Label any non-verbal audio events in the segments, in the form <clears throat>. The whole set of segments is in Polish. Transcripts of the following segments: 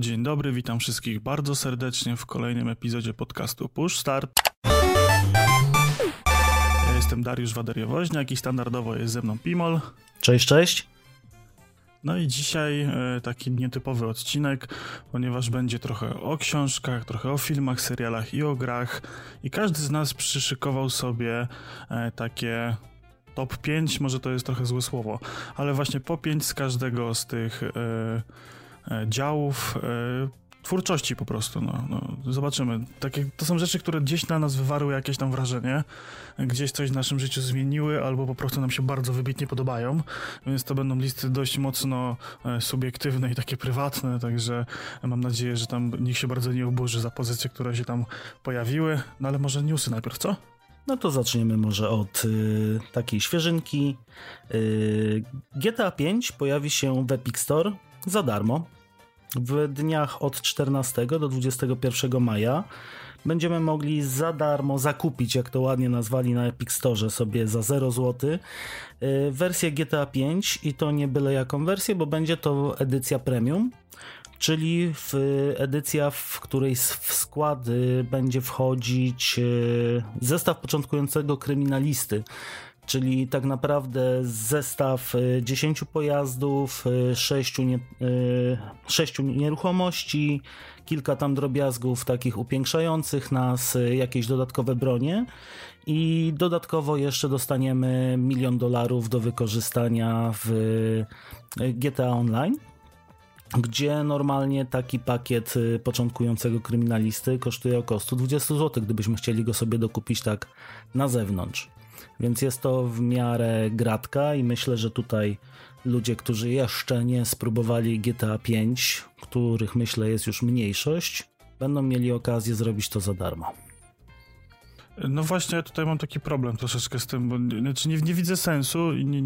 dzień dobry, witam wszystkich bardzo serdecznie w kolejnym epizodzie podcastu Push Start. Ja jestem Dariusz Waderiowoźniak i standardowo jest ze mną Pimol. Cześć, cześć. No i dzisiaj e, taki nietypowy odcinek, ponieważ będzie trochę o książkach, trochę o filmach, serialach i o grach. I każdy z nas przyszykował sobie e, takie top 5, może to jest trochę złe słowo, ale właśnie po 5 z każdego z tych e, działów e, twórczości po prostu, no, no, zobaczymy. Takie, to są rzeczy, które gdzieś na nas wywarły jakieś tam wrażenie, gdzieś coś w naszym życiu zmieniły, albo po prostu nam się bardzo wybitnie podobają, więc to będą listy dość mocno e, subiektywne i takie prywatne, także mam nadzieję, że tam nikt się bardzo nie oburzy za pozycje, które się tam pojawiły, no ale może newsy najpierw, co? No to zaczniemy może od y, takiej świeżynki. Y, GTA 5 pojawi się w Epic Store za darmo w dniach od 14 do 21 maja. Będziemy mogli za darmo zakupić, jak to ładnie nazwali na Epic Store, sobie za 0 zł y, wersję GTA 5 i to nie byle jaką wersję, bo będzie to edycja premium czyli w edycja, w której w skład y, będzie wchodzić y, zestaw początkującego kryminalisty. Czyli tak naprawdę zestaw 10 pojazdów, 6, nie, 6 nieruchomości, kilka tam drobiazgów takich upiększających nas, jakieś dodatkowe bronie i dodatkowo jeszcze dostaniemy milion dolarów do wykorzystania w GTA Online gdzie normalnie taki pakiet y, początkującego kryminalisty kosztuje około 120 zł, gdybyśmy chcieli go sobie dokupić tak na zewnątrz. Więc jest to w miarę gratka i myślę, że tutaj ludzie, którzy jeszcze nie spróbowali GTA 5, których myślę jest już mniejszość, będą mieli okazję zrobić to za darmo. No właśnie, ja tutaj mam taki problem troszeczkę z tym, bo znaczy nie, nie widzę sensu i nie,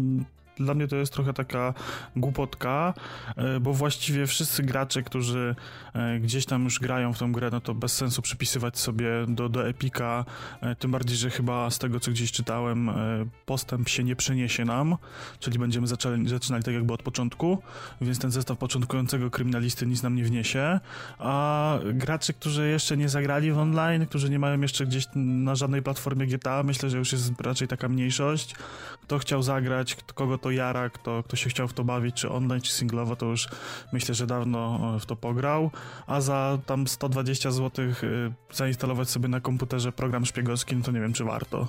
dla mnie to jest trochę taka głupotka, e, bo właściwie wszyscy gracze, którzy e, gdzieś tam już grają w tą grę, no to bez sensu przypisywać sobie do, do Epika, e, tym bardziej, że chyba z tego, co gdzieś czytałem, postęp się nie przeniesie nam, czyli będziemy zaczęli, zaczynali tak jakby od początku, więc ten zestaw początkującego kryminalisty nic nam nie wniesie, a gracze, którzy jeszcze nie zagrali w online, którzy nie mają jeszcze gdzieś na żadnej platformie GTA, myślę, że już jest raczej taka mniejszość, kto chciał zagrać, kogo to jara, kto, kto się chciał w to bawić, czy online, czy singlowo, to już myślę, że dawno e, w to pograł, a za tam 120 zł e, zainstalować sobie na komputerze program szpiegowski, no to nie wiem, czy warto.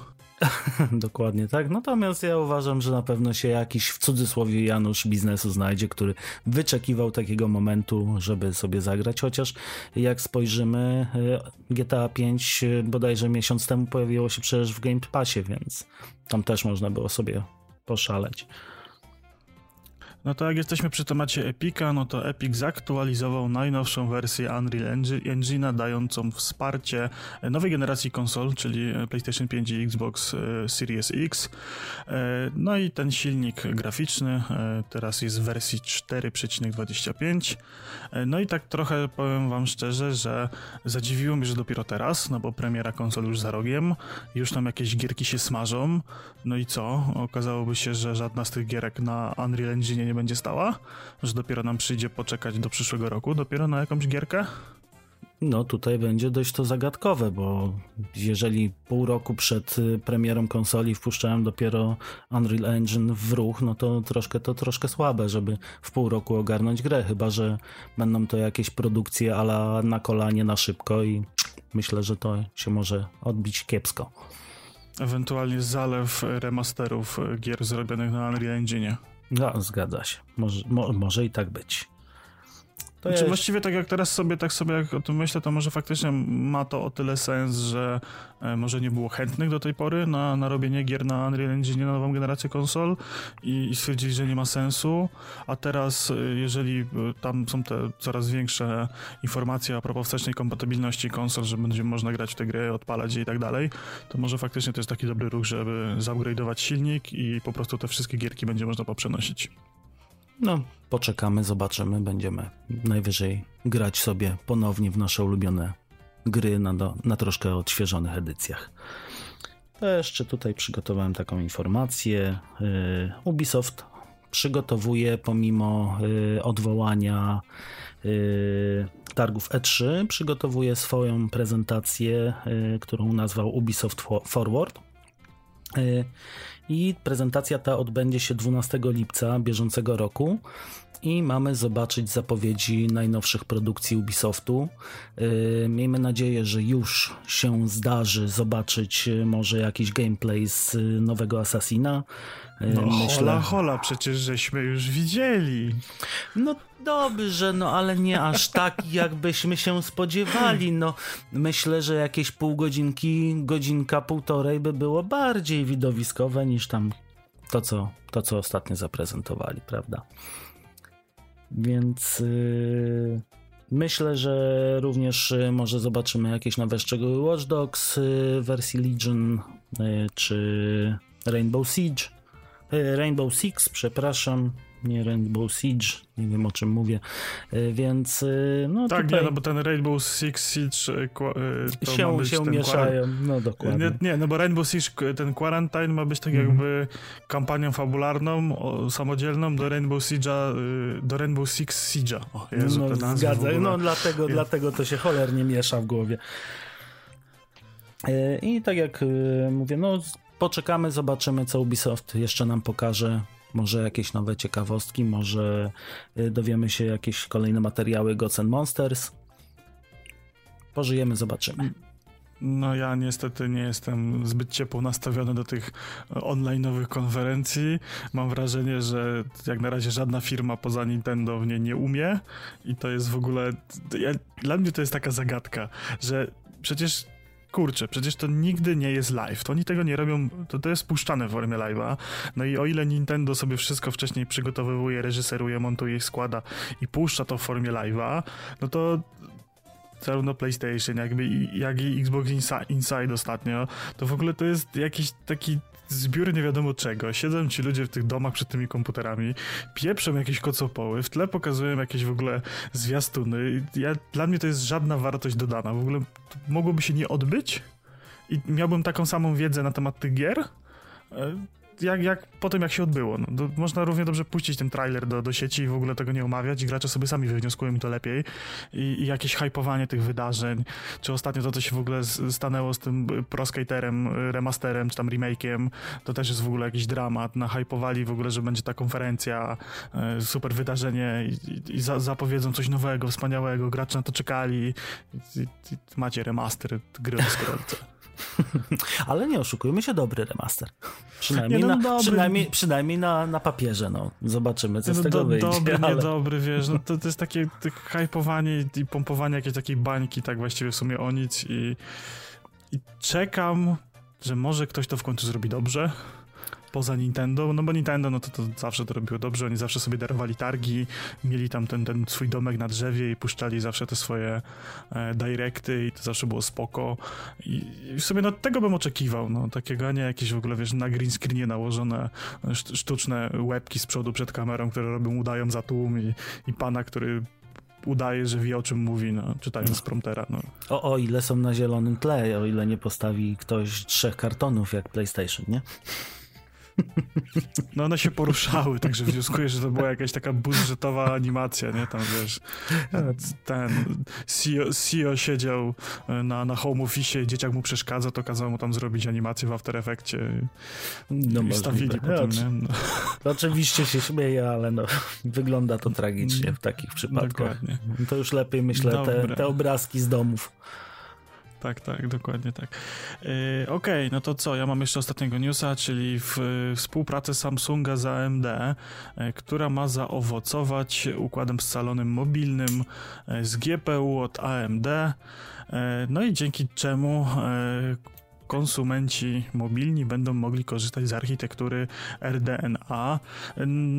<laughs> Dokładnie tak. Natomiast ja uważam, że na pewno się jakiś w cudzysłowie Janusz biznesu znajdzie, który wyczekiwał takiego momentu, żeby sobie zagrać. Chociaż jak spojrzymy, e, GTA 5 bodajże miesiąc temu pojawiło się przecież w Game Passie, więc tam też można było sobie poszaleć. No to jak jesteśmy przy temacie Epica, no to Epic zaktualizował najnowszą wersję Unreal Engine'a dającą wsparcie nowej generacji konsol, czyli PlayStation 5 i Xbox e, Series X. E, no i ten silnik graficzny e, teraz jest w wersji 4,25. No i tak trochę powiem wam szczerze, że zadziwiło mnie, że dopiero teraz, no bo premiera konsol już za rogiem, już tam jakieś gierki się smażą. No i co? Okazałoby się, że żadna z tych gierek na Unreal Engine nie będzie stała? Że dopiero nam przyjdzie poczekać do przyszłego roku, dopiero na jakąś gierkę? No tutaj będzie dość to zagadkowe, bo jeżeli pół roku przed y, premierą konsoli wpuszczałem dopiero Unreal Engine w ruch, no to troszkę to troszkę słabe, żeby w pół roku ogarnąć grę, chyba że będą to jakieś produkcje ala na kolanie, na szybko i myślę, że to się może odbić kiepsko. Ewentualnie zalew remasterów gier zrobionych na Unreal Engine. No, zgadza się. Może, mo, może i tak być. To znaczy, jest... Właściwie tak jak teraz sobie, tak sobie jak o tym myślę, to może faktycznie ma to o tyle sens, że e, może nie było chętnych do tej pory na, na robienie gier na Unreal Engine na nową generację konsol i, i stwierdzili, że nie ma sensu, a teraz e, jeżeli e, tam są te coraz większe informacje a propos wstecznej kompatybilności konsol, że będzie można grać w te gry, odpalać je i tak dalej, to może faktycznie to jest taki dobry ruch, żeby zupgrade'ować silnik i po prostu te wszystkie gierki będzie można poprzenosić. No, poczekamy, zobaczymy. Będziemy najwyżej grać sobie ponownie w nasze ulubione gry na, do, na troszkę odświeżonych edycjach. To jeszcze tutaj przygotowałem taką informację. Y, Ubisoft przygotowuje pomimo y, odwołania targów E3 przygotowuje swoją prezentację, którą nazwał Ubisoft Forward. I prezentacja ta odbędzie się 12 lipca bieżącego roku i mamy zobaczyć zapowiedzi najnowszych produkcji Ubisoftu. Yy, miejmy nadzieję, że już się zdarzy zobaczyć yy, może jakiś gameplay z yy, nowego Assassina. No Myślę... hola, hola, przecież żeśmy już widzieli. No dobrze, no ale nie aż tak, <laughs> jakbyśmy się spodziewali. No myślę, że jakieś pół godzinki, godzinka, półtorej by było bardziej widowiskowe niż tam to, co, to, co ostatnio zaprezentowali, prawda? Więc yy, myślę, że również yy, może zobaczymy jakieś nowe szczegóły Watch Dogs yy, wersji Legion yy, czy Rainbow Siege. Yy, Rainbow Six, przepraszam, nie Rainbow Siege, nie wiem o czym mówię, e, więc e, no Tak, tutaj... nie, no bo ten Rainbow Six Siege e, to się, się mieszają, no dokładnie. Nie, nie, no bo Rainbow Siege, ten Quarantine ma być tak mm. jakby kampanią fabularną, o, samodzielną do Rainbow Siege'a, do Rainbow Six Siege'a. O Jezu, no, zgadza, no dlatego, dlatego to się cholernie miesza w głowie. I tak jak mówię, no poczekamy, zobaczymy co Ubisoft jeszcze nam pokaże może jakieś nowe ciekawostki, może y, dowiemy się jakieś kolejne materiały Gods Monsters. Pożyjemy, zobaczymy. No ja niestety nie jestem zbyt ciepło nastawiony do tych online'owych konferencji. Mam wrażenie, że jak na razie żadna firma poza Nintendo w nie nie umie i to jest w ogóle... Ja, dla mnie to jest taka zagadka, że przecież kurczę, przecież to nigdy nie jest live. To oni tego nie robią, to, to jest puszczane w formie live'a. No i o ile Nintendo sobie wszystko wcześniej przygotowywuje, reżyseruje, montuje składa i puszcza to w formie live'a, no to zarówno PlayStation, jakby jak i Xbox Inside ostatnio, to w ogóle to jest jakiś taki zbiór nie wiadomo czego. Siedzą ci ludzie w tych domach przed tymi komputerami, pieprzą jakieś kocopoły, w tle pokazują jakieś w ogóle zwiastuny. Ja, dla mnie to jest żadna wartość dodana. W ogóle mogłoby się nie odbyć i miałbym taką samą wiedzę na temat tych gier, e, jak, jak po tym, jak się odbyło. No, do, można równie dobrze puścić ten trailer do, do sieci i w ogóle tego nie omawiać gracze sobie sami wywnioskują mi to lepiej. I, I, jakieś hypowanie tych wydarzeń, czy ostatnio to, co się w ogóle stanęło z tym proskaterem, remasterem, czy tam remake'iem, to też jest w ogóle jakiś dramat. Nahypowali w ogóle, że będzie ta konferencja, e, super wydarzenie i, i, za, zapowiedzą coś nowego, wspaniałego, gracze na to czekali i, macie remaster gry o. <laughs> <laughs> Ale nie oszukujmy się, dobry remaster. Przynajmniej, nie, no, na, dobry. przynajmniej, przynajmniej na, na papierze, no. Zobaczymy, co no, z tego do, wyjdzie. Dobry, ale... niedobry, wiesz, no <laughs> to, to jest takie hypowanie i pompowanie jakiejś takiej bańki, tak właściwie w sumie o nic i, i czekam, że może ktoś to w końcu zrobi dobrze poza Nintendo, no bo Nintendo no to, to zawsze to robiło dobrze, oni zawsze sobie darowali targi, mieli tam ten, ten swój domek na drzewie i puszczali zawsze te swoje e, directy i to zawsze było spoko i, i w sumie no tego bym oczekiwał, no takiego, a nie jakieś w ogóle, wiesz, na green screenie nałożone sztuczne łebki z przodu przed kamerą, które robią, udają za tłum i, i pana, który udaje, że wie o czym mówi, no, czytając z promptera. No. O, o ile są na zielonym tle, o ile nie postawi ktoś trzech kartonów jak PlayStation, nie? No one się poruszały, także wnioskuję, że to była jakaś taka budżetowa animacja, nie? Tam wiesz, ten CEO, CEO siedział na, na home office, dzieciak mu przeszkadza, to kazał mu tam zrobić animację w After Effectie no i wstawili potem, nie? No. Oczywiście się śmieję, ale no, wygląda to tragicznie w takich przypadkach. Dokładnie. To już lepiej, myślę, te, te obrazki z domów tak, tak, dokładnie tak. Yy, Okej, okay, no to co? Ja mam jeszcze ostatniego newsa, czyli w, współpracę Samsunga z AMD, yy, która ma zaowocować układem scalonym mobilnym yy, z GPU od AMD. Yy, no i dzięki czemu yy, konsumenci mobilni będą mogli korzystać z architektury RDNA.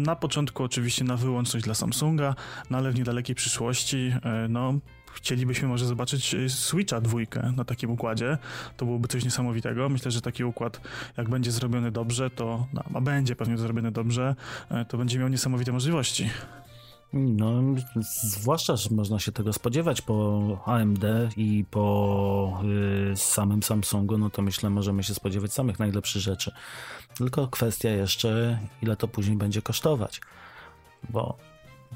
Na początku oczywiście na wyłączność dla Samsunga, no ale w niedalekiej przyszłości no, chcielibyśmy może zobaczyć y, Switcha dwójkę na takim układzie. To byłoby coś niesamowitego. Myślę, że taki układ, jak będzie zrobiony dobrze, to, no, a będzie pewnie zrobiony dobrze, e, to będzie miał niesamowite możliwości. No, zwłaszcza, że można się tego spodziewać po AMD i po y, samym Samsungu, no to myślę, możemy się spodziewać samych najlepszych rzeczy. Tylko kwestia jeszcze, ile to później będzie kosztować. Bo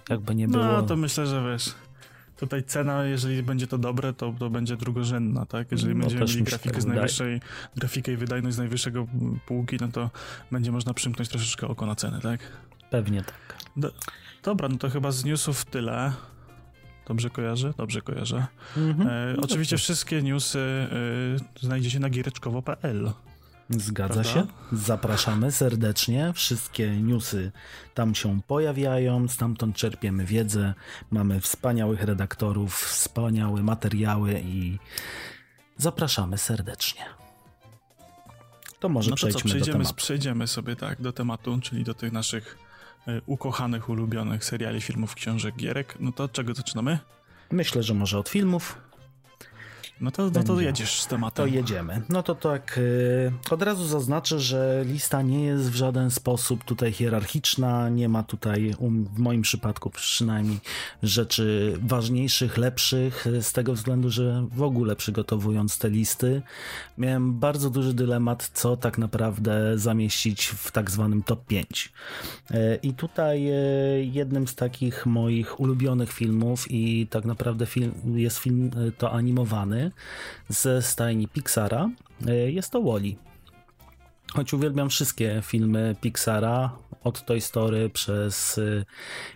jakby nie no, było. No, to myślę, że wiesz tutaj cena, jeżeli będzie to dobre, to, to będzie drugorzędna, tak? Jeżeli no, będziemy mieli grafikę tak z najwyższej, grafikę i wydajność z najwyższego półki, no to będzie można przymknąć troszeczkę oko na cenę, tak? Pewnie tak. Do, dobra, no to chyba z newsów tyle. Dobrze kojarzę? Dobrze kojarzę. Mhm. E, oczywiście wszystkie newsy e, znajdziecie na giereczkowo.pl. Zgadza Prawda? się. Zapraszamy serdecznie. Wszystkie newsy tam się pojawiają, stamtąd czerpiemy wiedzę. Mamy wspaniałych redaktorów, wspaniałe materiały i zapraszamy serdecznie. To może no to przejdźmy co, przejdziemy. Przejdziemy sobie tak do tematu, czyli do tych naszych y, ukochanych, ulubionych seriali, filmów, książek, gierek. No to od czego zaczynamy? Myślę, że może od filmów. No to, no to jedziesz z tematem. To jedziemy. No to tak, yy, od razu zaznaczę, że lista nie jest w żaden sposób tutaj hierarchiczna, nie ma tutaj, w moim przypadku przynajmniej, rzeczy ważniejszych, lepszych, z tego względu, że w ogóle przygotowując te listy, miałem bardzo duży dylemat, co tak naprawdę zamieścić w tak zwanym top 5. Yy, I tutaj jednym z takich moich ulubionych filmów i tak naprawdę film, jest film y, to animowany, ze stajni Pixara. E, jest to Wally. Choć uwielbiam wszystkie filmy Pixara, od Toy Story przez e,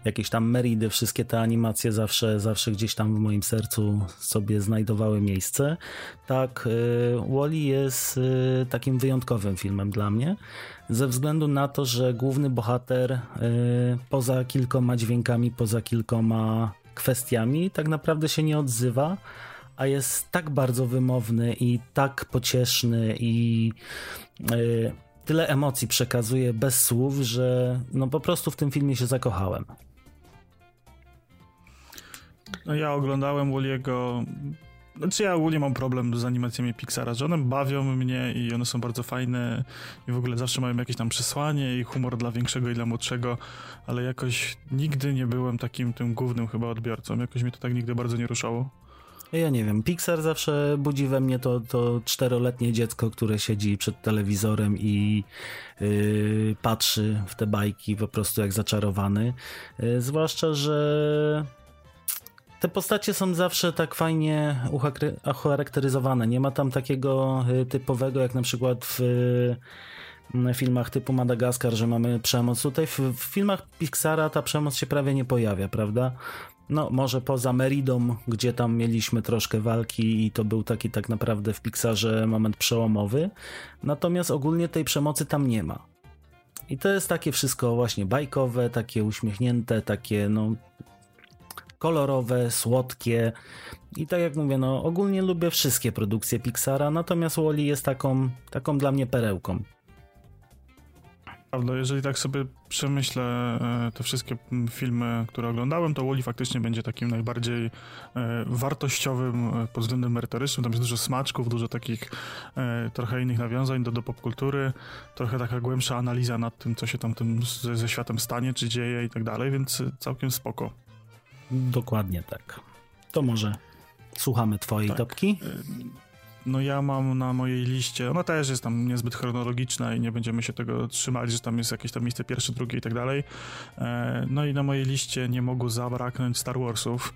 jakieś tam Meridy, wszystkie te animacje zawsze, zawsze gdzieś tam w moim sercu sobie znajdowały miejsce. Tak, e, Wally jest takim wyjątkowym filmem dla mnie, ze względu na to, że główny bohater poza kilkoma dźwiękami, poza kilkoma kwestiami tak naprawdę się nie odzywa, a jest tak bardzo wymowny i tak pocieszny i yy, tyle emocji przekazuje bez słów, że no po prostu w tym filmie się zakochałem. No ja oglądałem Walliego znaczy ja ogólnie mam problem z animacjami Pixara, że one bawią mnie i one są bardzo fajne i w ogóle zawsze mają jakieś tam przesłanie i humor dla większego i dla młodszego, ale jakoś nigdy nie byłem takim tym głównym chyba odbiorcą. Jakoś mnie to tak nigdy bardzo nie ruszało. Ja nie wiem, Pixar zawsze budzi we mnie to, to czteroletnie dziecko, które siedzi przed telewizorem i yy, patrzy w te bajki po prostu jak zaczarowany. Yy, zwłaszcza, że te postacie są zawsze tak fajnie ucharakteryzowane. Nie ma tam takiego yy, typowego, jak na przykład w filmach typu Madagaskar, że mamy przemoc. Tutaj w, w, filmach Pixara ta przemoc się prawie nie pojawia, prawda? No, może poza Meridą, gdzie tam mieliśmy troszkę walki i to był taki tak naprawdę w Pixarze moment przełomowy. Natomiast ogólnie tej przemocy tam nie ma. I to jest takie wszystko właśnie bajkowe, takie uśmiechnięte, takie no kolorowe, słodkie. I tak jak mówię, no ogólnie lubię wszystkie produkcje Pixara, natomiast Wally jest taką, taką dla mnie perełką. Prawda, jeżeli tak sobie przemyślę e, te wszystkie filmy, które oglądałem, to Wally faktycznie będzie takim najbardziej e, wartościowym e, pod względem merytorycznym. Tam jest dużo smaczków, dużo takich trochę innych nawiązań do, do popkultury, trochę taka głębsza analiza nad tym, co się tam tym ze, ze światem stanie, czy dzieje i tak dalej, więc całkiem spoko. Dokładnie tak. To może słuchamy twojej tak. topki. No ja mam na mojej liście, ona też jest tam niezbyt chronologiczna i nie będziemy się tego trzymać, że tam jest jakieś tam miejsce pierwsze, drugie i tak dalej. E, no i na mojej liście nie mogło zabraknąć Star Warsów.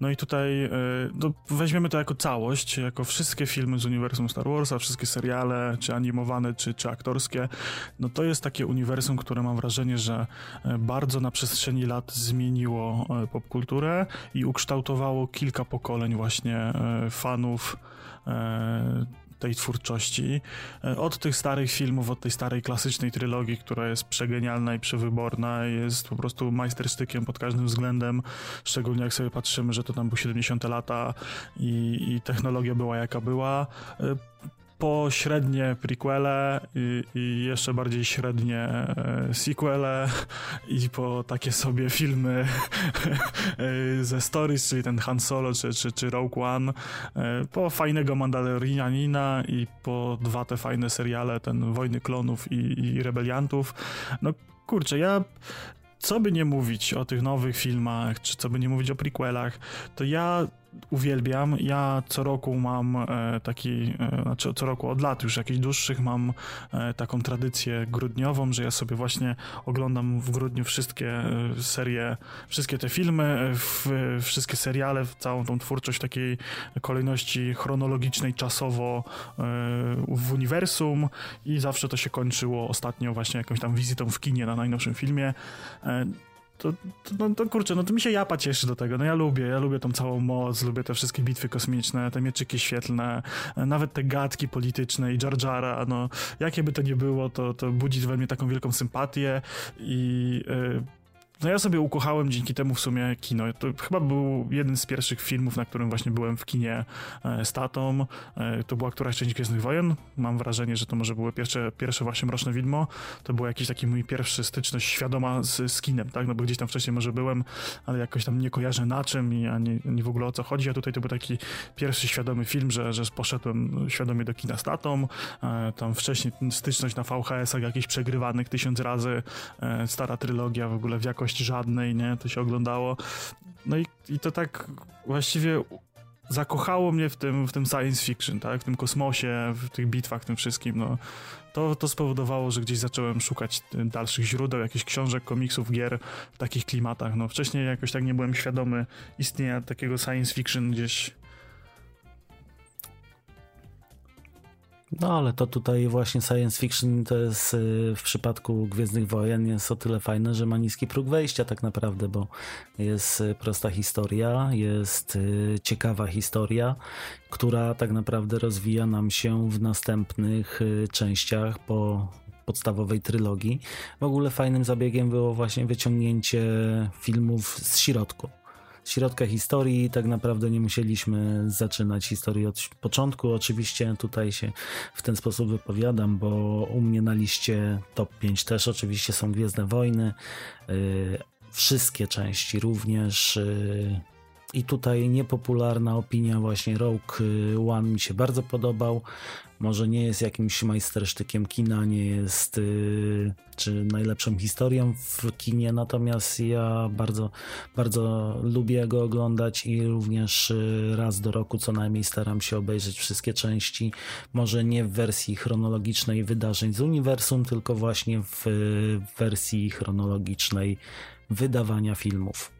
No i tutaj e, no weźmiemy to jako całość, jako wszystkie filmy z uniwersum Star Warsa, wszystkie seriale, czy animowane, czy, czy aktorskie. No to jest takie uniwersum, które mam wrażenie, że e, bardzo na przestrzeni lat zmieniło popkulturę i ukształtowało kilka pokoleń właśnie fanów tej twórczości. E, od tych starych filmów, od tej starej klasycznej trylogii, która jest przegenialna i przewyborna, jest po prostu majstersztykiem pod każdym względem, szczególnie jak sobie patrzymy, że to tam były 70 lata i, i technologia była jaka była e, po średnie prequele i, i, jeszcze bardziej średnie e, sequele i po takie sobie filmy e, ze Stories, czyli ten Han Solo czy, czy, czy Rogue One, e, po fajnego Mandalorianina i po dwa te fajne seriale, ten Wojny Klonów i, i Rebeliantów. No kurczę, ja co by nie mówić o tych nowych filmach, czy co by nie mówić o prequelach, to ja uwielbiam. Ja co roku mam e, taki, e, znaczy co roku od lat już jakichś dłuższych mam e, taką tradycję grudniową, że ja sobie właśnie oglądam w grudniu wszystkie serie, wszystkie te filmy, wszystkie seriale, całą tą twórczość takiej kolejności chronologicznej, czasowo w uniwersum i zawsze to się kończyło ostatnio właśnie jakąś tam wizytą w kinie na najnowszym filmie to, to, no, to kurczę, no to mi się japa cieszy do tego. No ja lubię, ja lubię tą całą moc, lubię te wszystkie bitwy kosmiczne, te mieczyki świetlne, nawet te gadki polityczne i Jar Jara, no jakie by to nie było, to, to budzi we mnie taką wielką sympatię i... Yy, no ja sobie ukochałem dzięki temu w sumie kino. To chyba był jeden z pierwszych filmów, na którym właśnie byłem w kinie e, z tatą. E, to była któraś część Gwiezdnych Wojen. Mam wrażenie, że to może były pierwsze, pierwsze właśnie Mroczne Widmo. To był jakiś taki mój pierwszy styczność świadoma z, z kinem, tak? No bo gdzieś tam wcześniej może byłem, ale jakoś tam nie kojarzę na czym i ani, ani w ogóle o co chodzi. A tutaj to był taki pierwszy świadomy film, że, że poszedłem świadomie do kina z tatą. E, tam wcześniej styczność na VHS-ach jakichś przegrywanych tysiąc razy. Stara trylogia w ogóle w jakości żadnej, nie? To się oglądało. No i, i to tak właściwie zakochało mnie w tym, w tym science fiction, tak? W tym kosmosie, w tych bitwach, w tym wszystkim, no. To, to spowodowało, że gdzieś zacząłem szukać dalszych źródeł, jakichś książek, komiksów, gier w takich klimatach. No wcześniej jakoś tak nie byłem świadomy istnienia takiego science fiction gdzieś No ale to tutaj właśnie science fiction to jest y, w przypadku Gwiezdnych Wojen jest o tyle fajne, że ma niski próg wejścia tak naprawdę, bo jest y, prosta historia, jest y, ciekawa historia, która tak naprawdę rozwija nam się w następnych częściach po podstawowej trylogii. W ogóle fajnym zabiegiem było właśnie wyciągnięcie filmów z środku środka historii. Tak naprawdę nie musieliśmy zaczynać historii od początku. Oczywiście tutaj się w ten sposób wypowiadam, bo u mnie na liście top 5 też oczywiście są Gwiezdne Wojny. Y, wszystkie części również. Y, I tutaj niepopularna opinia, właśnie Rogue One mi się bardzo podobał może nie jest jakimś majstersztykiem kina, nie jest yy, czy najlepszą historią w kinie, natomiast ja bardzo, bardzo lubię go oglądać i również yy, raz do roku co najmniej staram się obejrzeć wszystkie części. Może nie w wersji chronologicznej wydarzeń z uniwersum, tylko właśnie w wersji chronologicznej wydawania filmów.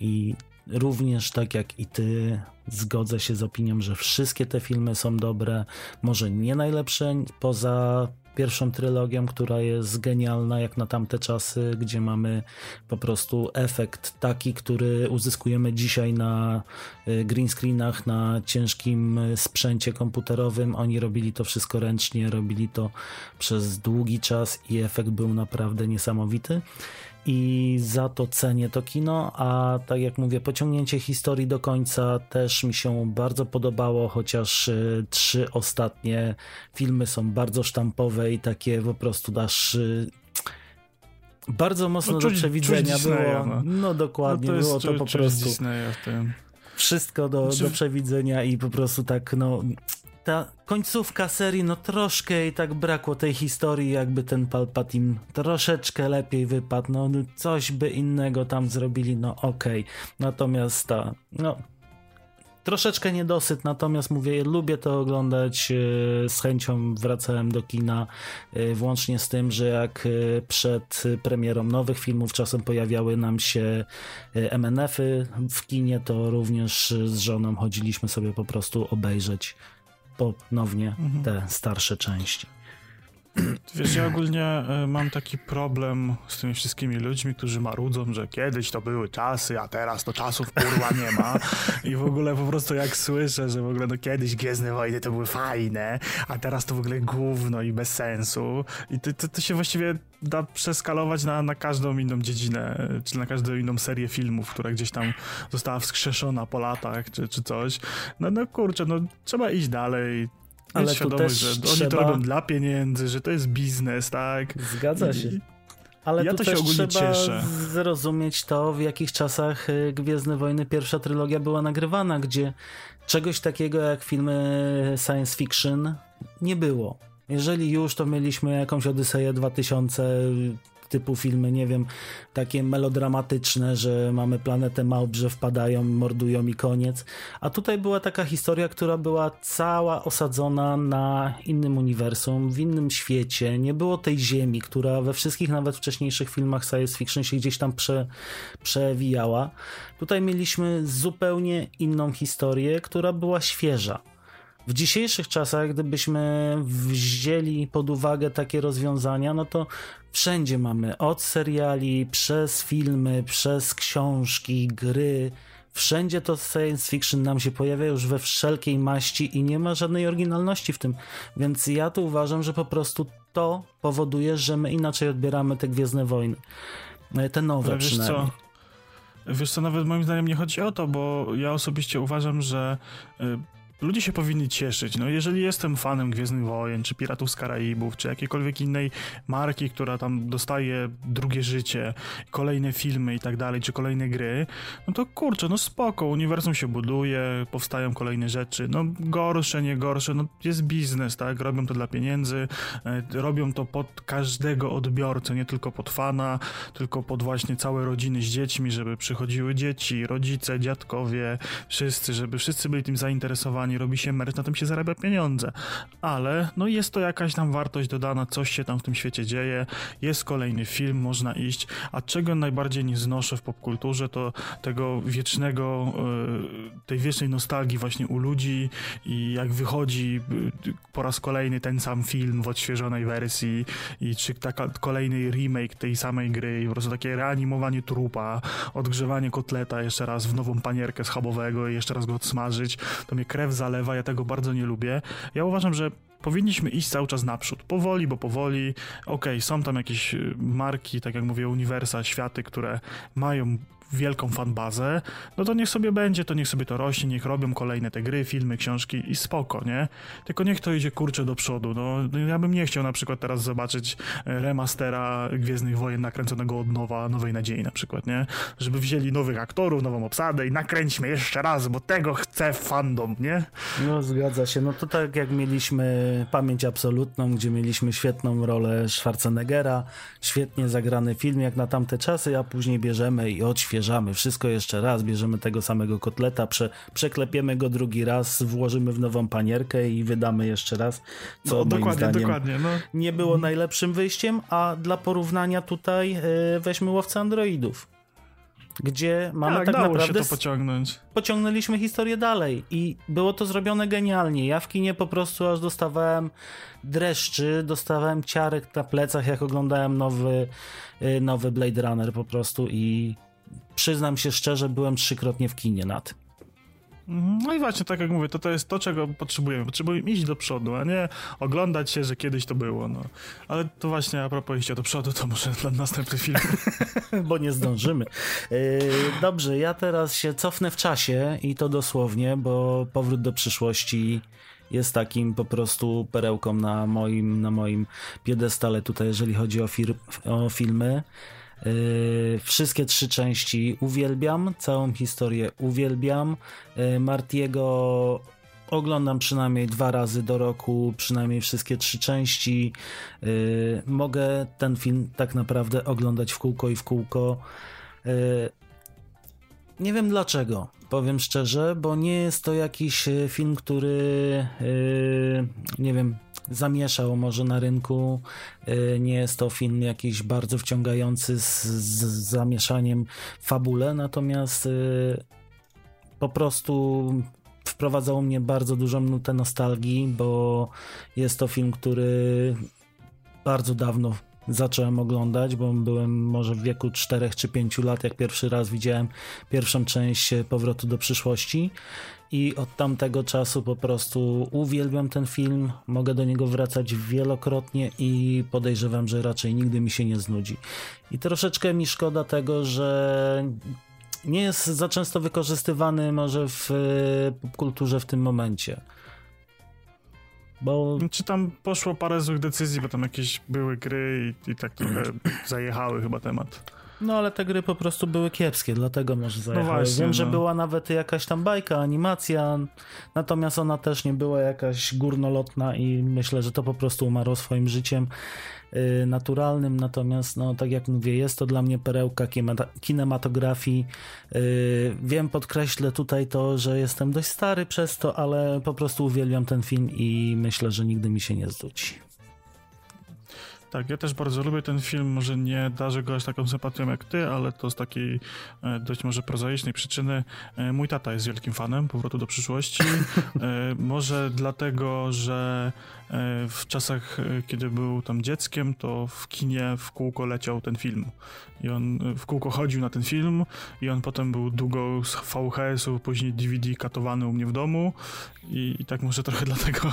I również tak jak i ty zgodzę się z opinią, że wszystkie te filmy są dobre, może nie najlepsze poza pierwszą trylogią, która jest genialna jak na tamte czasy, gdzie mamy po prostu efekt taki, który uzyskujemy dzisiaj na y, green screenach, na ciężkim y, sprzęcie komputerowym. Oni robili to wszystko ręcznie, robili to przez długi czas i efekt był naprawdę niesamowity i za to cenię to kino, a tak jak mówię, pociągnięcie historii do końca też mi się bardzo podobało, chociaż y, trzy ostatnie filmy są bardzo sztampowe i takie po prostu dasz y, bardzo mocno no, czuć, do przewidzenia czuć było. No. no dokładnie, no to było to po prostu. Wszystko do, do przewidzenia i po prostu tak, no ta końcówka serii, no troszkę i tak brakło tej historii, jakby ten Palpatine troszeczkę lepiej wypadł, no coś by innego tam zrobili, no okej. Okay. Natomiast ta, no troszeczkę niedosyt, natomiast mówię, lubię to oglądać, e, z chęcią wracałem do kina, e, włącznie z tym, że jak e, przed premierą nowych filmów czasem pojawiały nam się MNF-y w kinie, to również z żoną chodziliśmy sobie po prostu obejrzeć ponownie te starsze części. <clears throat> Wiesz, ja ogólnie e, mam taki problem z tymi wszystkimi ludźmi, którzy marudzą, że kiedyś to były czasy, a teraz to czasów kurwa nie ma. I w ogóle po prostu jak słyszę, że w ogóle no kiedyś Gwiezdne Wojny to były fajne, a teraz to w ogóle gówno i bez sensu. I to, to, to się właściwie da przeskalować na, na każdą inną dziedzinę, czy na każdą inną serię filmów, która gdzieś tam została wskrzeszona po latach, czy, czy coś. No, no kurczę, no trzeba iść dalej, ale świadomość, że trzeba... oni to robią dla pieniędzy, że to jest biznes, tak? Zgadza się. Ale ja to też się ogólnie trzeba cieszę. zrozumieć to, w jakich czasach y, Gwiezdne Wojny pierwsza trylogia była nagrywana, gdzie czegoś takiego jak filmy science fiction nie było. Jeżeli już, to mieliśmy jakąś Odyseję 2000, typu filmy, nie wiem, takie melodramatyczne, że mamy planetę małp, że wpadają, mordują i koniec. A tutaj była taka historia, która była cała osadzona na innym uniwersum, w innym świecie. Nie było tej ziemi, która we wszystkich nawet wcześniejszych filmach science fiction się gdzieś tam prze, przewijała. Tutaj mieliśmy zupełnie inną historię, która była świeża. W dzisiejszych czasach, gdybyśmy wzięli pod uwagę takie rozwiązania, no to wszędzie mamy od seriali, przez filmy, przez książki, gry. Wszędzie to science fiction nam się pojawia już we wszelkiej maści i nie ma żadnej oryginalności w tym. Więc ja tu uważam, że po prostu to powoduje, że my inaczej odbieramy te Gwiezdne Wojny. Te nowe Ale wiesz. Co? Wiesz co, nawet moim zdaniem nie chodzi o to, bo ja osobiście uważam, że y, ludzie się powinni cieszyć. No, jeżeli jestem fanem Gwiezdnych Wojen, czy Piratów z Karaibów, czy jakiejkolwiek innej marki, która tam dostaje drugie życie, kolejne filmy i tak dalej, czy kolejne gry, no to kurczę, no spoko, uniwersum się buduje, powstają kolejne rzeczy, no gorsze, nie gorsze, no jest biznes, tak, robią to dla pieniędzy, e, robią to pod każdego odbiorcę, nie tylko pod fana, tylko pod właśnie całe rodziny z dziećmi, żeby przychodziły dzieci, rodzice, dziadkowie, wszyscy, żeby wszyscy byli tym zainteresowani, robi się merch, na tym się zarabia pieniądze. Ale no jest to jakaś tam wartość dodana, coś się tam w tym świecie dzieje, jest kolejny film, można iść, a czego najbardziej nie znoszę w popkulturze, to tego wiecznego, e, tej wiecznej nostalgii właśnie u ludzi i jak wychodzi e, po raz kolejny ten sam film w odświeżonej wersji i czy taka kolejny remake tej samej gry po prostu takie reanimowanie trupa, odgrzewanie kotleta jeszcze raz w nową panierkę schabowego i jeszcze raz go odsmażyć, to mnie krew zalewa, ja tego bardzo nie lubię. Ja uważam, że powinniśmy iść cały czas naprzód. Powoli, bo powoli. Okej, okay, są tam jakieś y, marki, tak jak mówię, uniwersa, światy, które mają wielką fanbazę, no to niech sobie będzie, to niech sobie to rośnie, niech robią kolejne te gry, filmy, książki i spoko, nie? Tylko niech to idzie kurczę do przodu, no ja bym nie chciał na przykład teraz zobaczyć e, remastera Gwiezdnych Wojen nakręconego od nowa, Nowej Nadziei na przykład, nie? Żeby wzięli nowych aktorów, nową obsadę i nakręćmy jeszcze raz, bo tego chce fandom, nie? No zgadza się, no to tak jak mieliśmy Pamięć Absolutną, gdzie mieliśmy świetną rolę Schwarzeneggera, świetnie zagrany film jak na tamte czasy, a później bierzemy i odświeżamy odświeżamy wszystko jeszcze raz, bierzemy tego samego kotleta, prze, przeklepiemy go drugi raz, włożymy w nową panierkę i wydamy jeszcze raz, co no, moim dokładnie, zdaniem dokładnie, no. nie było najlepszym wyjściem, a dla porównania tutaj yy, weźmy Łowcę Androidów gdzie mamy tak, tak naprawdę. Się to pociągnąć. Pociągnęliśmy historię dalej i było to zrobione genialnie. Ja w kinie po prostu aż dostawałem dreszczy, dostawałem ciarek na plecach, jak oglądałem nowy, y, nowy Blade Runner po prostu i przyznam się szczerze, byłem trzykrotnie w kinie na tym. Mhm. No i właśnie, tak jak mówię, to, to jest to, czego potrzebujemy. Potrzebujemy iść do przodu, a nie oglądać się, że kiedyś to było. No. Ale to właśnie a propos iścia do przodu, to może dla następny film. <laughs> bo nie zdążymy. Yy, dobrze, ja teraz się cofnę w czasie i to dosłownie, bo powrót do przyszłości jest takim po prostu perełką na moim, na moim piedestale tutaj, jeżeli chodzi o, fir- o filmy. Yy, wszystkie trzy części uwielbiam, całą historię uwielbiam. Yy, Martiego oglądam przynajmniej dwa razy do roku, przynajmniej wszystkie trzy części. Yy, mogę ten film tak naprawdę oglądać w kółko i w kółko. Nie wiem dlaczego, powiem szczerze, bo nie jest to jakiś film, który nie wiem, zamieszał może na rynku. Y, nie jest to film jakiś bardzo wciągający z, z zamieszaniem fabule, natomiast y, po prostu wprowadzał mnie bardzo dużą nutę nostalgii, bo jest to film, który bardzo dawno zacząłem oglądać, bo byłem może w wieku 4 czy 5 lat, jak pierwszy raz widziałem pierwszą część Powrotu do przyszłości i od tamtego czasu po prostu uwielbiam ten film, mogę do niego wracać wielokrotnie i podejrzewam, że raczej nigdy mi się nie znudzi. I troszeczkę mi szkoda tego, że nie jest za często wykorzystywany może w e, kulturze w tym momencie. Bo... Czy tam poszło parę złych decyzji, bo tam jakieś były gry i, i tak trochę zajechały chyba temat. No ale te gry po prostu były kiepskie, dlatego może zajechały. No właśnie, Wiem, no. że była nawet jakaś tam bajka, animacja, natomiast ona też nie była jakaś górnolotna i myślę, że to po prostu umarło swoim życiem y, naturalnym, natomiast no tak jak mówię, jest to dla mnie perełka kinematografii. Y, wiem, podkreślę tutaj to, że jestem dość stary przez to, ale po prostu uwielbiam ten film i myślę, że nigdy mi się nie zwróci. Tak, ja też bardzo lubię ten film. Może nie darzę go aż taką sympatią jak ty, ale to z takiej e, dość może prozaicznej przyczyny. E, mój tata jest wielkim fanem Powrotu do przyszłości. E, może dlatego, że w czasach, kiedy był tam dzieckiem, to w kinie w kółko leciał ten film. I on w kółko chodził na ten film i on potem był długo z VHS-u, później DVD katowany u mnie w domu i, i tak może trochę <laughs> dlatego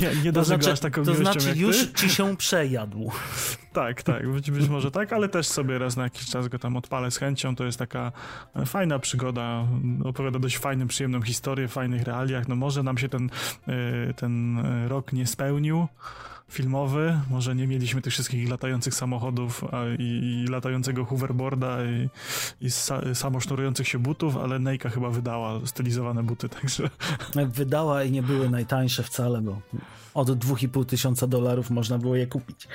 nie, nie to znaczy, aż taką To znaczy już ci się przejadł. <laughs> tak, tak, być, być może tak, ale też sobie raz na jakiś czas go tam odpalę z chęcią, to jest taka fajna przygoda, opowiada dość fajną, przyjemną historię w fajnych realiach, no może nam się ten, e, ten rok nie spełnił, filmowy. Może nie mieliśmy tych wszystkich latających samochodów i, i, latającego hoverboarda i, i sa, samo sznurujących się butów, ale Nejka chyba wydała stylizowane buty, <laughs> także... Wydała i nie były najtańsze wcale, bo od 2,5 tysiąca dolarów można było je kupić.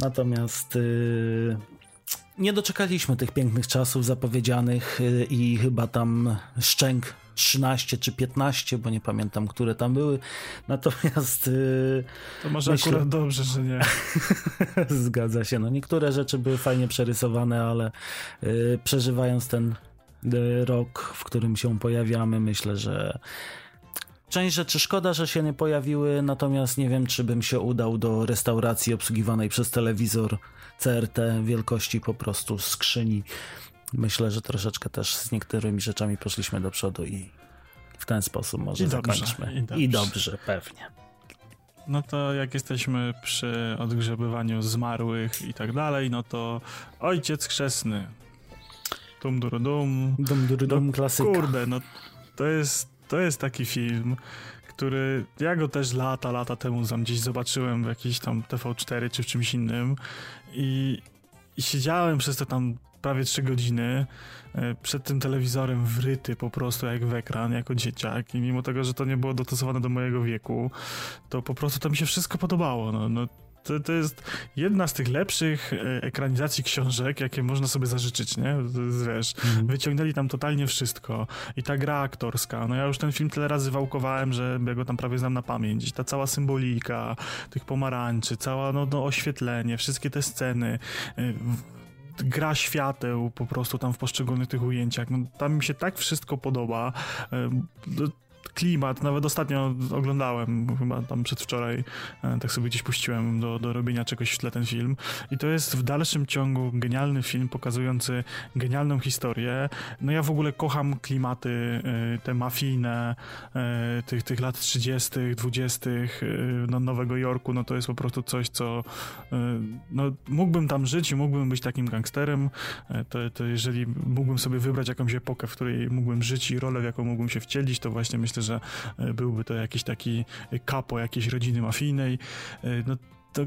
Natomiast... Yy nie doczekaliśmy tych pięknych czasów zapowiedzianych y, i chyba tam szczęk 13 czy 15, bo nie pamiętam, które tam były. Natomiast. Y, to może myślę... akurat dobrze, że nie. <laughs> Zgadza się. No, niektóre rzeczy były fajnie przerysowane, ale y, przeżywając ten rok, w którym się pojawiamy, myślę, że Część rzeczy szkoda, że się nie pojawiły, natomiast nie wiem, czy bym się udał do restauracji obsługiwanej przez telewizor CRT wielkości po prostu skrzyni. Myślę, że troszeczkę też z niektórymi rzeczami poszliśmy do przodu i w ten sposób może I zakończmy. Dobrze, i, dobrze. I dobrze, pewnie. No to jak jesteśmy przy odgrzebywaniu zmarłych i tak dalej, no to ojciec chrzestny. Dum dum. Dum dum no, klasyka. Kurde, no to jest to jest taki film, który ja go też lata, lata temu tam gdzieś zobaczyłem w jakiejś tam TV4 czy w czymś innym i, i siedziałem przez te tam prawie trzy godziny e, przed tym telewizorem wryty po prostu jak w ekran, jako dzieciak i mimo tego, że to nie było dostosowane do mojego wieku, to po prostu to mi się wszystko podobało. No, no to, to jest jedna z tych lepszych e, ekranizacji książek, jakie można sobie zażyczyć, nie? Wiesz, mm. wyciągnęli tam totalnie wszystko. I ta gra aktorska, no ja już ten film tyle razy wałkowałem, że ja go tam prawie znam na pamięć. I ta cała symbolika tych pomarańczy, cała no, no oświetlenie, wszystkie te sceny e, gra świateł po prostu tam w poszczególnych tych ujęciach. No, tam mi się tak wszystko podoba. Klimat, nawet ostatnio oglądałem, chyba tam przedwczoraj, e, tak sobie gdzieś puściłem do, do robienia czegoś w tle ten film i to jest w dalszym ciągu genialny film pokazujący genialną historię. No ja w ogóle kocham klimaty e, te mafijne e, tych, tych lat 30., 20., no, Nowego Jorku, no to jest po prostu coś, co no, mógłbym tam żyć i mógłbym być takim gangsterem, to, to jeżeli mógłbym sobie wybrać jakąś epokę, w której mógłbym żyć i rolę, w jaką mógłbym się wcielić, to właśnie myślę, że e, byłby to jakiś taki kapo jakiejś rodziny mafijnej. E, no to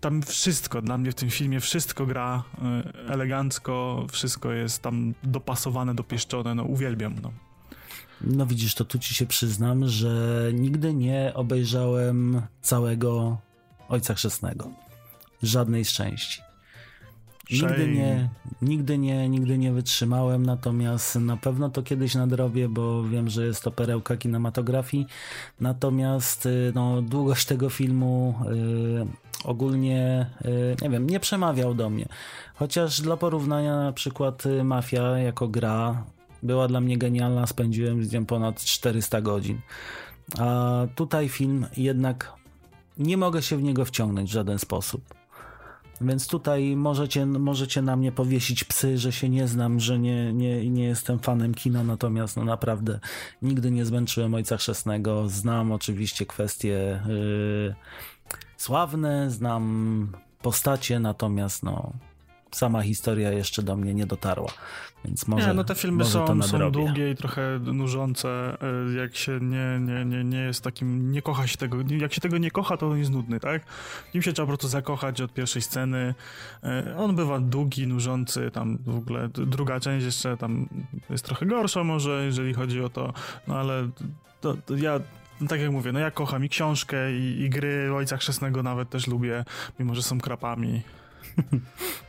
tam wszystko, dla mnie w tym filmie wszystko gra e, elegancko, wszystko jest tam dopasowane, dopieszczone, no uwielbiam, no. No widzisz, to tu ci się przyznam, że nigdy nie obejrzałem całego Ojca Chrzestnego. Żadnej z części. Nigdy nie, nigdy nie, nigdy nie wytrzymałem, natomiast na pewno to kiedyś nadrobię, bo wiem, że jest to perełka kinematografii. Natomiast y, no, długość tego filmu y, ogólnie, y, nie wiem, nie przemawiał do mnie. Chociaż dla porównania na przykład y, Mafia jako gra była dla mnie genialna, spędziłem z nią ponad 400 godzin. A tutaj film jednak nie mogę się w niego wciągnąć w żaden sposób. Więc tutaj możecie, możecie na mnie powiesić psy, że się nie znam, że nie, nie, nie jestem fanem kina, natomiast no naprawdę nigdy nie zmęczyłem Ojca Chrzestnego. Znam oczywiście kwestie yy, sławne, znam postacie, natomiast no sama historia jeszcze do mnie nie dotarła. Więc może, nie, no te filmy są, są długie i trochę nużące, e, jak się nie, nie, nie, nie jest takim, nie kocha się tego, jak się tego nie kocha, to on jest nudny, tak? Nim się trzeba po prostu zakochać od pierwszej sceny. E, on bywa długi, nużący, tam w ogóle druga część jeszcze tam jest trochę gorsza może, jeżeli chodzi o to, no ale to, to ja no tak jak mówię, no ja kocham i książkę, i, i gry Ojca Chrzestnego nawet też lubię, mimo że są krapami.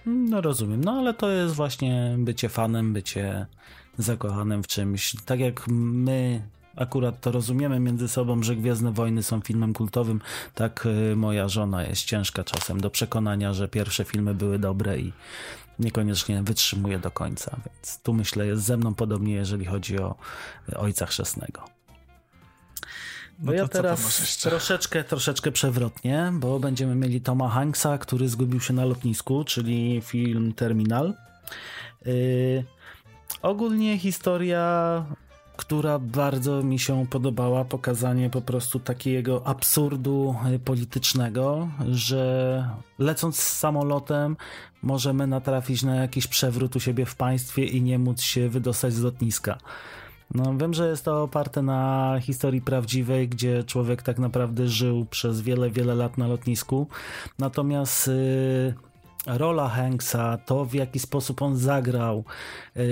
No rozumiem, no ale to jest właśnie bycie fanem, bycie zakochanym w czymś. Tak jak my akurat to rozumiemy między sobą, że Gwiezdne Wojny są filmem kultowym, tak y, moja żona jest ciężka czasem do przekonania, że pierwsze filmy były dobre i niekoniecznie wytrzymuje do końca. Więc tu myślę jest ze mną podobnie, jeżeli chodzi o Ojca Chrzestnego. Bo no ja teraz troszeczkę, troszeczkę przewrotnie, bo będziemy mieli Toma Hanksa, który zgubił się na lotnisku, czyli film Terminal. Yy, ogólnie historia, która bardzo mi się podobała, pokazanie po prostu takiego absurdu y, politycznego, że lecąc samolotem możemy natrafić na jakiś przewrót u siebie w państwie i nie móc się wydostać z lotniska. No, wiem, że jest to oparte na historii prawdziwej, gdzie człowiek tak naprawdę żył przez wiele, wiele lat na lotnisku. Natomiast yy, rola Hanksa, to w jaki sposób on zagrał, yy,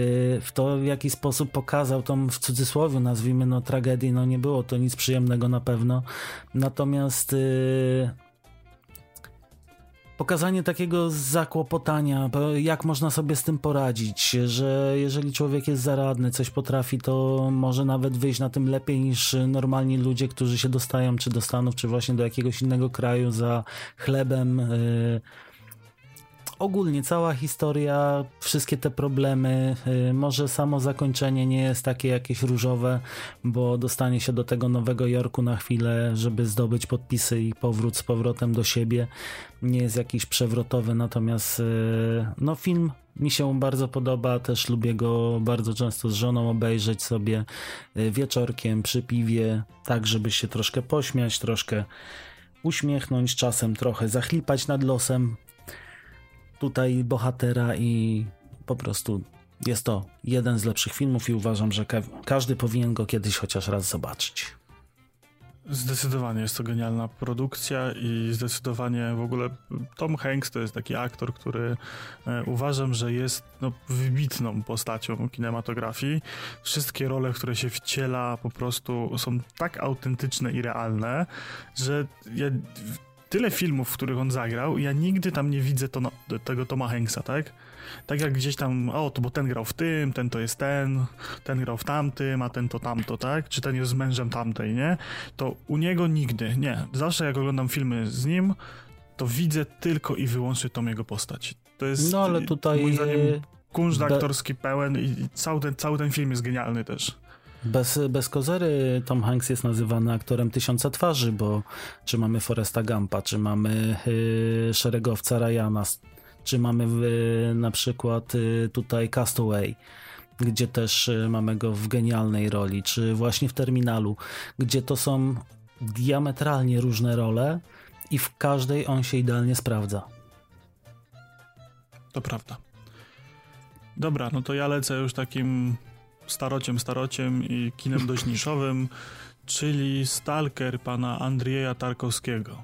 w to w jaki sposób pokazał tą w cudzysłowie nazwijmy no tragedię, no nie było to nic przyjemnego na pewno. Natomiast yy, pokazanie takiego zakłopotania, jak można sobie z tym poradzić, że jeżeli człowiek jest zaradny, coś potrafi, to może nawet wyjść na tym lepiej niż normalni ludzie, którzy się dostają czy do Stanów, czy właśnie do jakiegoś innego kraju za chlebem. Yy, ogólnie cała historia, wszystkie te problemy, y, może samo zakończenie nie jest takie jakieś różowe, bo dostanie się do tego Nowego Jorku na chwilę, żeby zdobyć podpisy i powrót z powrotem do siebie. Nie jest jakiś przewrotowy, natomiast y, no film mi się bardzo podoba, też lubię go bardzo często z żoną obejrzeć sobie y, wieczorkiem przy piwie, tak żeby się troszkę pośmiać, troszkę uśmiechnąć, czasem trochę zachlipać nad losem, tutaj bohatera i po prostu jest to jeden z lepszych filmów i uważam, że ka każdy powinien go kiedyś chociaż raz zobaczyć. Zdecydowanie jest to genialna produkcja i zdecydowanie w ogóle Tom Hanks to jest taki aktor, który e, uważam, że jest no, wybitną postacią kinematografii. Wszystkie role, w które się wciela po prostu są tak autentyczne i realne, że ja tyle filmów, w których on zagrał, ja nigdy tam nie widzę to, tego Toma Hanksa, tak? Tak jak gdzieś tam, o, to bo ten grał w tym, ten to jest ten, ten grał w tamtym, a ten to tamto, tak? Czy ten jest z mężem tamtej, nie? To u niego nigdy, nie. Zawsze jak oglądam filmy z nim, to widzę tylko i wyłącznie tą jego postać. To jest, no ale tutaj... moim zdaniem, kunszt aktorski pełen i cały ten, cały ten film jest genialny też. Bez, bez kozery Tom Hanks jest nazywany aktorem tysiąca twarzy, bo czy mamy Foresta Gampa, czy mamy y, szeregowca Ryana, czy mamy y, na przykład y, tutaj Castaway, gdzie też y, mamy go w genialnej roli, czy właśnie w Terminalu, gdzie to są diametralnie różne role i w każdej on się idealnie sprawdza. To prawda. Dobra, no to ja lecę już takim starociem, starociem i kinem dość niszowym, <laughs> czyli Stalker pana Andrzeja Tarkowskiego.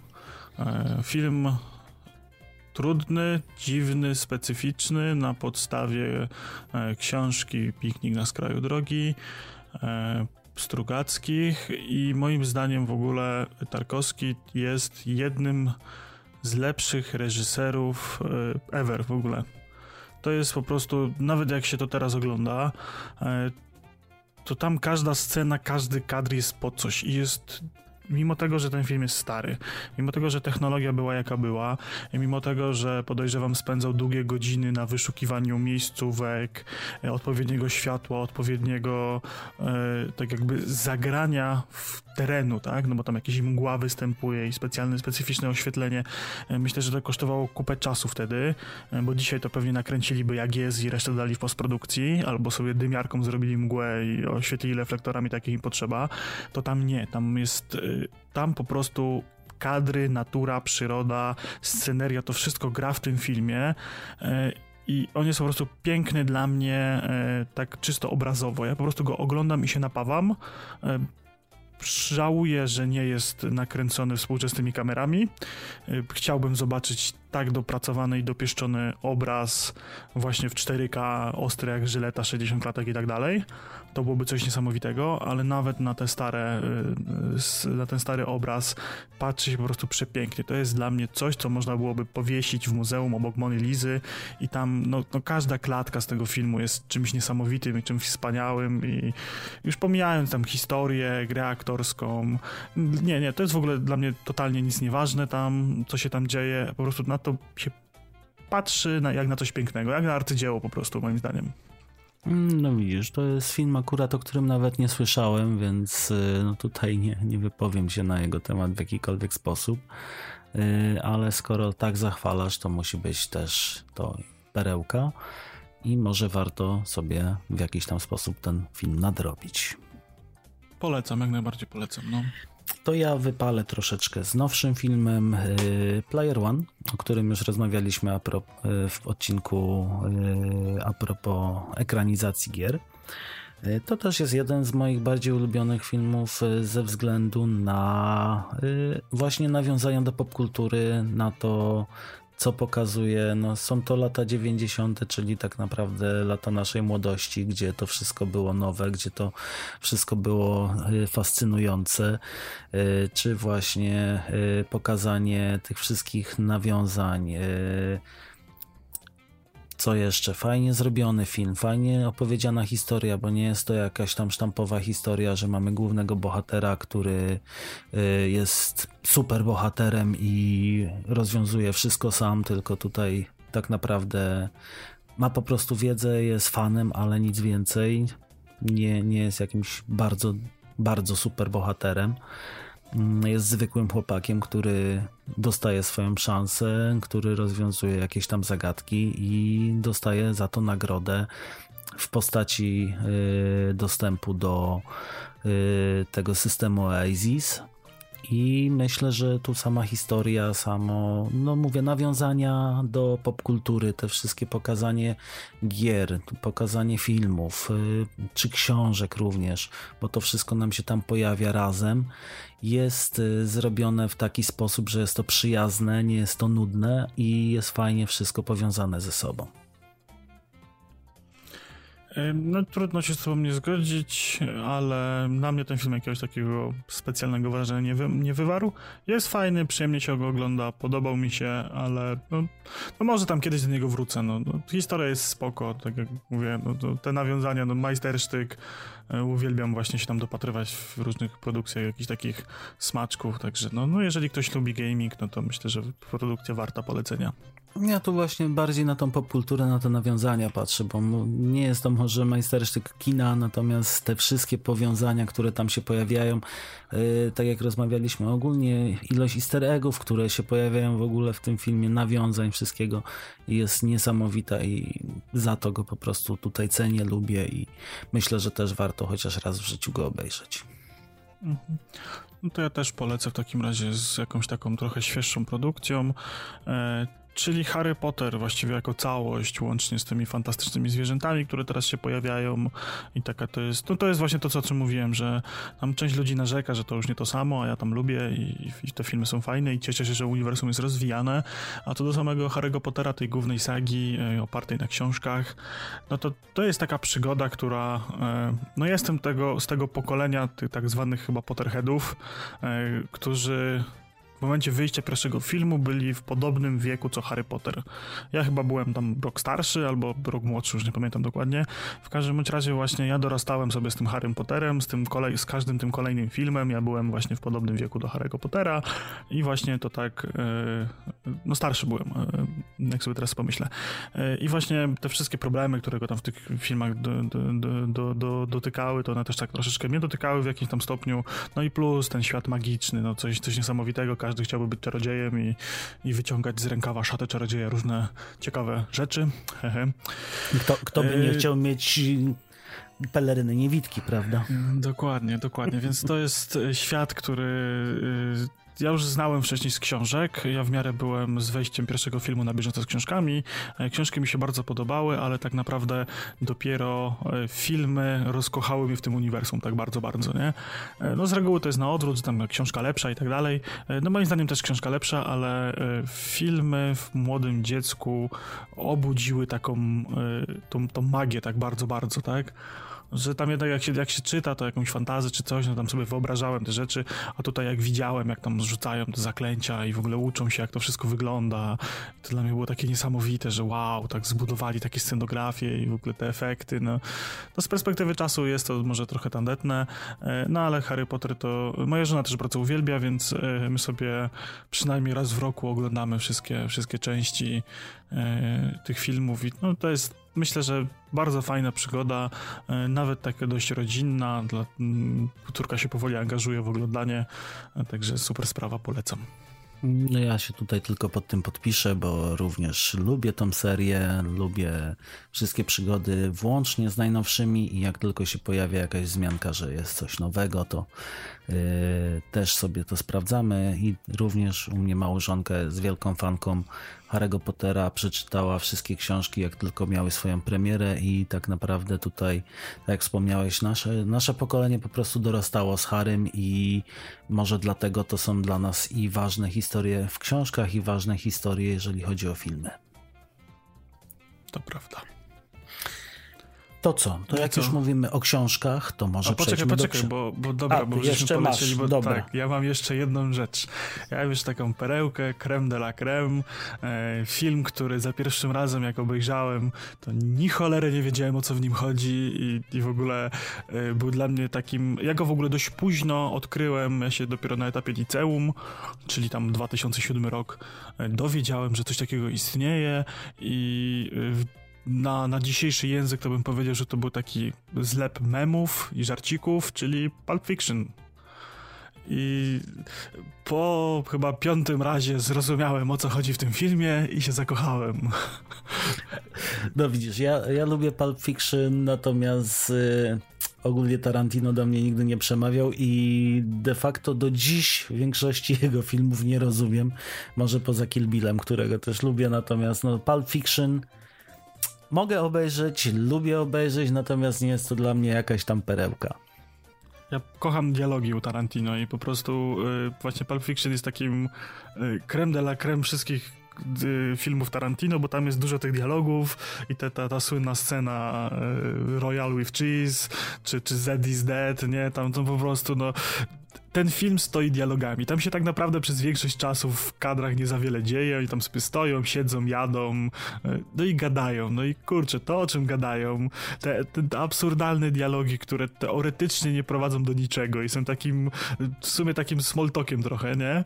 E, film trudny, dziwny, specyficzny na podstawie e, książki Piknik na skraju drogi e, Strugackich i moim zdaniem w ogóle Tarkowski jest jednym z lepszych reżyserów ever w ogóle to jest po prostu, nawet jak się to teraz ogląda, e, to tam każda scena, każdy kadr jest po coś i jest mimo tego, że ten film jest stary, mimo tego, że technologia była jaka była, mimo tego, że podejrzewam spędzał długie godziny na wyszukiwaniu miejscówek, e, odpowiedniego światła, odpowiedniego e, tak jakby zagrania w terenu, tak, no bo tam jakieś mgła występuje i specjalne, specyficzne oświetlenie. E, myślę, że to kosztowało kupę czasu wtedy, bo dzisiaj to pewnie nakręciliby jak jest i resztę dali w postprodukcji, albo sobie dymiarką zrobili mgłę i oświetlili reflektorami, takich im potrzeba, to tam nie, tam jest tam po prostu kadry, natura, przyroda, sceneria, to wszystko gra w tym filmie. E, i on jest po prostu piękny dla mnie, e, tak czysto obrazowo. Ja po prostu go oglądam i się napawam. E, żałuję, że nie jest nakręcony współczesnymi kamerami. Chciałbym zobaczyć tak dopracowany i dopieszczony obraz właśnie w 4K, ostry jak żyleta, 60 klatek i tak dalej. To byłoby coś niesamowitego, ale nawet na te stare, y, na ten stary obraz patrzy się po prostu przepięknie. To jest dla mnie coś, co można byłoby powiesić w muzeum obok Mony Lizy i tam no, no każda klatka z tego filmu jest czymś niesamowitym i czymś wspaniałym i już pomijając tam historię, grę aktorską, nie, nie, to jest w ogóle dla mnie totalnie nic nieważne tam, co się tam dzieje, po prostu na to się patrzy na, jak na coś pięknego, jak na arcydzieło po prostu, moim zdaniem. Mm, no widzisz, to jest film akurat, o którym nawet nie słyszałem, więc y, no tutaj nie, nie wypowiem się na jego temat w jakikolwiek sposób, y, ale skoro tak zachwalasz, to musi być też to perełka i może warto sobie w jakiś tam sposób ten film nadrobić. Polecam, jak najbardziej polecam, no to ja wypalę troszeczkę z nowszym filmem y, Player One, o którym już rozmawialiśmy a pro, y, w odcinku y, a propos ekranizacji gier. To też jest jeden z moich bardziej ulubionych filmów ze względu na właśnie nawiązania do popkultury, na to, co pokazuje, no są to lata 90., czyli tak naprawdę lata naszej młodości, gdzie to wszystko było nowe, gdzie to wszystko było y, fascynujące, y, czy właśnie y, pokazanie tych wszystkich nawiązań co jeszcze? Fajnie zrobiony film, fajnie opowiedziana historia, bo nie jest to jakaś tam sztampowa historia, że mamy głównego bohatera, który y, jest super bohaterem i rozwiązuje wszystko sam, tylko tutaj tak naprawdę ma po prostu wiedzę, jest fanem, ale nic więcej. Nie, nie jest jakimś bardzo, bardzo super bohaterem. Jest zwykłym chłopakiem, który dostaje swoją szansę, który rozwiązuje jakieś tam zagadki i dostaje za to nagrodę w postaci y, dostępu do y, tego systemu Oasis, i myślę, że tu sama historia, samo, no mówię, nawiązania do popkultury, te wszystkie pokazanie gier, pokazanie filmów, y, czy książek również, bo to wszystko nam się tam pojawia razem, jest y, zrobione w taki sposób, że jest to przyjazne, nie jest to nudne i jest fajnie wszystko powiązane ze sobą. No trudno się z tobą nie zgodzić, ale na mnie ten film jakiegoś takiego specjalnego wrażenia nie, wy, nie wywarł. Jest fajny, przyjemnie się go ogląda, podobał mi się, ale no, no może tam kiedyś do niego wrócę. No, no historia jest spoko, tak jak mówię, no, te nawiązania, no majstersztyk, uwielbiam właśnie się tam dopatrywać w różnych produkcjach jakichś takich smaczków, także no, no jeżeli ktoś lubi gaming, no to myślę, że produkcja warta polecenia. Ja tu właśnie bardziej na tą popkulturę, na te nawiązania patrzę, bo nie jest to może majstersztyk kina, natomiast te wszystkie powiązania, które tam się pojawiają, yy, tak jak rozmawialiśmy, ogólnie ilość easter eggów, które się pojawiają w ogóle w tym filmie, nawiązań, wszystkiego jest niesamowita i za to go po prostu tutaj cenię, lubię i myślę, że też warto chociaż raz w życiu go obejrzeć. Mhm. No to ja też polecę w takim razie z jakąś taką trochę świeższą produkcją. Czyli Harry Potter właściwie jako całość, łącznie z tymi fantastycznymi zwierzętami, które teraz się pojawiają i taka to jest, no to jest właśnie to, co o czym mówiłem, że tam część ludzi narzeka, że to już nie to samo, a ja tam lubię i, i te filmy są fajne i cieszę się, że uniwersum jest rozwijane, a co do samego Harry'ego Pottera, tej głównej sagi e, opartej na książkach, no to to jest taka przygoda, która, e, no jestem tego, z tego pokolenia tych tak zwanych chyba Potterheadów, e, którzy momencie wyjścia pierwszego filmu byli w podobnym wieku co Harry Potter. Ja chyba byłem tam rok starszy albo rok młodszy, już nie pamiętam dokładnie. W każdym razie właśnie ja dorastałem sobie z tym Harrym Potterem, z, tym kolej, z każdym tym kolejnym filmem. Ja byłem właśnie w podobnym wieku do Harry'ego Pottera i właśnie to tak, e, no starszy byłem, e, jak sobie teraz pomyślę. E, I właśnie te wszystkie problemy, które go tam w tych filmach do, do, do, do, dotykały, to one też tak troszeczkę mnie dotykały w jakimś tam stopniu. No i plus ten świat magiczny, no coś, coś niesamowitego każdy chciałby być czarodziejem i, i wyciągać z rękawa szatę czarodzieja różne ciekawe rzeczy. Kto, kto by nie e, chciał mieć peleryny niewidki, prawda? Dokładnie, dokładnie. Więc to jest świat, który ja już znałem wcześniej z książek. Ja w miarę byłem z wejściem pierwszego filmu na bieżąco z książkami. E, książki mi się bardzo podobały, ale tak naprawdę dopiero e, filmy rozkochały mnie w tym uniwersum tak bardzo, bardzo, nie? No z reguły to jest na odwrót, tam książka lepsza i tak dalej. No moim zdaniem też książka lepsza, ale filmy w młodym dziecku obudziły taką tą, tą magię tak bardzo, bardzo, tak? Że tam jednak jak się, jak się czyta to jakąś fantazję czy coś, no tam sobie wyobrażałem te rzeczy, a tutaj jak widziałem, jak tam zrzucają te zaklęcia i w ogóle uczą się, jak to wszystko wygląda, to dla mnie było takie niesamowite, że wow, tak zbudowali takie scenografie i w ogóle te efekty, no, no z perspektywy czasu jest to może trochę tandetne, e, no ale Harry Potter to, moja żona też bardzo uwielbia, więc e, my sobie przynajmniej raz w roku oglądamy wszystkie, wszystkie części e, tych filmów i no to jest myślę, że bardzo fajna przygoda, e, nawet taka dość rodzinna. Dla, mm, córka się powoli angażuje w oglądanie, e, także super sprawa, polecam. No ja się tutaj tylko pod tym podpiszę, bo również lubię tą serię, lubię wszystkie przygody, włącznie z najnowszymi i jak tylko się pojawia jakaś zmianka, że jest coś nowego, to yy, też sobie to sprawdzamy i również u mnie małżonkę z wielką fanką Harry'ego Pottera przeczytała wszystkie książki, jak tylko miały swoją premierę i tak naprawdę tutaj, tak jak wspomniałeś, nasze, nasze pokolenie po prostu dorastało z Harrym i może dlatego to są dla nas i ważne historie w książkach i ważne historie, jeżeli chodzi o filmy. To prawda. To co? To jak co? już mówimy o książkach, to może A, poczekaj, poczekaj, do... bo, bo dobra, A, bo jeszcze masz, bo dobra. tak, ja mam jeszcze jedną rzecz. Ja jeszcze taką perełkę, creme de la creme, e, film, który za pierwszym razem jak obejrzałem, to ni cholery nie wiedziałem o co w nim chodzi i, i w ogóle e, był dla mnie takim, ja go w ogóle dość późno odkryłem, ja się dopiero na etapie liceum, czyli tam 2007 rok, e, dowiedziałem, że coś takiego istnieje i na, na dzisiejszy język to bym powiedział, że to był taki zlep memów i żarcików, czyli Pulp Fiction. I po chyba piątym razie zrozumiałem o co chodzi w tym filmie i się zakochałem. No widzisz, ja, ja lubię Pulp Fiction, natomiast y, ogólnie Tarantino do mnie nigdy nie przemawiał i de facto do dziś większości <laughs> jego filmów nie rozumiem. Może poza Kill Billem, którego też lubię, natomiast no, Pulp Fiction mogę obejrzeć, lubię obejrzeć, natomiast nie jest to dla mnie jakaś tam perełka. Ja kocham dialogi u Tarantino i po prostu y, właśnie Pulp Fiction jest takim y, creme de la creme wszystkich filmów Tarantino, bo tam jest dużo tych dialogów i te, ta, ta słynna scena y, Royal with Cheese, czy, czy Z is Dead, nie? Tam to po prostu, no ten film stoi dialogami. Tam się tak naprawdę przez większość czasu w kadrach nie za wiele dzieje. Oni tam sobie stoją, siedzą, jadą, e, no i gadają. No i kurczę, to o czym gadają, te, te absurdalne dialogi, które teoretycznie nie prowadzą do niczego i są takim, w sumie takim small talkiem trochę, nie?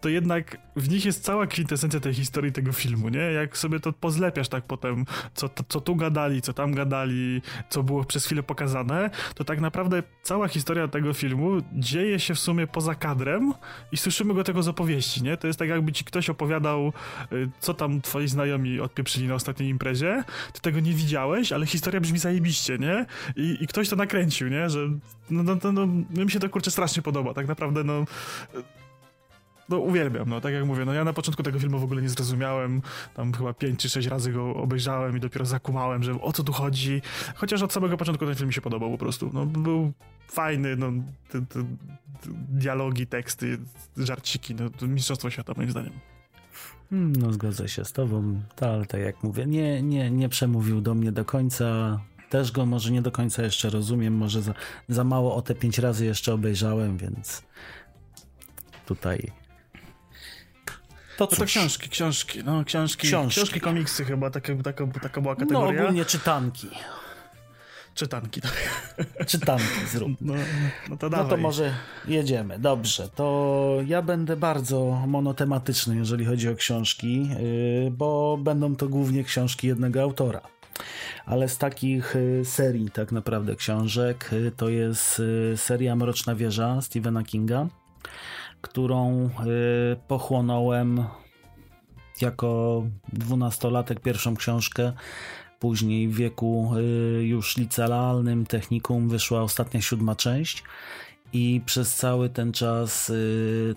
To jednak w nich jest cała kwintesencja tej historii tego filmu, nie? Jak sobie to pozlepiasz tak potem, co, to, co tu gadali, co tam gadali, co było przez chwilę pokazane, to tak naprawdę cała historia tego filmu dzieje się w sumie poza kadrem i słyszymy go tego z opowieści, nie? To jest tak jakby ci ktoś opowiadał, y, co tam twoi znajomi odpieprzyli na ostatniej imprezie, ty tego nie widziałeś, ale historia brzmi zajebiście, nie? I, i ktoś to nakręcił, nie? Że no, no, no, no mi się to kurczę strasznie podoba, tak naprawdę no no uwielbiam, no tak jak mówię, no ja na początku tego filmu w ogóle nie zrozumiałem, tam chyba pięć czy sześć razy go obejrzałem i dopiero zakumałem, że o co tu chodzi, chociaż od samego początku ten film mi się podobał po prostu, no był fajny, no te, te dialogi, teksty, żarciki, no to mistrzostwo świata moim zdaniem. Hmm, no zgodzę się z tobą, ale tak jak mówię, nie, nie, nie przemówił do mnie do końca, też go może nie do końca jeszcze rozumiem, może za, za mało o te pięć razy jeszcze obejrzałem, więc tutaj to, no to książki, książki, no książki, książki, książki komiksy chyba, taka, taka, taka była kategoria. No ogólnie czytanki. Czytanki, tak. Czytanki zrób. No, no, to no to może jedziemy. Dobrze, to ja będę bardzo monotematyczny, jeżeli chodzi o książki, y, bo będą to głównie książki jednego autora. Ale z takich y, serii, tak naprawdę książek, y, to jest seria Mroczna Wieża Stephena Kinga którą y, pochłonąłem jako dwunastolatek pierwszą książkę. Później w wieku y, już licealnym, technikum wyszła ostatnia siódma część i przez cały ten czas y,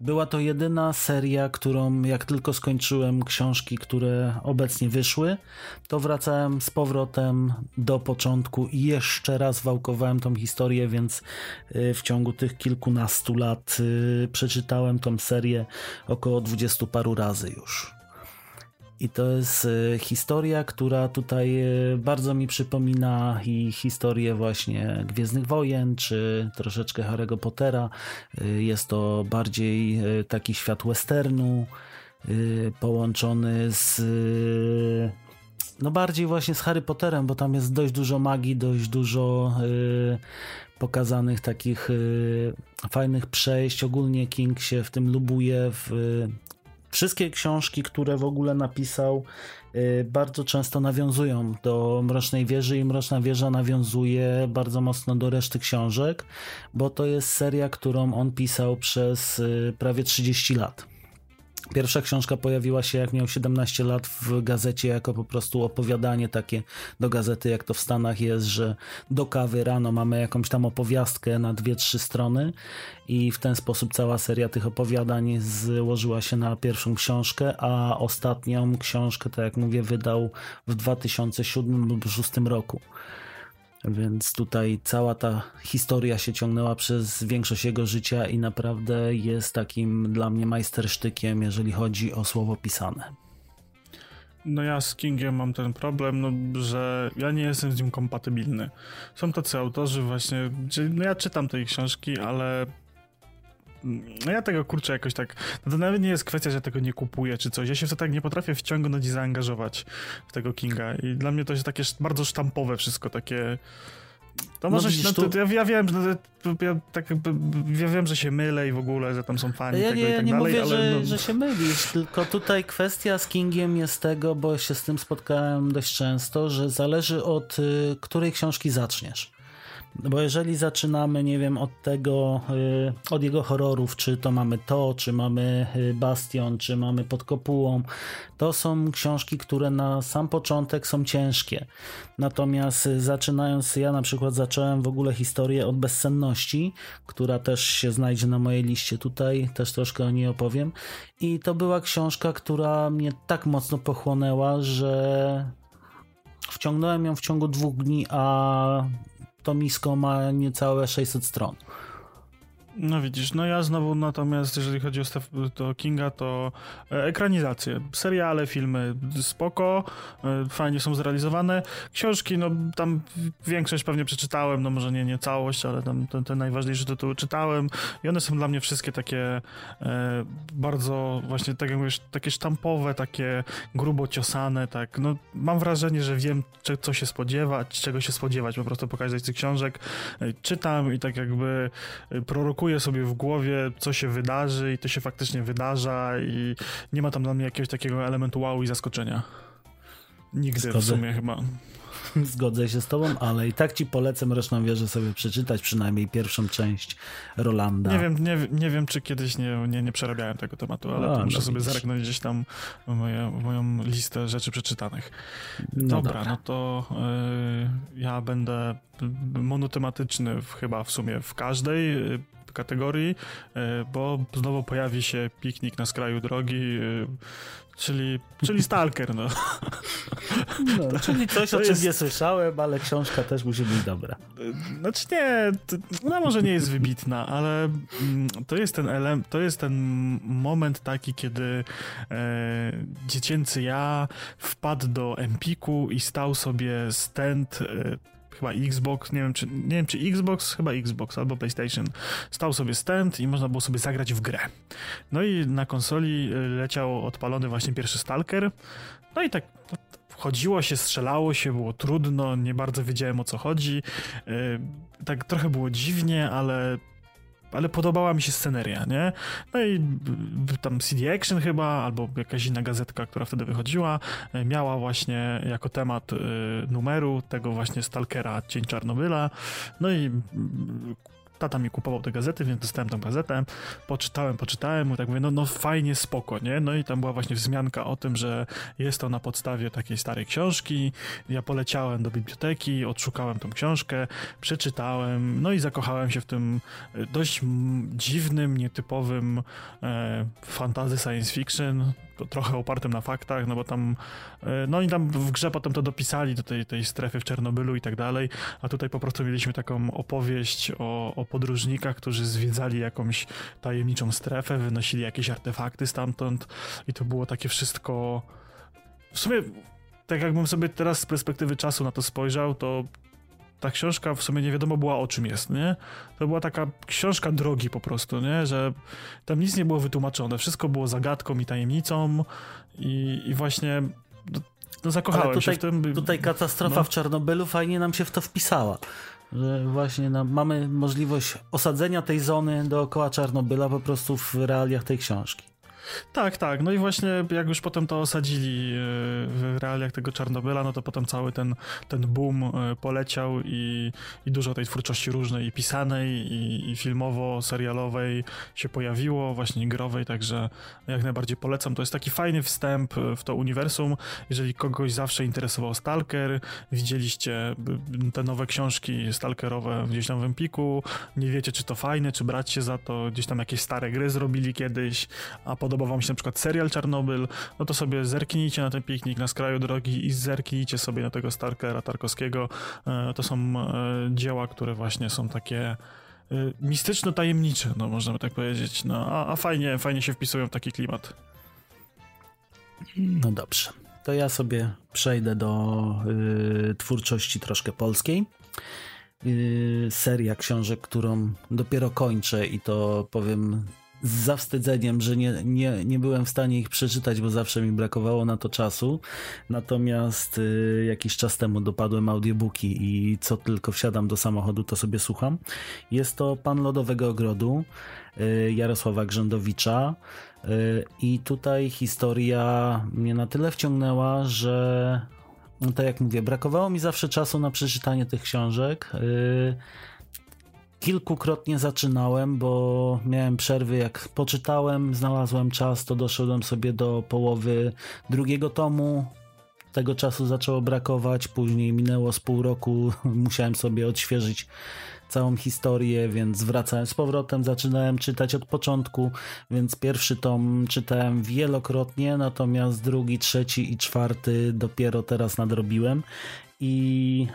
Była to jedyna seria, którą jak tylko skończyłem książki, które obecnie wyszły, to wracałem z powrotem do początku i jeszcze raz wałkowałem tą historię, więc y, w ciągu tych kilkunastu lat y, przeczytałem tą serię około dwudziestu paru razy już. I to jest e, historia, która tutaj e, bardzo mi przypomina i historię właśnie Gwiezdnych Wojen, czy troszeczkę Harry'ego Pottera. E, jest to bardziej taki świat westernu, połączony z no bardziej właśnie z Harry Potterem, bo tam jest dość dużo magii, dość dużo pokazanych takich fajnych przejść. Ogólnie King się w tym lubuje, w Wszystkie książki, które w ogóle napisał, y, bardzo często nawiązują do Mrocznej Wieży i Mroczna Wieża nawiązuje bardzo mocno do reszty książek, bo to jest seria, którą on pisał przez y, prawie 30 lat. Pierwsza książka pojawiła się jak miał 17 lat w gazecie jako po prostu opowiadanie takie do gazety, jak to w Stanach jest, że do kawy rano mamy jakąś tam opowiastkę na dwie, trzy strony i w ten sposób cała seria tych opowiadań złożyła się na pierwszą książkę, a ostatnią książkę, tak jak mówię, wydał w 2007 lub 2006 roku. Więc tutaj cała ta historia się ciągnęła przez większość jego życia i naprawdę jest takim dla mnie majstersztykiem, jeżeli chodzi o słowo pisane. No ja z Kingiem mam ten problem, no, że ja nie jestem z nim kompatybilny. Są tacy autorzy właśnie, no ja czytam tej książki, ale no ja tego kurczę jakoś tak. No to nawet nie jest kwestia, że tego nie kupuję czy coś. Ja się w to tak nie potrafię wciągnąć i zaangażować w tego Kinga. I dla mnie to jest takie bardzo sztampowe wszystko, takie. To może no, no, to, ja, ja, wiem, że ja, tak, ja wiem, że się mylę i w ogóle, że tam są fani ja tego nie, i tak nie dalej, mówię, ale że, no... że się mylisz, tylko tutaj kwestia z Kingiem jest tego, bo się z tym spotkałem dość często, że zależy od y, której książki zaczniesz. Bo jeżeli zaczynamy, nie wiem, od tego, y, od jego horrorów, czy to mamy to, czy mamy y, Bastion, czy mamy Pod Kopułą, to są książki, które na sam początek są ciężkie. Natomiast y, zaczynając, ja na przykład zacząłem w ogóle historię od bezsenności, która też się znajdzie na mojej liście tutaj, też troszkę o niej opowiem. I to była książka, która mnie tak mocno pochłonęła, że wciągnąłem ją w ciągu dwóch dni, a to misko ma niecałe 600 stron. No widzisz, no ja znowu natomiast, jeżeli chodzi o, Steph, to Kinga, to e, ekranizacje, seriale, filmy, spoko, e, fajnie są zrealizowane. Książki, no tam większość pewnie przeczytałem, no może nie, nie całość, ale tam te, te najważniejsze tytuły czytałem i one są dla mnie wszystkie takie e, bardzo właśnie, tak jak mówisz, takie sztampowe, takie grubo ciosane, tak, no mam wrażenie, że wiem, co się spodziewać, czego się spodziewać po prostu po każdej z tych książek. E, czytam i tak jakby e, prorokuję sobie w głowie, co się wydarzy i to się faktycznie wydarza i nie ma tam dla mnie jakiegoś takiego elementu wow i zaskoczenia. Nigdy Zgodzę. w sumie chyba. <laughs> Zgodzę się z tobą, ale i tak ci polecę Mroczną Wieżę sobie przeczytać, przynajmniej pierwszą część Rolanda. Nie wiem, nie, nie wiem czy kiedyś nie, nie, nie przerabiałem tego tematu, ale no, muszę no sobie zerknąć gdzieś tam moje, moją listę rzeczy przeczytanych. No dobra, dobra. no to y, ja będę monotematyczny w, chyba w sumie w każdej kategorii, e, bo znowu pojawi się piknik na skraju drogi, e, czyli, czyli Stalker, no. <laughs> no czyli coś, o czym jest... nie słyszałem, ale książka też musi być dobra. E, znaczy nie, ona może nie jest wybitna, ale mm, to jest ten element, to jest ten moment taki, kiedy e, dziecięcy ja wpadł do Empiku i stał sobie stand chyba Xbox, nie wiem czy, nie wiem czy Xbox, chyba Xbox albo PlayStation, stał sobie stand i można było sobie zagrać w grę. No i na konsoli y, leciał odpalony właśnie pierwszy Stalker, no i tak chodziło się, strzelało się, było trudno, nie bardzo wiedziałem o co chodzi, y, tak trochę było dziwnie, ale ale podobała mi się sceneria, nie? No i tam CD Action chyba, albo jakaś inna gazetka, która wtedy wychodziła, e, miała właśnie jako temat y, numeru tego właśnie Stalkera Cień Czarnobyla, no i tata mi kupował te gazety, więc dostałem tą gazetę, poczytałem, poczytałem, i tak mówię, no, no fajnie, spoko, nie? No i tam była właśnie wzmianka o tym, że jest to na podstawie takiej starej książki. Ja poleciałem do biblioteki, odszukałem tą książkę, przeczytałem, no i zakochałem się w tym e, dość dziwnym, nietypowym e, science fiction, trochę opartym na faktach, no bo tam, e, no i tam w grze potem to dopisali do tej, tej strefy w Czernobylu i tak dalej, a tutaj po prostu mieliśmy taką opowieść o, o podróżnikach, którzy zwiedzali jakąś tajemniczą strefę, wynosili jakieś artefakty stamtąd i to było takie wszystko w sumie tak jakbym sobie teraz z perspektywy czasu na to spojrzał, to ta książka w sumie nie wiadomo była o czym jest, nie? To była taka książka drogi po prostu, nie? Że tam nic nie było wytłumaczone, wszystko było zagadką i tajemnicą i, i właśnie no, no zakochałem tutaj, się w tym. Tutaj katastrofa no. w Czarnobylu fajnie nam się w to wpisała. Że właśnie mamy możliwość osadzenia tej zony dookoła Czarnobyla po prostu w realiach tej książki. Tak, tak. No i właśnie jak już potem to osadzili e, w realiach tego Czarnobyla, no to potem cały ten, ten boom e, poleciał i, i dużo tej twórczości różnej i pisanej, i, i filmowo-serialowej się pojawiło, właśnie growej, także jak najbardziej polecam. To jest taki fajny wstęp w to uniwersum. Jeżeli kogoś zawsze interesował Stalker, widzieliście te nowe książki stalkerowe gdzieś tam w Empiku, nie wiecie czy to fajne, czy brać się za to, gdzieś tam jakieś stare gry zrobili kiedyś, a podobno podobał wam się na przykład serial Czarnobyl, no to sobie zerknijcie na ten piknik na skraju drogi i zerknijcie sobie na tego Starkera Tarkowskiego. E, to są e, dzieła, które właśnie są takie e, mistyczno-tajemnicze, no możemy tak powiedzieć. No, a, a fajnie, fajnie się wpisują w taki klimat. No dobrze. To ja sobie przejdę do y, twórczości troszkę polskiej. Y, seria książek, którą dopiero kończę i to powiem z zawstydzeniem, że nie, nie, nie byłem w stanie ich przeczytać, bo zawsze mi brakowało na to czasu. Natomiast y, jakiś czas temu dopadłem audiobooki i co tylko wsiadam do samochodu, to sobie słucham. Jest to Pan Lodowego Ogrodu y, Jarosława Grzędowicza. Y, I tutaj historia mnie na tyle wciągnęła, że no tak jak mówię, brakowało mi zawsze czasu na przeczytanie tych książek. Y, kilkukrotnie zaczynałem, bo miałem przerwy, jak poczytałem, znalazłem czas, to doszedłem sobie do połowy drugiego tomu. Tego czasu zaczęło brakować, później minęło z pół roku, <laughs> musiałem sobie odświeżyć całą historię, więc wracałem z powrotem, zaczynałem czytać od początku, więc pierwszy tom czytałem wielokrotnie, natomiast drugi, trzeci i czwarty dopiero teraz nadrobiłem i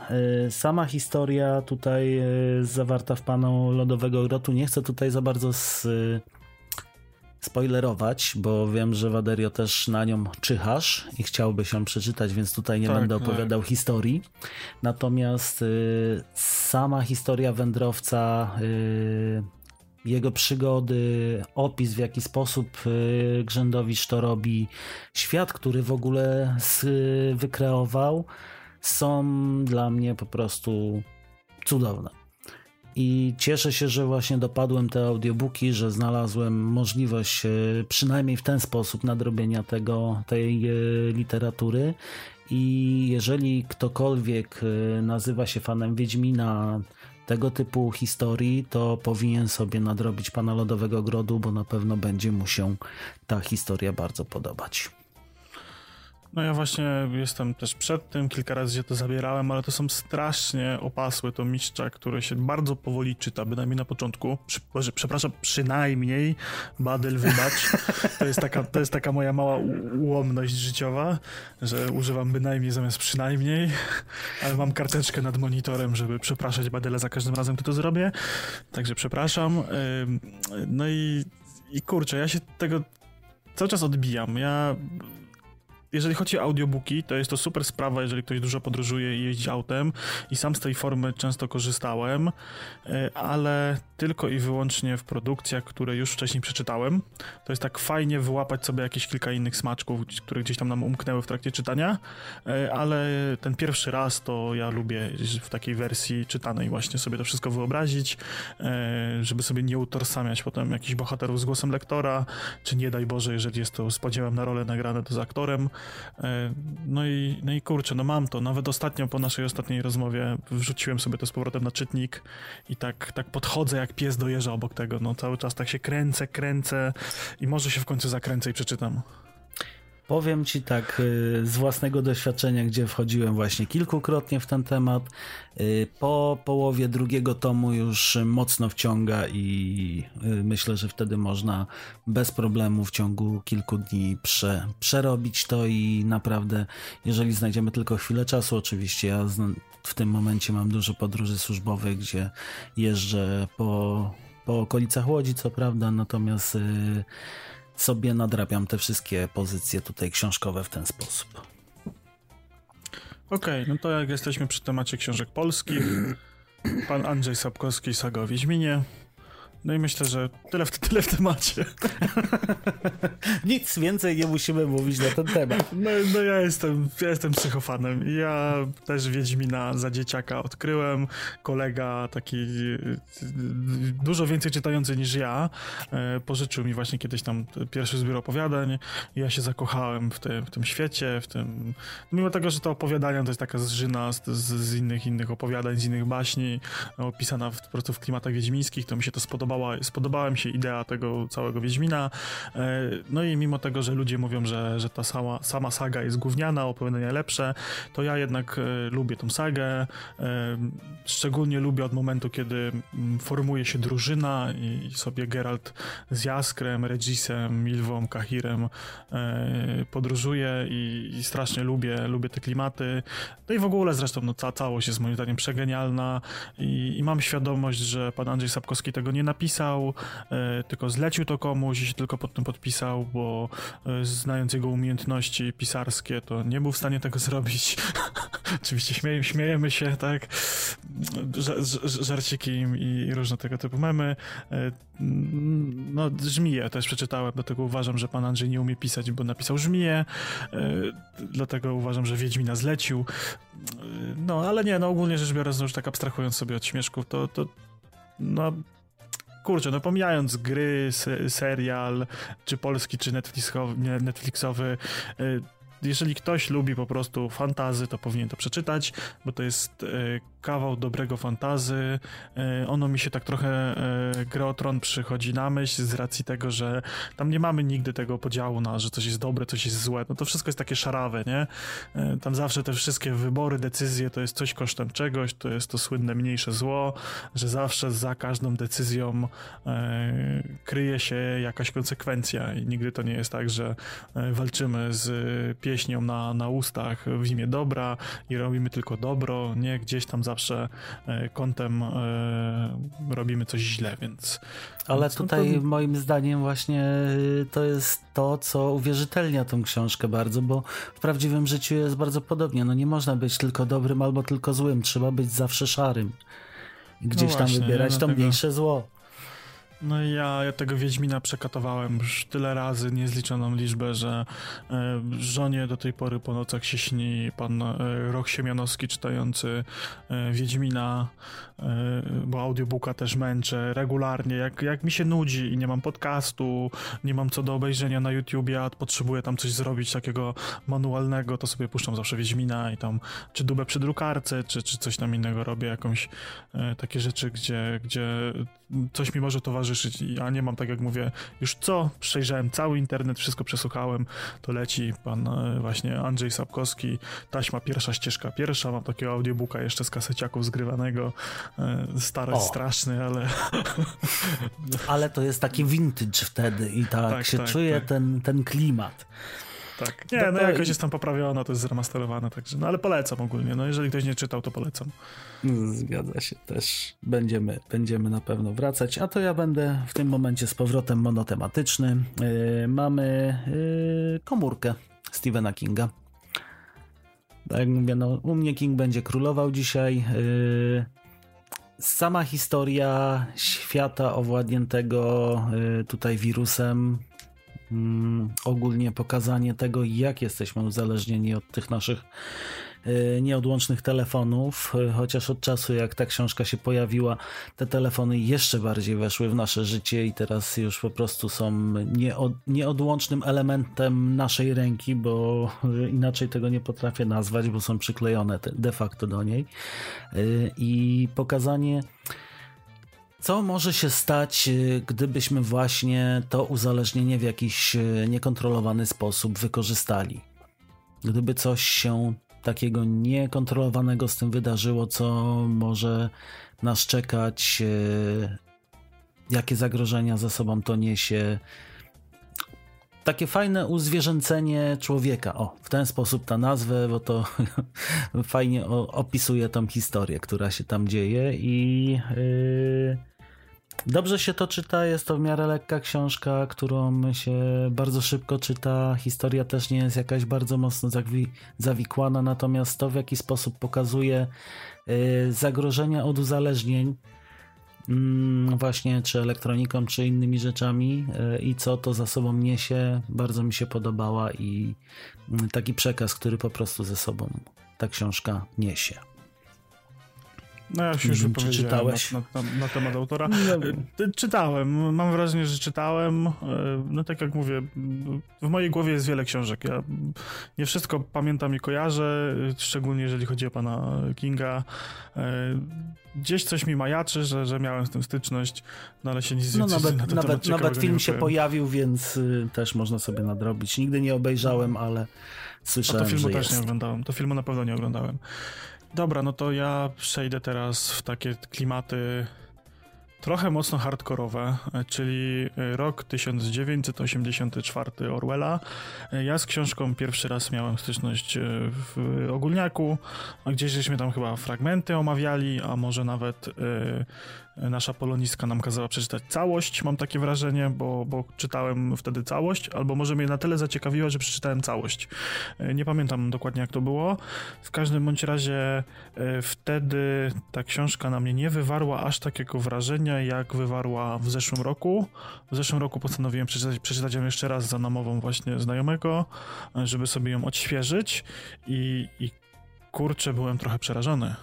e, sama historia tutaj e, zawarta w Panu Lodowego Grotu, nie chcę tutaj za bardzo z, e, spoilerować, bo wiem, że Waderio też na nią czyhasz i chciałby się przeczytać, więc tutaj nie tak, będę opowiadał tak. historii. Natomiast sama historia wędrowca jego przygody, opis w jaki sposób Grzędowicz to robi, świat, który w ogóle wykreował, są dla mnie po prostu cudowne. I cieszę się, że właśnie dopadłem te audiobooki, że znalazłem możliwość e, przynajmniej w ten sposób nadrobienia tego, tej e, literatury. I jeżeli ktokolwiek e, nazywa się fanem Wiedźmina, tego typu historii, to powinien sobie nadrobić Pana Lodowego Grodu, bo na pewno będzie mu się ta historia bardzo podobać. No ja właśnie jestem też przed tym, kilka razy się to zabierałem, ale to są strasznie opasłe to mistrza, które się bardzo powoli czyta, bynajmniej na początku. Przy, przepraszam, przynajmniej, Badel, wybacz. To jest taka, to jest taka moja mała ułomność życiowa, że używam bynajmniej zamiast przynajmniej, ale mam karteczkę nad monitorem, żeby przepraszać Badele za każdym razem, gdy to zrobię. Także przepraszam. No i, i kurczę, ja się tego cały czas odbijam. Ja jeżeli chodzi o audiobooki, to jest to super sprawa, jeżeli ktoś dużo podróżuje i jeździ autem i sam z tej formy często korzystałem, e, ale tylko i wyłącznie w produkcjach, które już wcześniej przeczytałem. To jest tak fajnie wyłapać sobie jakieś kilka innych smaczków, które gdzieś tam nam umknęły w trakcie czytania, e, ale ten pierwszy raz to ja lubię w takiej wersji czytanej właśnie sobie to wszystko wyobrazić, e, żeby sobie nie utorsamiać potem jakichś bohaterów z głosem lektora, czy nie daj Boże, jeżeli jest to z podziałem na rolę nagrane to z aktorem, no i, no i kurczę, no mam to. Nawet ostatnio po naszej ostatniej rozmowie wrzuciłem sobie to z powrotem na czytnik i tak, tak podchodzę jak pies dojeżdża obok tego. No cały czas tak się kręcę, kręcę i może się w końcu zakręcę i przeczytam. Powiem ci tak y, z własnego doświadczenia, gdzie wchodziłem właśnie kilkukrotnie w ten temat. Y, po połowie drugiego tomu już mocno wciąga i y, myślę, że wtedy można bez problemu w ciągu kilku dni prze, przerobić to i naprawdę, jeżeli znajdziemy tylko chwilę czasu, oczywiście ja w tym momencie mam dużo podróży służbowych, gdzie jeżdżę po, po okolicach Łodzi, co prawda, natomiast sobie nadrabiam te wszystkie pozycje tutaj książkowe w ten sposób. Okej, okay, no to jak jesteśmy przy temacie książek polskich, pan Andrzej Sapkowski, Saga o Wiedźminie. No i myślę, że tyle w, <laughs> tyle w temacie. <laughs> Nic więcej nie musimy mówić na ten temat. No, no ja, jestem, ja jestem psychofanem. Ja też Wiedźmina za dzieciaka odkryłem. Kolega taki dużo więcej czytający niż ja e, pożyczył mi właśnie kiedyś tam pierwszy zbiór opowiadań. Ja się zakochałem w tym, w tym świecie, w tym... Mimo tego, że te opowiadania to jest taka zżyna z, z innych innych opowiadań, z innych baśni, opisana w, po prostu w klimatach wiedźmińskich, to mi się to spodobało spodobała, spodobała mi się idea tego całego Wiedźmina. E, no i mimo tego, że ludzie mówią, że, że ta sama, sama saga jest gówniana, opowiadania lepsze, to ja jednak e, lubię tą sagę. E, szczególnie lubię od momentu, kiedy mm, formuje się drużyna i sobie Geralt z Jaskrem, Regisem, Milwą, Kahirem podróżuje i, i strasznie lubię, lubię te klimaty. No i w ogóle zresztą no, ca całość jest moim zdaniem przegenialna i, i mam świadomość, że pan Andrzej Sapkowski tego nie napisał napisał, e, tylko zlecił to komuś i się tylko pod tym podpisał, bo e, znając jego umiejętności pisarskie, to nie był w stanie tego <laughs> zrobić. <laughs> Oczywiście śmieje, śmiejemy się, tak? żarciki i różne tego typu memy. E, no, żmiję też przeczytałem, dlatego uważam, że pan Andrzej nie umie pisać, bo napisał żmiję. Dlatego uważam, że Wiedźmina zlecił. No, ale nie, no ogólnie rzecz biorąc, no już tak abstrahując sobie od śmieszków, to, to no kurczę, no pomijając gry, serial, czy polski, czy Netflixowy, Netflixowy y, jeżeli ktoś lubi po prostu fantazy, to powinien to przeczytać, bo to jest e, kawał dobrego fantazy. E, ono mi się tak trochę e, Grotron przychodzi na myśl z racji tego, że tam nie mamy nigdy tego podziału na, że coś jest dobre, coś jest złe. No to wszystko jest takie szarawe, nie? Tam zawsze te wszystkie wybory, decyzje to jest coś kosztem czegoś, to jest to słynne mniejsze zło, że zawsze za każdą decyzją kryje się jakaś konsekwencja i nigdy to nie jest tak, że walczymy z pieśnią na, na ustach w imię dobra i robimy tylko dobro, nie gdzieś tam zawsze e, kątem e, robimy coś źle, więc... Ale tutaj to... moim zdaniem właśnie e, to jest to, co uwierzytelnia tą książkę bardzo, bo w prawdziwym życiu jest bardzo podobnie. No nie można być tylko dobrym albo tylko złym, trzeba być zawsze szarym. Gdzieś no właśnie, tam wybierać to mniejsze zło. No ja, ja tego Wiedźmina przekatowałem już tyle razy, niezliczoną liczbę, że e, żonie do tej pory po nocach się śni pan e, Roch Siemianowski czytający e, Wiedźmina, bo audiobooka też męczę regularnie. Jak, jak mi się nudzi i nie mam podcastu, nie mam co do obejrzenia na YouTubie, a potrzebuję tam coś zrobić takiego manualnego, to sobie puszczam zawsze Wiedźmina i tam czy dubę przy drukarce, czy, czy coś tam innego robię, jakąś e, takie rzeczy, gdzie, gdzie coś mi może towarzyszyć. Ja nie mam, tak jak mówię, już co, przejrzałem cały internet, wszystko przesłuchałem, to leci pan e, właśnie Andrzej Sapkowski, taśma pierwsza, ścieżka pierwsza, mam takiego audiobooka jeszcze z kaseciaków zgrywanego, e, stary, o. straszny, ale... <laughs> ale to jest taki vintage wtedy i tak, tak się tak, czuje tak. Ten, ten klimat. Tak. Nie, no jakoś jest tam poprawione, to jest zremasterowane, także, no ale polecam ogólnie, no jeżeli ktoś nie czytał, to polecam. Zgadza się też. Będziemy, będziemy na pewno wracać, a to ja będę w tym momencie z powrotem monotematyczny. Yy, mamy yy, komórkę Stephena Kinga. Tak jak mówię, no, u mnie King będzie królował dzisiaj. Yy, sama historia świata owładniętego yy, tutaj wirusem Mm, ogólnie pokazanie tego, jak jesteśmy uzależnieni od tych naszych y, nieodłącznych telefonów, y, chociaż od czasu jak ta książka się pojawiła, te telefony jeszcze bardziej weszły w nasze życie i teraz już po prostu są nieod, nieodłącznym elementem naszej ręki, bo inaczej tego nie potrafię nazwać, bo są przyklejone de facto do niej. I pokazanie co może się stać, y, gdybyśmy właśnie to uzależnienie w jakiś y, niekontrolowany sposób wykorzystali? Gdyby coś się takiego niekontrolowanego z tym wydarzyło, co może nas czekać, y, jakie zagrożenia ze sobą to niesie. Takie fajne uzwierzęcenie człowieka. O, w ten sposób ta nazwę, bo to <laughs> fajnie opisuje tą historię, która się tam dzieje i. Yy Dobrze się to czyta, jest to w miarę lekka książka, którą się bardzo szybko czyta. Historia też nie jest jakaś bardzo mocno zawikłana, natomiast to w jaki sposób pokazuje y, zagrożenia od uzależnień, mm, właśnie czy elektroniką, czy innymi rzeczami y, i co to za sobą niesie, bardzo mi się podobała i mm, taki przekaz, który po prostu ze sobą ta książka niesie. No ja się już wypowiedziałem czytałeś? Na, na, na, temat autora. No. Czytałem, mam wrażenie, że czytałem. E, no tak jak mówię, w mojej głowie jest wiele książek. Ja nie wszystko pamiętam i kojarzę, szczególnie jeżeli chodzi o pana Kinga. E, gdzieś coś mi majaczy, że, że miałem z tym styczność, no ale się nic no, nawet, na ten nawet, nawet film się pojawił, więc y, też można sobie nadrobić. Nigdy nie obejrzałem, ale słyszałem, A to filmu też jest. nie oglądałem. To filmu na pewno nie oglądałem. Dobra, no to ja przejdę teraz w takie klimaty trochę mocno hardkorowe, czyli rok 1984 Orwella. Ja z książką pierwszy raz miałem styczność w ogólniaku, gdzieś żeśmy tam chyba fragmenty omawiali, a może nawet nasza polonistka nam kazała przeczytać całość, mam takie wrażenie, bo, bo czytałem wtedy całość, albo może mnie na tyle zaciekawiło, że przeczytałem całość. E, nie pamiętam dokładnie jak to było. W każdym bądź razie e, wtedy ta książka na mnie nie wywarła aż takiego wrażenia, jak wywarła w zeszłym roku. W zeszłym roku postanowiłem przeczytać, przeczytać ją jeszcze raz za namową właśnie znajomego, e, żeby sobie ją odświeżyć i, i kurczę, byłem trochę przerażony.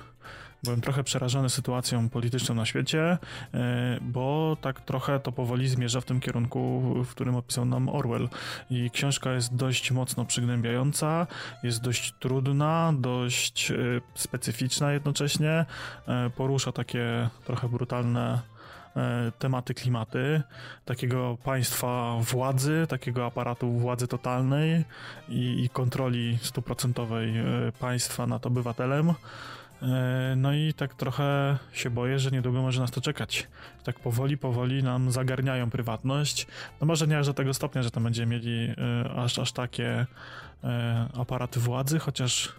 Byłem trochę przerażony sytuacją polityczną na świecie, e, bo tak trochę to powoli zmierza w tym kierunku, w którym opisał nam Orwell. I książka jest dość mocno przygnębiająca, jest dość trudna, dość e, specyficzna jednocześnie, e, porusza takie trochę brutalne tematy klimaty, takiego państwa władzy, takiego aparatu władzy totalnej i, i kontroli stuprocentowej państwa nad obywatelem. E, no i tak trochę się boję, że niedługo może nas to czekać. Tak powoli, powoli nam zagarniają prywatność. No może nie aż do tego stopnia, że tam będziemy mieli e, aż, aż takie e, aparaty władzy, chociaż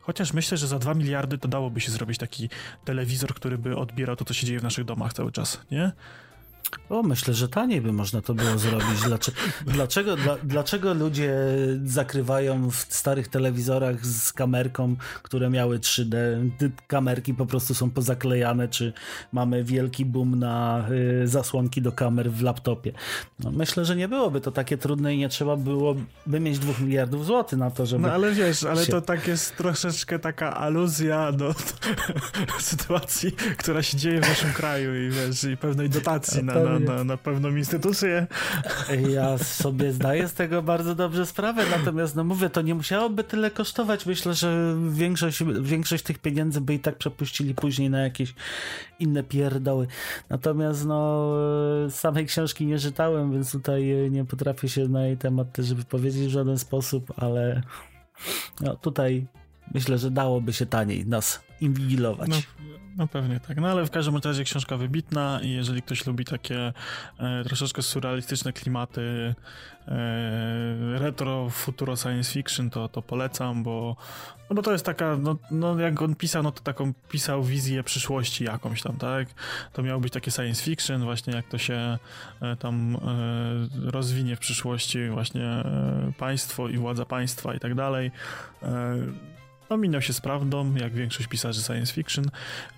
Chociaż myślę, że za 2 miliardy to dałoby się zrobić taki telewizor, który by odbierał to, co się dzieje w naszych domach cały czas, nie? O, myślę, że taniej by można to było zrobić. Dlaczego, <laughs> dlaczego, dla, dlaczego ludzie zakrywają w starych telewizorach z kamerką, które miały 3D, kamerki po prostu są pozaklejane, czy mamy wielki boom na y, zasłonki do kamer w laptopie? No, myślę, że nie byłoby to takie trudne i nie trzeba byłoby mieć 2 miliardów złotych na to, żeby... No ale wiesz, ale się... to tak jest troszeczkę taka aluzja do, do <laughs> sytuacji, która się dzieje w naszym kraju i wiesz, i pewnej dotacji na na, na, na pewną instytucję. Ja sobie zdaję z tego bardzo dobrze sprawę, natomiast no mówię, to nie musiałoby tyle kosztować. Myślę, że większość, większość tych pieniędzy by i tak przepuścili później na jakieś inne pierdoły. Natomiast no samej książki nie czytałem, więc tutaj nie potrafię się na jej temat też wypowiedzieć w żaden sposób, ale no tutaj myślę, że dałoby się taniej nas inwigilować. No, no pewnie tak. No ale w każdym razie książka wybitna i jeżeli ktoś lubi takie e, troszeczkę surrealistyczne klimaty e, retro, futuro science fiction, to, to polecam, bo, no bo to jest taka, no, no jak on pisał, no to taką pisał wizję przyszłości jakąś tam, tak? To miało być takie science fiction, właśnie jak to się e, tam e, rozwinie w przyszłości, właśnie e, państwo i władza państwa i tak dalej. E, no, się z prawdą, jak większość pisarzy science fiction,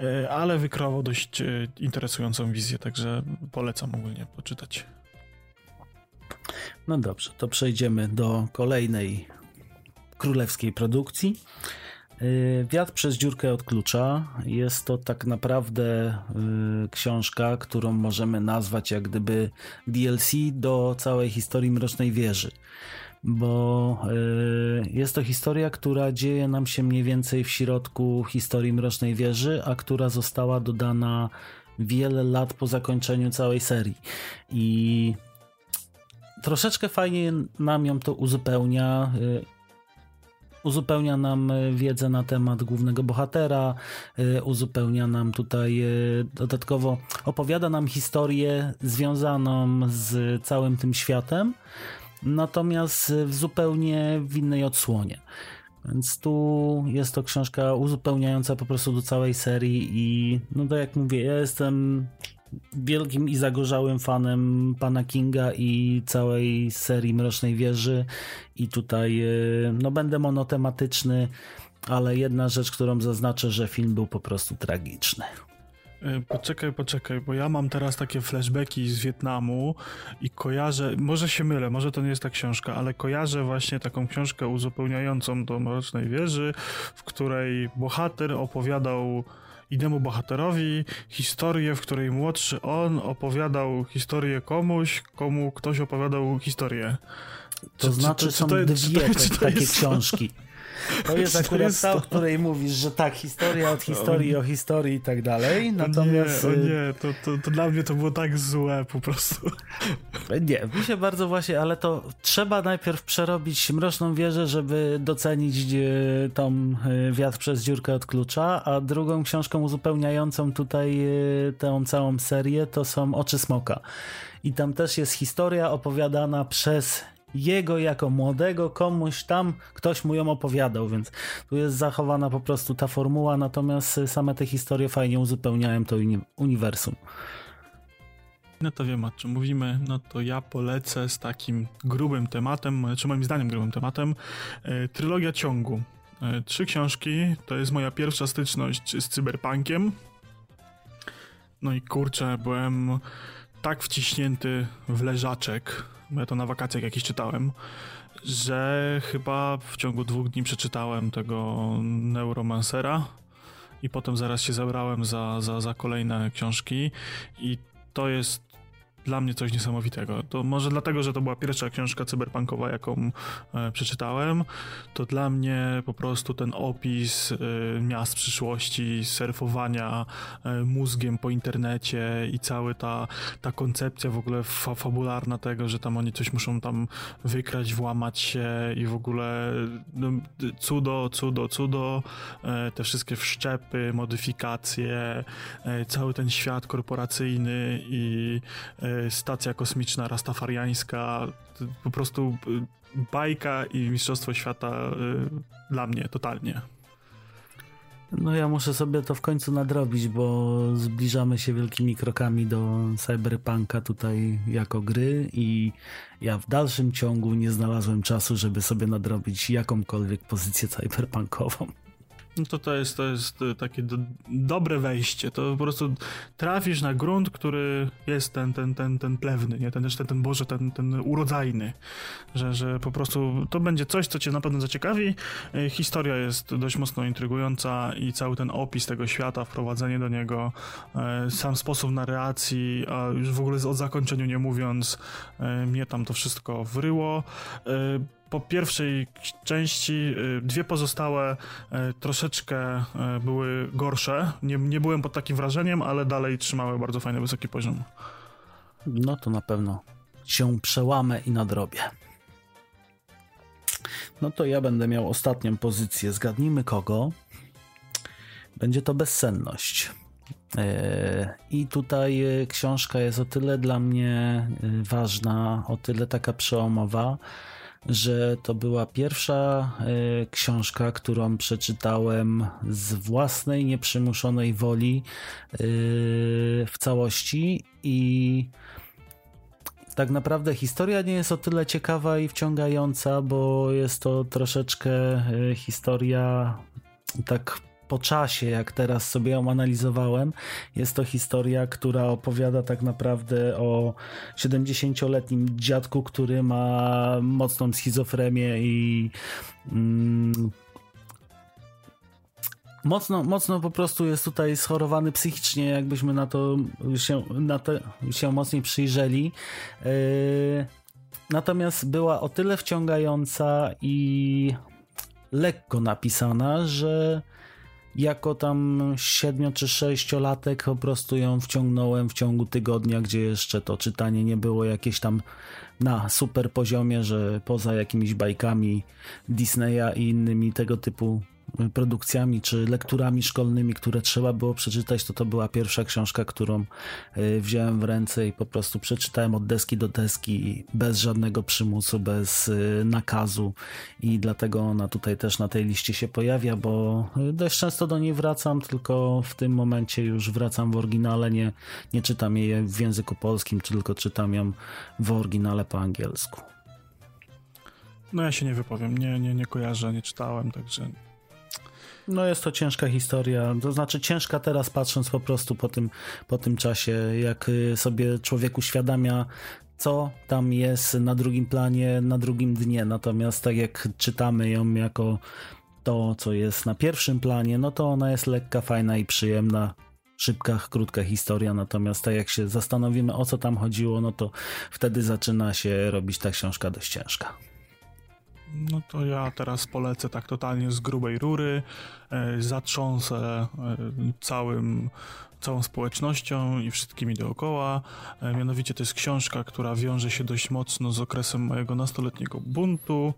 e, ale wykreował dość e, interesującą wizję, także polecam ogólnie poczytać. No dobrze, to przejdziemy do kolejnej królewskiej produkcji. Y, Wiatr przez dziurkę od klucza. Jest to tak naprawdę książka, którą możemy nazwać jak gdyby DLC do całej historii Mrocznej Wieży. Bo y, jest to historia, która dzieje nam się mniej więcej w środku historii Mrocznej Wieży, a która została dodana wiele lat po zakończeniu całej serii. I troszeczkę fajnie nam ją to uzupełnia uzupełnia nam e, wiedzę na temat głównego bohatera, e, uzupełnia nam tutaj e, dodatkowo, opowiada nam historię związaną z całym tym światem, natomiast w zupełnie w innej odsłonie. Więc tu jest to książka uzupełniająca po prostu do całej serii i no to jak mówię, ja jestem wielkim i zagorzałym fanem pana Kinga i całej serii Mrocznej Wieży i tutaj y, no będę monotematyczny, ale jedna rzecz, którą zaznaczę, że film był po prostu tragiczny. E, poczekaj, poczekaj, bo ja mam teraz takie flashbacki z Wietnamu i kojarzę, może się mylę, może to nie jest ta książka, ale kojarzę właśnie taką książkę uzupełniającą do Mrocznej Wieży, w której bohater opowiadał innemu bohaterowi historię, w której młodszy on opowiadał historię komuś, komu ktoś opowiadał historię. To czy, znaczy czy to, są to, dwie czy to, takie jest... książki. To jest akurat ta, o której mówisz, że tak, historia od historii o, o historii i tak dalej. Natomiast. Nie, o y, nie, to, to, to dla mnie to było tak złe po prostu. Nie, mi się bardzo właśnie, ale to trzeba najpierw przerobić Mroczną Wieżę, żeby docenić y, tą y, wiatr przez dziurkę od klucza, a drugą książką uzupełniającą tutaj tę całą serię to są Oczy Smoka. I tam też jest historia opowiadana przez jego jako młodego komuś tam ktoś mu ją opowiadał, więc tu jest zachowana po prostu ta formuła, natomiast same te historie fajnie uzupełniają to uni uniwersum. No to wiem o czym mówimy, no to ja polecę z takim grubym tematem, czy moim zdaniem grubym tematem, e, trylogia ciągu. E, trzy książki, to jest moja pierwsza styczność z cyberpunkiem. No i kurczę, byłem tak wciśnięty w leżaczek, ja to na wakacjach jakiś czytałem, że chyba w ciągu dwóch dni przeczytałem tego Neuromancera i potem zaraz się zebrałem za, za, za kolejne książki i to jest dla mnie coś niesamowitego. To może dlatego, że to była pierwsza książka cyberpunkowa, jaką e, przeczytałem, to dla mnie po prostu ten opis e, miast przyszłości, surfowania e, mózgiem po internecie i cała ta, ta koncepcja w ogóle fa fabularna tego, że tam oni coś muszą tam wykrać, włamać się i w ogóle no, cudo, cudo, cudo, e, te wszystkie wszczepy, modyfikacje, e, cały ten świat korporacyjny i e, stacja kosmiczna rastafariańska, po prostu y, bajka i Mistrzostwo Świata y, dla mnie totalnie. No ja muszę sobie to w końcu nadrobić, bo zbliżamy się wielkimi krokami do cyberpunka tutaj jako gry i ja w dalszym ciągu nie znalazłem czasu, żeby sobie nadrobić jakąkolwiek pozycję cyberpunkową. No to to jest, to jest e, takie do, dobre wejście. To po prostu trafisz na grunt, który jest ten, ten, ten, ten plewny, nie? Ten, ten, ten Boże, ten, ten urodzajny. Że, że po prostu to będzie coś, co cię na pewno zaciekawi. E, historia jest dość mocno intrygująca i cały ten opis tego świata, wprowadzenie do niego, e, sam sposób narracji, a już w ogóle o zakończeniu nie mówiąc, mnie tam to wszystko wryło po pierwszej części y, dwie pozostałe y, troszeczkę y, były gorsze. Nie, nie byłem pod takim wrażeniem, ale dalej trzymały bardzo fajny, wysoki poziom. No to na pewno się przełamę i nadrobię. No to ja będę miał ostatnią pozycję. Zgadnijmy kogo. Będzie to bezsenność. I tutaj książka jest o tyle dla mnie ważna, o tyle taka przełomowa, że to była pierwsza y, książka, którą przeczytałem z własnej, nieprzymuszonej woli y, w całości i tak naprawdę historia nie jest o tyle ciekawa i wciągająca, bo jest to troszeczkę y, historia tak po czasie, jak teraz sobie ją analizowałem, jest to historia, która opowiada tak naprawdę o 70-letnim dziadku, który ma mocną schizofrenię i mm, Mocno, mocno po prostu jest tutaj schorowany psychicznie, jakbyśmy na to się, na to się mocniej przyjrzeli. Yy, natomiast była o tyle wciągająca i lekko napisana, że jako tam siedmiu czy sześciolatek po prostu ją wciągnąłem w ciągu tygodnia, gdzie jeszcze to czytanie nie było jakieś tam na super poziomie, że poza jakimiś bajkami Disneya i innymi tego typu produkcjami czy lekturami szkolnymi, które trzeba było przeczytać, to to była pierwsza książka, którą e, wziąłem w ręce i po prostu przeczytałem od deski do deski bez żadnego przymusu, bez e, nakazu. I dlatego ona tutaj też na tej liście się pojawia, bo e, dość często do niej wracam, tylko w tym momencie już wracam w oryginale, nie, nie czytam jej w języku polskim, tylko czytam ją w oryginale po angielsku. No ja się nie wypowiem, nie, nie, nie kojarzę, nie czytałem, także no jest to ciężka historia, to znaczy ciężka teraz patrząc po prostu po tym, po tym czasie, jak y, sobie człowiek uświadamia, co tam jest na drugim planie, na drugim dnie. Natomiast tak jak czytamy ją jako to, co jest na pierwszym planie, no to ona jest lekka, fajna i przyjemna. Szybka, krótka historia, natomiast tak jak się zastanowimy o co tam chodziło, no to wtedy zaczyna się robić ta książka dość ciężka. No to ja teraz polecę tak totalnie z grubej rury, e, zatrząsę e, całym, całą społecznością i wszystkimi dookoła. E, mianowicie to jest książka, która wiąże się dość mocno z okresem mojego nastoletniego buntu,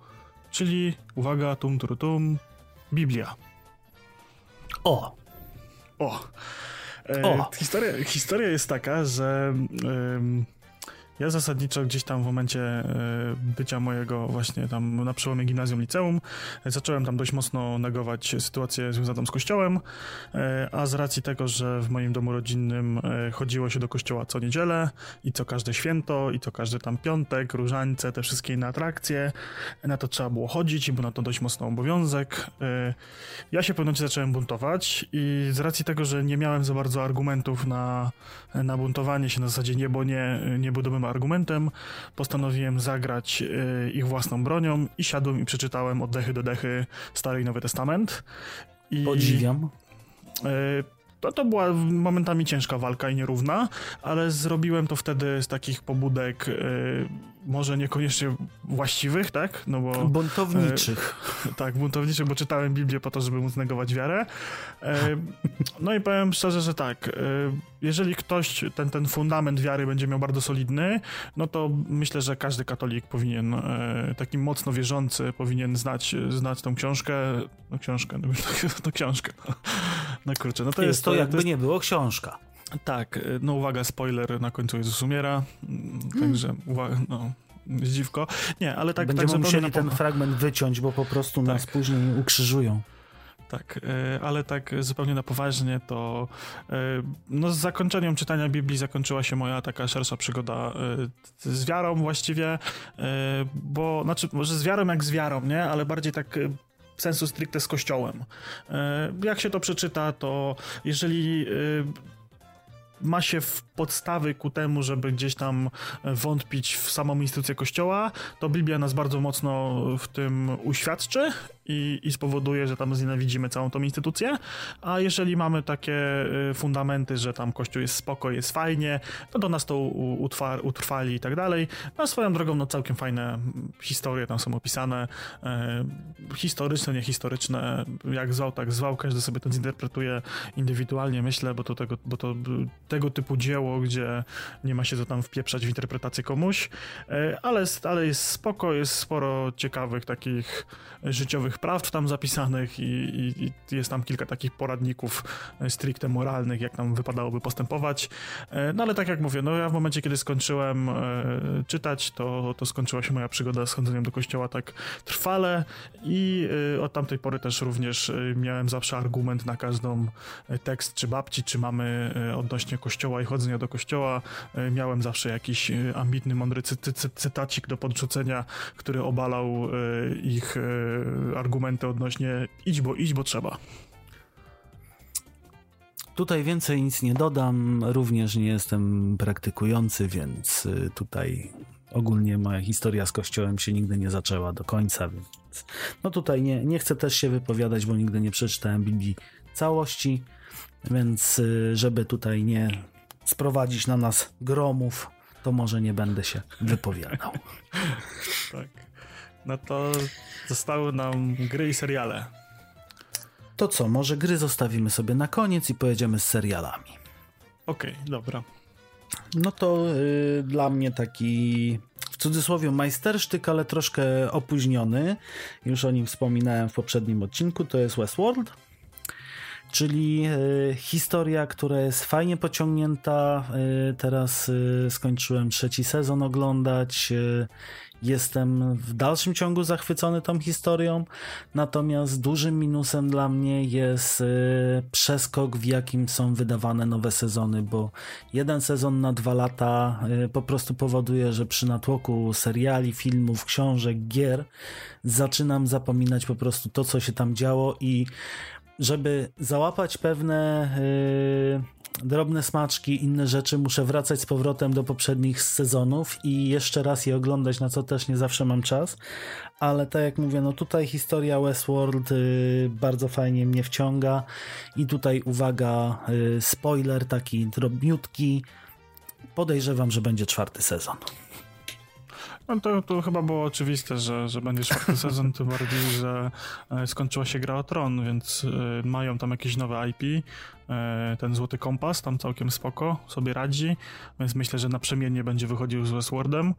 czyli, uwaga, tum, tum, tum, Biblia. O! O! O. Historia, historia jest taka, że... Ja zasadniczo gdzieś tam w momencie e, bycia mojego właśnie tam na przełomie gimnazjum, liceum, zacząłem tam dość mocno negować sytuację związaną z kościołem, e, a z racji tego, że w moim domu rodzinnym e, chodziło się do kościoła co niedzielę i co każde święto i co każdy tam piątek, różańce, te wszystkie inne atrakcje, na to trzeba było chodzić i był na to dość mocno obowiązek. Ja się momencie zacząłem buntować i z racji tego, że nie miałem za bardzo argumentów na, na buntowanie się na zasadzie nie, bo nie, nie budowałem argumentem, postanowiłem zagrać y, ich własną bronią i siadłem i przeczytałem od dechy do dechy Stary i Nowy Testament. I, Podziwiam. To, to była momentami ciężka walka i nierówna, ale zrobiłem to wtedy z takich pobudek y, może niekoniecznie właściwych, tak? No bo, buntowniczych. E, tak, buntowniczych, bo czytałem Biblię po to, żeby móc negować wiarę. E, no i powiem szczerze, że tak, e, jeżeli ktoś ten, ten fundament wiary będzie miał bardzo solidny, no to myślę, że każdy katolik powinien, e, taki mocno wierzący, powinien znać, znać tą książkę, no książkę, no, <laughs> no książkę, no kurczę, no to jest, jest to, jakby to jest... nie było książka. Tak, y, no uwaga, spoiler, na końcu Jezus umiera, mm, także uwaga, no, dziwko. Nie, ale tak... Będziemy tak musieli ten fragment wyciąć, bo po prostu tak. nas później ukrzyżują. Tak, y, ale tak zupełnie na poważnie to y, no z zakończeniem czytania Biblii zakończyła się moja taka szersza przygoda z wiarą właściwie, bo znaczy może z wiarą jak z wiarą, nie? Ale bardziej tak w sensu stricte z kościołem. Jak się to przeczyta, to jeżeli ma się w podstawy ku temu, żeby gdzieś tam wątpić w samą instytucję kościoła, to Biblia nas bardzo mocno w tym uświadczy i, i spowoduje, że tam znienawidzimy całą tą instytucję, a jeżeli mamy takie y, fundamenty, że tam Kościół jest spoko, jest fajnie, no to nas to utwar, utrwali i tak dalej. No swoją drogą, no całkiem fajne historie tam są opisane, e, historyczne, niehistoryczne, jak zwał, tak zwał, każdy sobie to zinterpretuje indywidualnie, myślę, bo to tego, bo to tego typu dzieło, gdzie nie ma się co tam wpieprzać w interpretację komuś, e, ale, ale jest spoko, jest sporo ciekawych takich życiowych prawd tam zapisanych i, i, i, jest tam kilka takich poradników e, stricte moralnych, jak nam wypadałoby postępować. E, no ale tak jak mówię, no ja w momencie, kiedy skończyłem e, czytać, to, to skończyła się moja przygoda z chodzeniem do kościoła tak trwale i od tamtej pory też również miałem zawsze argument na każdą tekst, czy babci, czy mamy odnośnie kościoła i chodzenia do kościoła. Miałem zawsze jakiś ambitny, mądry cy cy cytacik do podrzucenia, który obalał ich argumenty odnośnie idź, bo idź, bo trzeba. Tutaj więcej nic nie dodam, również nie jestem praktykujący, więc y, tutaj ogólnie moja historia z kościołem się nigdy nie zaczęła do końca, więc no tutaj nie, nie chcę też się wypowiadać, bo nigdy nie przeczytałem Biblii całości, więc y, żeby tutaj nie sprowadzić na nas gromów, to może nie będę się wypowiadał. <laughs> tak. No to zostały nam gry i seriale. To co, może gry zostawimy sobie na koniec i pojedziemy z serialami. Okej, okay, dobra. No to y, dla mnie taki w cudzysłowie majstersztyk, ale troszkę opóźniony. Już o nim wspominałem w poprzednim odcinku. To jest Westworld czyli y, historia, która jest fajnie pociągnięta. Y, teraz y, skończyłem trzeci sezon oglądać. Jestem w dalszym ciągu zachwycony tą historią, natomiast dużym minusem dla mnie jest przeskok, w jakim są wydawane nowe sezony, bo jeden sezon na dwa lata po prostu powoduje, że przy natłoku seriali, filmów, książek, gier zaczynam zapominać po prostu to, co się tam działo i żeby załapać pewne yy, drobne smaczki, inne rzeczy, muszę wracać z powrotem do poprzednich sezonów i jeszcze raz je oglądać, na co też nie zawsze mam czas. Ale tak jak mówię, no tutaj historia Westworld yy, bardzo fajnie mnie wciąga i tutaj uwaga, yy, spoiler taki drobniutki. Podejrzewam, że będzie czwarty sezon. No to, to chyba było oczywiste, że, że będzie czwarty <laughs> sezon, tym bardziej, że e, skończyła się gra o Tron, więc e, mają tam jakieś nowe IP. E, ten Złoty Kompas tam całkiem spoko sobie radzi, więc myślę, że naprzemiennie będzie wychodził z Westworldem.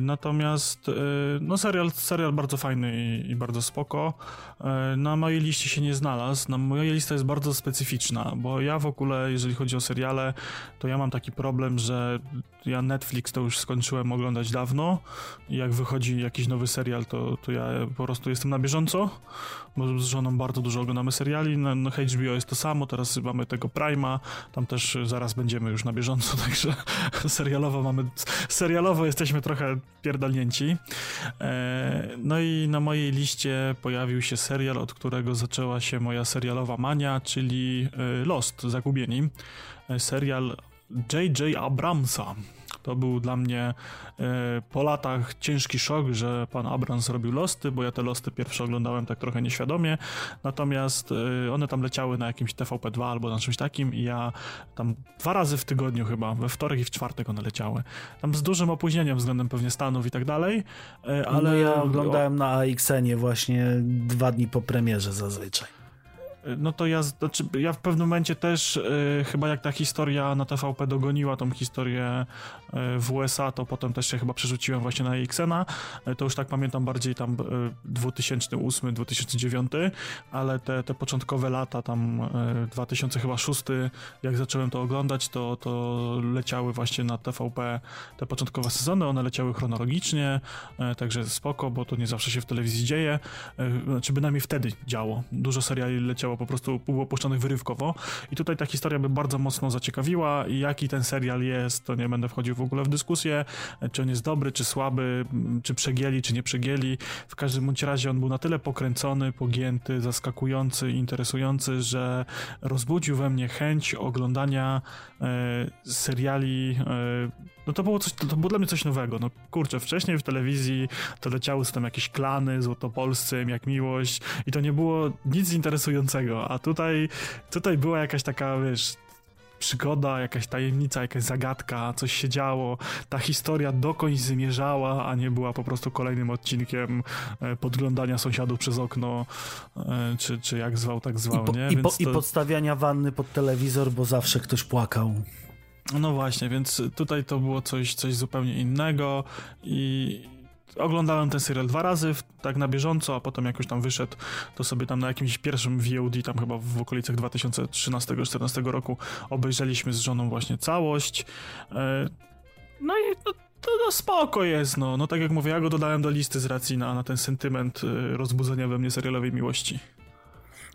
Natomiast no serial, serial bardzo fajny i, i bardzo spoko. Na mojej liście się nie znalazł. Na moja lista jest bardzo specyficzna, bo ja w ogóle, jeżeli chodzi o seriale, to ja mam taki problem, że ja Netflix to już skończyłem oglądać dawno jak wychodzi jakiś nowy serial, to, to ja po prostu jestem na bieżąco, bo z żoną bardzo dużo oglądamy seriali, na, na HBO jest to samo, teraz mamy tego Prima, tam też zaraz będziemy już na bieżąco, <laughs> także serialowo mamy, serialowo jesteśmy trochę pierdolnięci. E, no i na mojej liście pojawił się serial, od którego zaczęła się moja serialowa mania, czyli e, Lost, Zagubieni. E, serial J.J. Abramsa. To był dla mnie e, po latach ciężki szok, że pan Abrams robił Losty, bo ja te Losty pierwsze oglądałem tak trochę nieświadomie, natomiast e, one tam leciały na jakimś TVP2 albo na czymś takim i ja tam dwa razy w tygodniu chyba, we wtorek i w czwartek one leciały. Tam z dużym opóźnieniem względem pewnie Stanów i tak dalej, e, ale... No ja oglądałem na AXN-ie właśnie dwa dni po premierze zazwyczaj. No to ja, znaczy, ja w pewnym momencie też y, chyba jak ta historia na TVP dogoniła tą historię w USA, to potem też się chyba przerzuciłem właśnie na Xena. Y, to już tak pamiętam bardziej tam 2008, 2009, ale te, te początkowe lata tam 2006, jak zacząłem to oglądać, to, to leciały właśnie na TVP te początkowe sezony, one leciały chronologicznie, także spoko, bo to nie zawsze się w telewizji dzieje, znaczy bynajmniej wtedy działo. Dużo seriali leciało po prostu było puszczonych wyrywkowo. I tutaj ta historia by bardzo mocno zaciekawiła jaki ten serial jest, to nie będę wchodził w ogóle w dyskusję, czy on jest dobry, czy słaby, czy przegieli, czy nie przegieli. W każdym bądź razie on był na tyle pokręcony, pogięty, zaskakujący, interesujący, że rozbudził we mnie chęć oglądania e, seriali e, no to było coś, to było dla mnie coś nowego. No kurczę, wcześniej w telewizji to leciały tam jakieś klany, złotopolscy, jak miłość i to nie było nic interesującego, a tutaj, tutaj była jakaś taka, wiesz, przygoda, jakaś tajemnica, jakaś zagadka, coś się działo. Ta historia dokądś zmierzała, a nie była po prostu kolejnym odcinkiem e, podglądania sąsiadów przez okno, e, czy, czy jak zwał, tak zwał, I po, nie? I, po, to... I podstawiania wanny pod telewizor, bo zawsze ktoś płakał. No właśnie, więc tutaj to było coś, coś zupełnie innego i oglądałem ten serial dwa razy, tak na bieżąco, a potem jak już tam wyszedł, to sobie tam na jakimś pierwszym VOD, tam chyba w okolicach 2013-2014 roku obejrzeliśmy z żoną właśnie całość. E, no i no, to no spoko jest, no. No tak jak mówię, ja go dodałem do listy z racji na, na ten sentyment e, rozbudzenia we mnie serialowej miłości.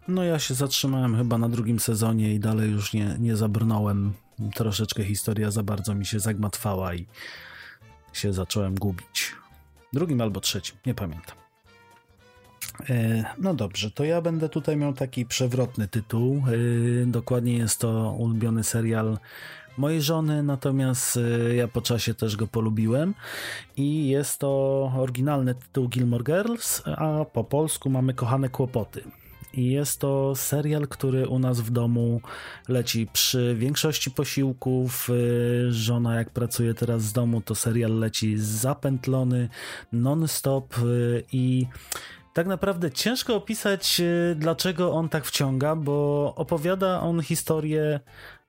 No ja się zatrzymałem chyba na drugim sezonie i dalej już nie, nie zabrnąłem. Troszeczkę historia za bardzo mi się zagmatwała i się zacząłem gubić. Drugim albo trzecim, nie pamiętam. E, no dobrze, to ja będę tutaj miał taki przewrotny tytuł. E, dokładnie jest to ulubiony serial mojej żony, natomiast e, ja po czasie też go polubiłem i jest to oryginalny tytuł Gilmore Girls, a po polsku mamy Kochane Kłopoty. I jest to serial, który u nas w domu leci przy większości posiłków. Y, żona jak pracuje teraz z domu, to serial leci zapętlony non-stop y, i tak naprawdę ciężko opisać, y, dlaczego on tak wciąga, bo opowiada on historię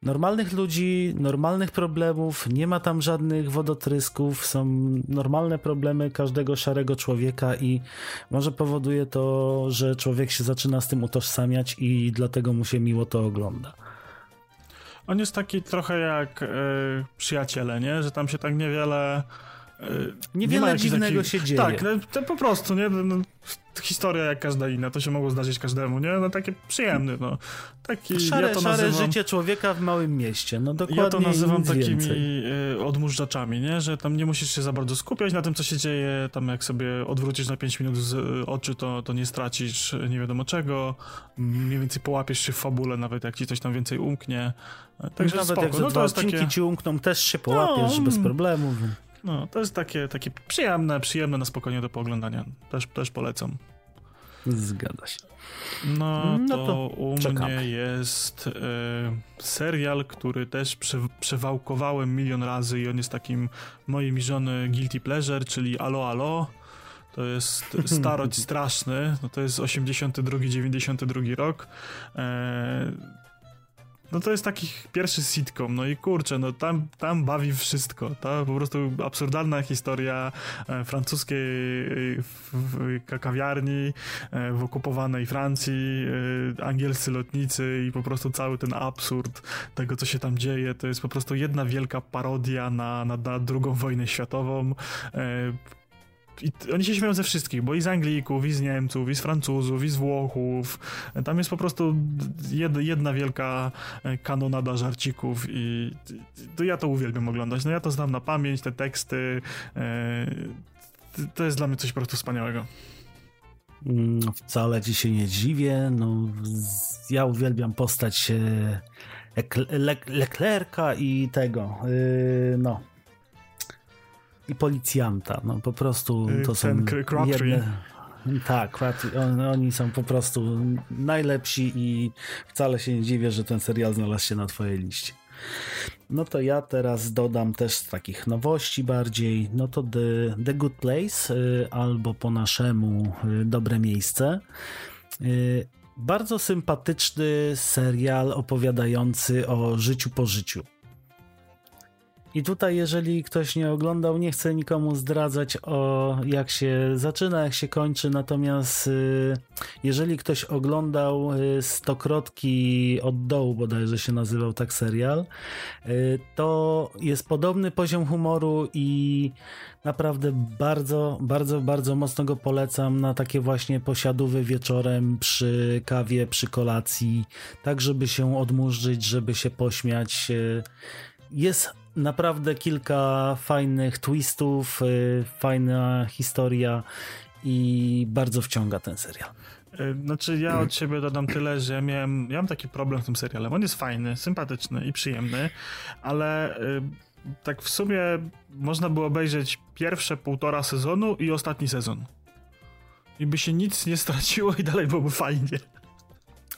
normalnych ludzi, normalnych problemów, nie ma tam żadnych wodotrysków, są normalne problemy każdego szarego człowieka i może powoduje to, że człowiek się zaczyna z tym utożsamiać i dlatego mu się miło to ogląda. On jest taki trochę jak y, przyjaciele, nie? Że tam się tak niewiele Niewiele nie dziwnego takich... się dzieje. Tak, no, to po prostu, nie? No, historia jak każda inna, to się mogło zdarzyć każdemu, nie? No takie przyjemne, no. Taki, szare, ja to szare nazywam, życie człowieka w małym mieście, no dokładnie Ja to nazywam takimi więcej. Y, nie? Że tam nie musisz się za bardzo skupiać na tym, co się dzieje, tam jak sobie odwrócisz na 5 minut z y, oczy, to, to nie stracisz nie wiadomo czego, mniej więcej połapiesz się w fabule, nawet jak ci coś tam więcej umknie. Także nawet spoko. jak no, to jest takie... ci umkną, też się połapiesz no, bez problemu. No, to jest takie, takie przyjemne, przyjemne na spokojnie do pooglądania. Też, też polecam. Zgadza się. No, no to, to u czekamy. mnie jest e, serial, który też prze, przewałkowałem milion razy i on jest takim moim żony guilty pleasure, czyli Alo Alo. To jest <laughs> starość straszny, no to jest 82-92 rok. E, no to jest taki pierwszy sitcom, no i kurczę, no tam, tam bawi wszystko, ta po prostu absurdalna historia e, francuskiej e, kawiarni e, w okupowanej Francji, angielscy lotnicy i po prostu cały ten absurd tego, co się tam dzieje, to jest po prostu jedna wielka parodia na, na, na drugą wojnę światową, i oni się śmieją ze wszystkich, bo i z Anglików, i z Niemców, i z Francuzów, i z Włochów. Tam jest po prostu jedna wielka e, kanonada żarcików i to ja to uwielbiam oglądać. No ja to znam na pamięć, te teksty. E, to jest dla mnie coś po prostu wspaniałego. Mm, wcale ci się nie dziwię. No, ja uwielbiam postać Leclerca i tego. Y, no, i policjanta. No po prostu to są jedne... Tak, on, oni są po prostu najlepsi i wcale się nie dziwię, że ten serial znalazł się na twojej liście. No to ja teraz dodam też z takich nowości bardziej, no to The, The Good Place y, albo po naszemu y, Dobre Miejsce. Y, bardzo sympatyczny serial opowiadający o życiu po życiu. I tutaj, jeżeli ktoś nie oglądał, nie chcę nikomu zdradzać o jak się zaczyna, jak się kończy. Natomiast y, jeżeli ktoś oglądał y, Stokrotki od dołu, bodajże się nazywał tak serial, y, to jest podobny poziom humoru i naprawdę bardzo, bardzo, bardzo mocno go polecam na takie właśnie posiadówy wieczorem przy kawie, przy kolacji, tak żeby się odmurzyć, żeby się pośmiać. Jest naprawdę kilka fajnych twistów, y, fajna historia i bardzo wciąga ten serial. Y, znaczy ja od siebie dodam tyle, że miałem, ja mam taki problem z tym serialem. On jest fajny, sympatyczny i przyjemny, ale y, tak w sumie można było obejrzeć pierwsze półtora sezonu i ostatni sezon. I by się nic nie straciło i dalej byłoby fajnie.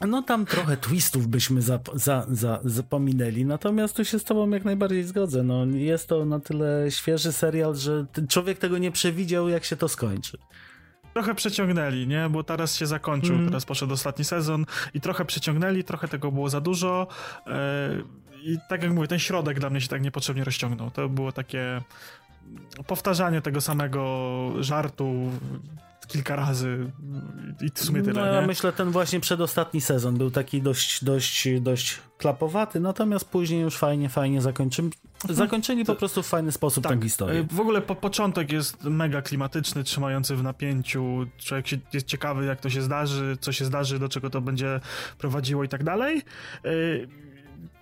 No tam trochę twistów byśmy za, za, za, zapominęli, natomiast tu się z tobą jak najbardziej zgodzę. No, jest to na tyle świeży serial, że człowiek tego nie przewidział, jak się to skończy. Trochę przeciągnęli, nie? Bo teraz się zakończył, mm. teraz poszedł ostatni sezon i trochę przeciągnęli, trochę tego było za dużo. Yy, I tak jak mówię, ten środek dla mnie się tak niepotrzebnie rozciągnął. To było takie powtarzanie tego samego żartu kilka razy i w sumie tyle. No, ja nie? myślę, ten właśnie przedostatni sezon był taki dość, dość, dość klapowaty, natomiast później już fajnie, fajnie zakończyli. Mhm. Zakończyli po prostu w fajny sposób tak. tę historię. W ogóle po, początek jest mega klimatyczny, trzymający w napięciu. Człowiek się, jest ciekawy, jak to się zdarzy, co się zdarzy, do czego to będzie prowadziło i tak dalej.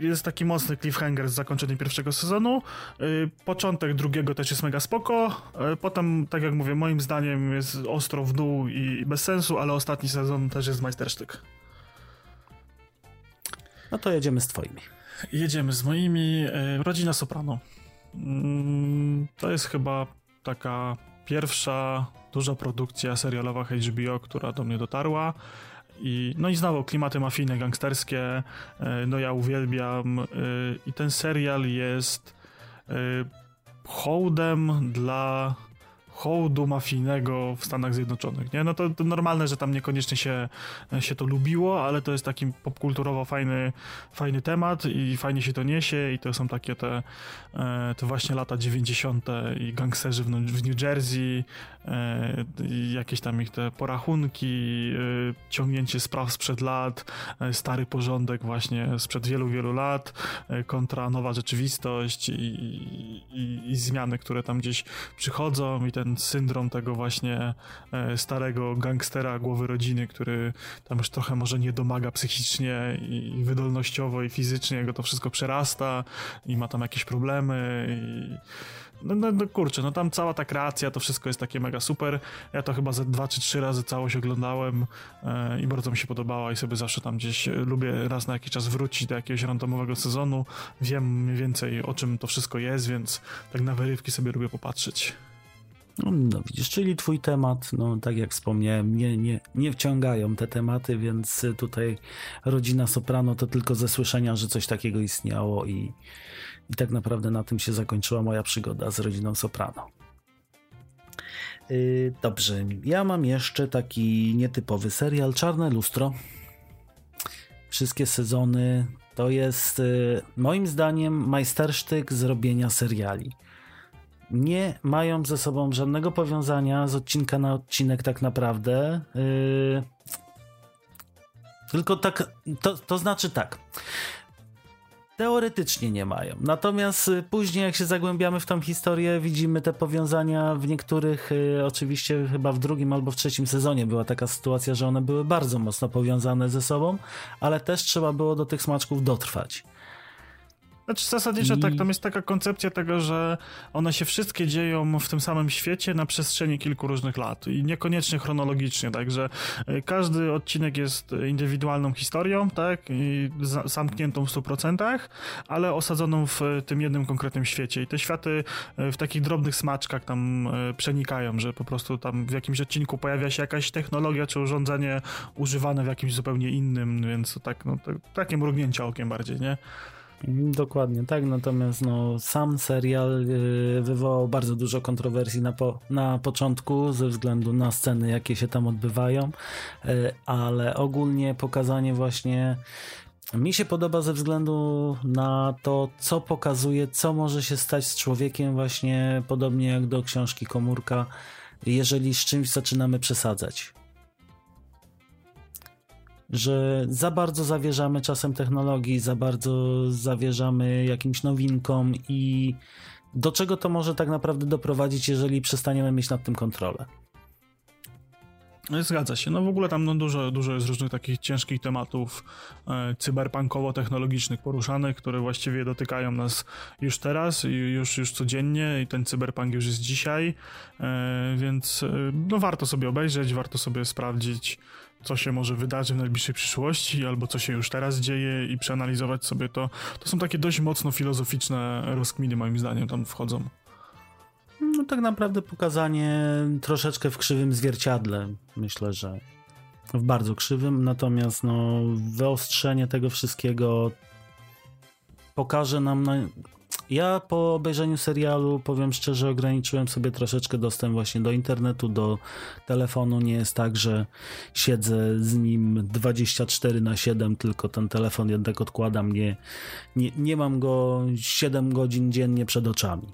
Jest taki mocny cliffhanger z zakończeniem pierwszego sezonu. Y, początek drugiego też jest mega spoko. Y, potem, tak jak mówię, moim zdaniem jest ostro w dół i bez sensu, ale ostatni sezon też jest majstersztyk. No to jedziemy z twoimi. Jedziemy z moimi. Y, Rodzina Soprano. Mm, to jest chyba taka pierwsza duża produkcja serialowa HBO, która do mnie dotarła. I, no i znowu klimaty mafijne, gangsterskie, no ja uwielbiam i ten serial jest hołdem dla hołdu mafijnego w Stanach Zjednoczonych, nie? No to, to, normalne, że tam niekoniecznie się, się to lubiło, ale to jest taki popkulturowo fajny, fajny temat i fajnie się to niesie i to są takie te, e, te właśnie lata 90. i gangsterzy w, w New Jersey, e, jakieś tam ich te porachunki, e, ciągnięcie spraw sprzed lat, stary porządek właśnie sprzed wielu, wielu lat kontra nowa rzeczywistość i, i, i zmiany, które tam gdzieś przychodzą i ten ten syndrom tego właśnie e, starego gangstera głowy rodziny, który tam już trochę może nie domaga psychicznie i wydolnościowo i fizycznie, go to wszystko przerasta i ma tam jakieś problemy i no, no, no, kurczę, no tam cała ta kreacja, to wszystko jest takie mega super. Ja to chyba ze dwa czy trzy razy całość oglądałem e, i bardzo mi się podobała i sobie zawsze tam gdzieś lubię raz na jakiś czas wrócić do jakiegoś randomowego sezonu. Wiem mniej więcej o czym to wszystko jest, więc tak na wyrywki sobie lubię popatrzeć. No, no, widzisz, czyli twój temat, no tak jak wspomniałem, nie, nie, nie wciągają te tematy, więc tutaj rodzina Soprano to tylko ze słyszenia, że coś takiego istniało i, i tak naprawdę na tym się zakończyła moja przygoda z rodziną Soprano. Yy, dobrze, ja mam jeszcze taki nietypowy serial Czarne Lustro. Wszystkie sezony to jest yy, moim zdaniem majstersztyk zrobienia seriali nie mają ze sobą żadnego powiązania z odcinka na odcinek tak naprawdę. Yy... Tylko tak, to, to znaczy tak. Teoretycznie nie mają. Natomiast y, później, jak się zagłębiamy w tą historię, widzimy te powiązania w niektórych, yy, oczywiście chyba w drugim albo w trzecim sezonie była taka sytuacja, że one były bardzo mocno powiązane ze sobą, ale też trzeba było do tych smaczków dotrwać. Znaczy zasadniczo I... tak, tam jest taka koncepcja tego, że one się wszystkie dzieją w tym samym świecie na przestrzeni kilku różnych lat i niekoniecznie chronologicznie, także e, każdy odcinek jest indywidualną historią, tak, i zamkniętą w 100%, ale osadzoną w tym jednym konkretnym świecie i te światy e, w takich drobnych smaczkach tam e, przenikają, że po prostu tam w jakimś odcinku pojawia się jakaś technologia czy urządzenie używane w jakimś zupełnie innym, więc tak, no, tak, takie mrugnięcie okiem bardziej, nie? Dokładnie, tak. Natomiast no, sam serial yy, wywołał bardzo dużo kontrowersji na, po, na początku ze względu na sceny, jakie się tam odbywają, yy, ale ogólnie pokazanie właśnie mi się podoba ze względu na to, co pokazuje, co może się stać z człowiekiem, właśnie podobnie jak do książki Komórka, jeżeli z czymś zaczynamy przesadzać że za bardzo zawierzamy czasem technologii, za bardzo zawierzamy jakimś nowinkom i do czego to może tak naprawdę doprowadzić, jeżeli przestaniemy mieć nad tym kontrolę. No zgadza się. No w ogóle tam no, dużo, dużo jest różnych takich ciężkich tematów e, cyberpunkowo-technologicznych poruszanych, które właściwie dotykają nas już teraz już, już codziennie i ten cyberpunk już jest dzisiaj, e, więc e, no warto sobie obejrzeć, warto sobie sprawdzić co się może wydarzyć w najbliższej przyszłości, albo co się już teraz dzieje i przeanalizować sobie to. To są takie dość mocno filozoficzne rozkminy, moim zdaniem, tam wchodzą. No tak naprawdę pokazanie troszeczkę w krzywym zwierciadle, myślę, że w bardzo krzywym, natomiast no, wyostrzenie tego wszystkiego pokaże nam na, ja po obejrzeniu serialu, powiem szczerze, ograniczyłem sobie troszeczkę dostęp właśnie do internetu, do telefonu. Nie jest tak, że siedzę z nim 24 na 7, tylko ten telefon jednak odkładam. Nie, nie, nie mam go 7 godzin dziennie przed oczami.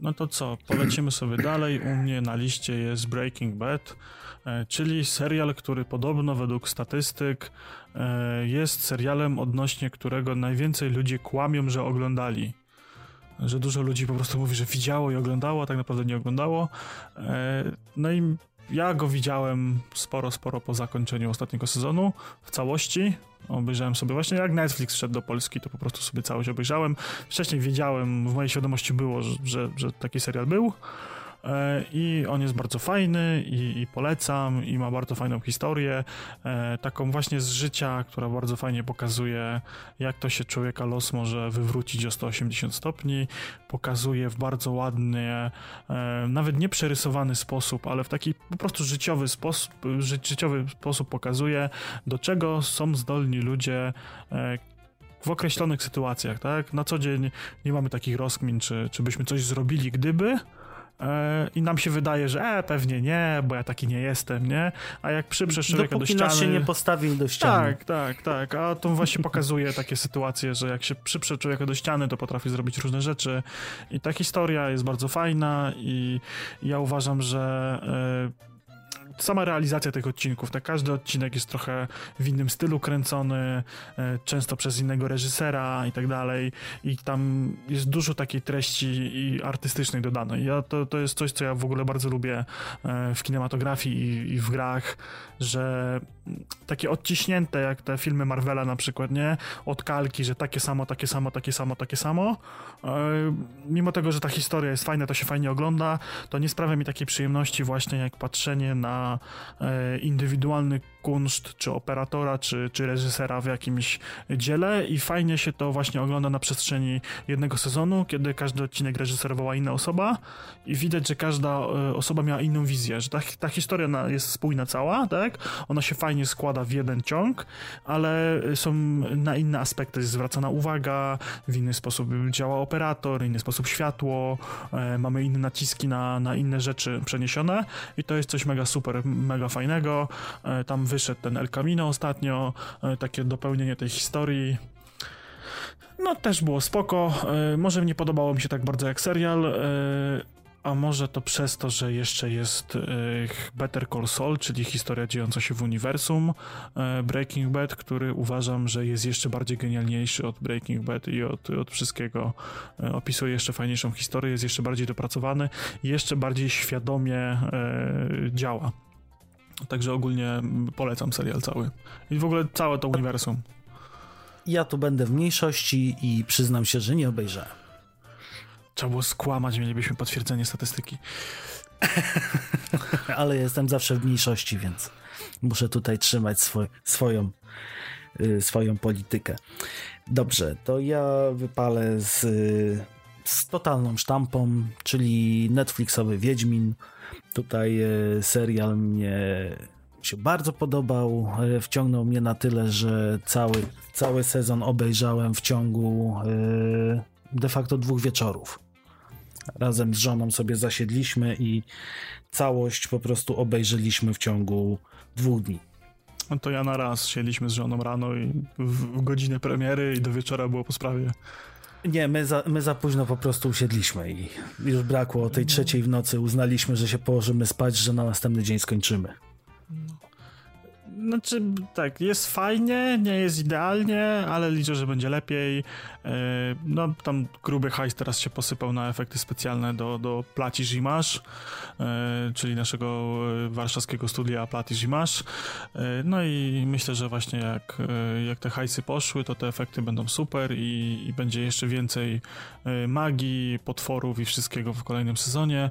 No to co, polecimy sobie dalej. U mnie na liście jest Breaking Bad, czyli serial, który podobno według statystyk e, jest serialem odnośnie którego najwięcej ludzi kłamią, że oglądali. Że dużo ludzi po prostu mówi, że widziało i oglądało, a tak naprawdę nie oglądało. E, no i ja go widziałem sporo, sporo po zakończeniu ostatniego sezonu w całości. Obejrzałem sobie właśnie jak Netflix szedł do Polski, to po prostu sobie całość obejrzałem. Wcześniej wiedziałem, w mojej świadomości było, że, że, że taki serial był. E, I on jest bardzo fajny i, i, polecam i ma bardzo fajną historię, e, taką właśnie z życia, która bardzo fajnie pokazuje, jak to się człowieka los może wywrócić o 180 stopni. Pokazuje w bardzo ładny, e, nawet nie przerysowany sposób, ale w taki po prostu życiowy sposób, ży, życiowy sposób pokazuje, do czego są zdolni ludzie, w określonych sytuacjach, tak? Na co dzień nie mamy takich rozkmin, czy, czy byśmy coś zrobili, gdyby, i nam się wydaje, że e, pewnie nie, bo ja taki nie jestem, nie? A jak przyprzesz człowieka Dopóki do ściany... nas się nie postawił do ściany. Tak, tak, tak. A to właśnie pokazuje takie sytuacje, że jak się przyprze człowieka do ściany, to potrafi zrobić różne rzeczy. I ta historia jest bardzo fajna i ja uważam, że... Sama realizacja tych odcinków, tak każdy odcinek jest trochę w innym stylu kręcony, e, często przez innego reżysera i tak dalej i tam jest dużo takiej treści i artystycznej dodanej. Ja, to, to jest coś, co ja w ogóle bardzo lubię e, w kinematografii i, i w grach, że takie odciśnięte, jak te filmy Marvela na przykład, nie? Od kalki, że takie samo, takie samo, takie samo, takie samo. E, mimo tego, że ta historia jest fajna, to się fajnie ogląda, to nie sprawia mi takiej przyjemności właśnie jak patrzenie na e, indywidualny kunszt, czy operatora, czy, czy reżysera w jakimś dziele i fajnie się to właśnie ogląda na przestrzeni jednego sezonu, kiedy każdy odcinek reżyserowała inna osoba i widać, że każda e, osoba miała inną wizję, że ta, ta historia jest spójna cała, tak? Ona się fajnie składa w jeden ciąg, ale są na inne aspekty zwracana uwaga, w inny sposób działa operator, inny sposób światło, e, mamy inne naciski na, na inne rzeczy przeniesione i to jest coś mega super, mega fajnego. E, tam wyszedł ten El Camino ostatnio, e, takie dopełnienie tej historii. No też było spoko. E, może nie podobało mi się tak bardzo jak serial, e, a może to przez to, że jeszcze jest Better Call Saul, czyli historia dziejąca się w uniwersum Breaking Bad, który uważam, że jest jeszcze bardziej genialniejszy od Breaking Bad i od, od wszystkiego. Opisuje jeszcze fajniejszą historię, jest jeszcze bardziej dopracowany, jeszcze bardziej świadomie działa. Także ogólnie polecam serial cały. I w ogóle całe to uniwersum. Ja tu będę w mniejszości i przyznam się, że nie obejrzałem. Trzeba było skłamać, mielibyśmy potwierdzenie statystyki. <laughs> Ale jestem zawsze w mniejszości, więc muszę tutaj trzymać swoj, swoją, y, swoją politykę. Dobrze, to ja wypalę z, z totalną sztampą, czyli Netflixowy Wiedźmin. Tutaj e, serial mnie się bardzo podobał. E, wciągnął mnie na tyle, że cały, cały sezon obejrzałem w ciągu e, de facto dwóch wieczorów. Razem z żoną sobie zasiedliśmy i całość po prostu obejrzeliśmy w ciągu dwóch dni. No to ja na raz siedliśmy z żoną rano i w godzinę premiery i do wieczora było po sprawie. Nie, my za, my za późno po prostu usiedliśmy i już brakło tej trzeciej w nocy. Uznaliśmy, że się położymy spać, że na następny dzień skończymy. Znaczy, tak, jest fajnie, nie jest idealnie, ale liczę, że będzie lepiej. E, no, tam gruby hajs teraz się posypał na efekty specjalne do, do Placi Gimash, e, czyli naszego e, warszawskiego studia Placi Gimash. No i myślę, że właśnie jak, jak te hajsy poszły, to te efekty będą super i, i będzie jeszcze więcej magii, potworów i wszystkiego w kolejnym sezonie.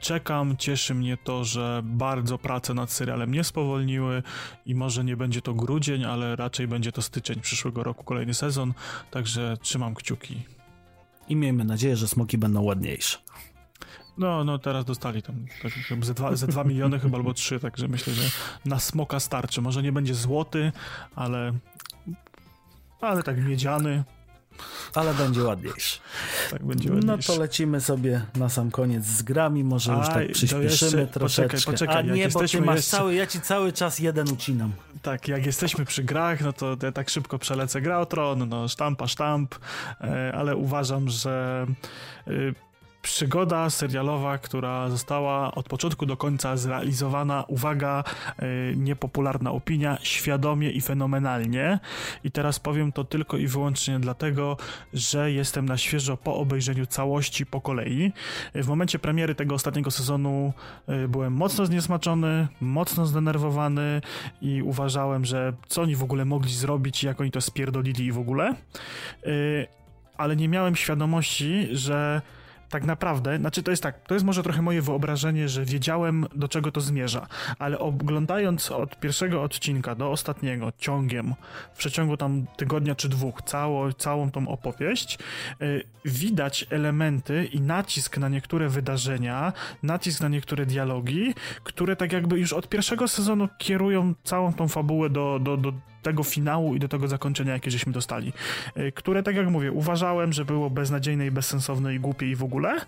Czekam, cieszy mnie to, że bardzo prace nad serialem nie spowolniły i może nie będzie to grudzień, ale raczej będzie to styczeń przyszłego roku, kolejny sezon, także trzymam kciuki. I miejmy nadzieję, że smoki będą ładniejsze. No, no teraz dostali tam tak, ze, dwa, ze dwa miliony chyba albo trzy, także myślę, że na smoka starczy. Może nie będzie złoty, ale ale tak miedziany ale będzie ładniejszy. Tak, będzie ładniejszy. No to lecimy sobie na sam koniec z grami, może już tak przyspieszymy jeszcze, troszeczkę. Poczekaj, poczekaj, A nie, bo ty masz jeszcze... cały, ja ci cały czas jeden ucinam. Tak, jak jesteśmy przy grach, no to ja tak szybko przelecę gra o tron, no sztampa, sztamp, e, ale uważam, że e, przygoda serialowa, która została od początku do końca zrealizowana, uwaga, yy, niepopularna opinia, świadomie i fenomenalnie. I teraz powiem to tylko i wyłącznie dlatego, że jestem na świeżo po obejrzeniu całości po kolei. W momencie premiery tego ostatniego sezonu yy, byłem mocno zniesmaczony, mocno zdenerwowany i uważałem, że co oni w ogóle mogli zrobić, jak oni to spierdolili i w ogóle. Ale nie miałem świadomości, że tak naprawdę, znaczy to jest tak, to jest może trochę moje wyobrażenie, że wiedziałem do czego to zmierza, ale oglądając od pierwszego odcinka do ostatniego ciągiem, w przeciągu tam tygodnia czy dwóch, cało, całą tą opowieść, yy, widać elementy i nacisk na niektóre wydarzenia, nacisk na niektóre dialogi, które tak jakby już od pierwszego sezonu kierują całą tą fabułę do, do, do tego finału i do tego zakończenia, jakie żeśmy dostali. Yy, które, tak jak mówię, uważałem, że było beznadziejne i bezsensowne i głupie i w ogóle,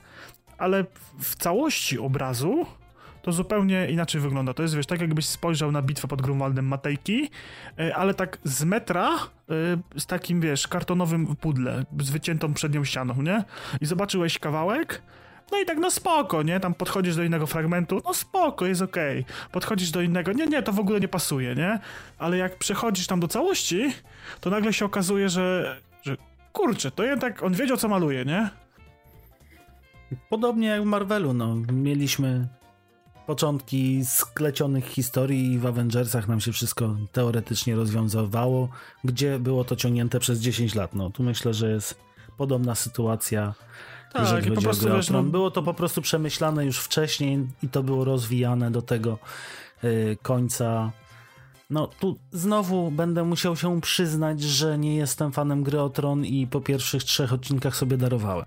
ale w całości obrazu to zupełnie inaczej wygląda. To jest, wiesz, tak jakbyś spojrzał na bitwę pod Grunwaldem Matejki, e, ale tak z metra, e, z takim, wiesz, kartonowym pudle, z wyciętą przednią ścianą, nie? I zobaczyłeś kawałek, no i tak, no spoko, nie? Tam podchodzisz do innego fragmentu, no spoko, jest okej. Okay. Podchodzisz do innego, nie, nie, to w ogóle nie pasuje, nie? Ale jak przechodzisz tam do całości, to nagle się okazuje, że, że kurczę, to jednak on wiedział, co maluje, nie? Podobnie jak w Marvelu, no. Mieliśmy początki sklecionych historii i w Avengersach nam się wszystko teoretycznie rozwiązywało, gdzie było to ciągnięte przez 10 lat. No, tu myślę, że jest podobna sytuacja. Tak, jeżeli po prostu wiesz, no... Było to po prostu przemyślane już wcześniej i to było rozwijane do tego yy, końca. No tu znowu będę musiał się przyznać, że nie jestem fanem gry o Tron i po pierwszych trzech odcinkach sobie darowałem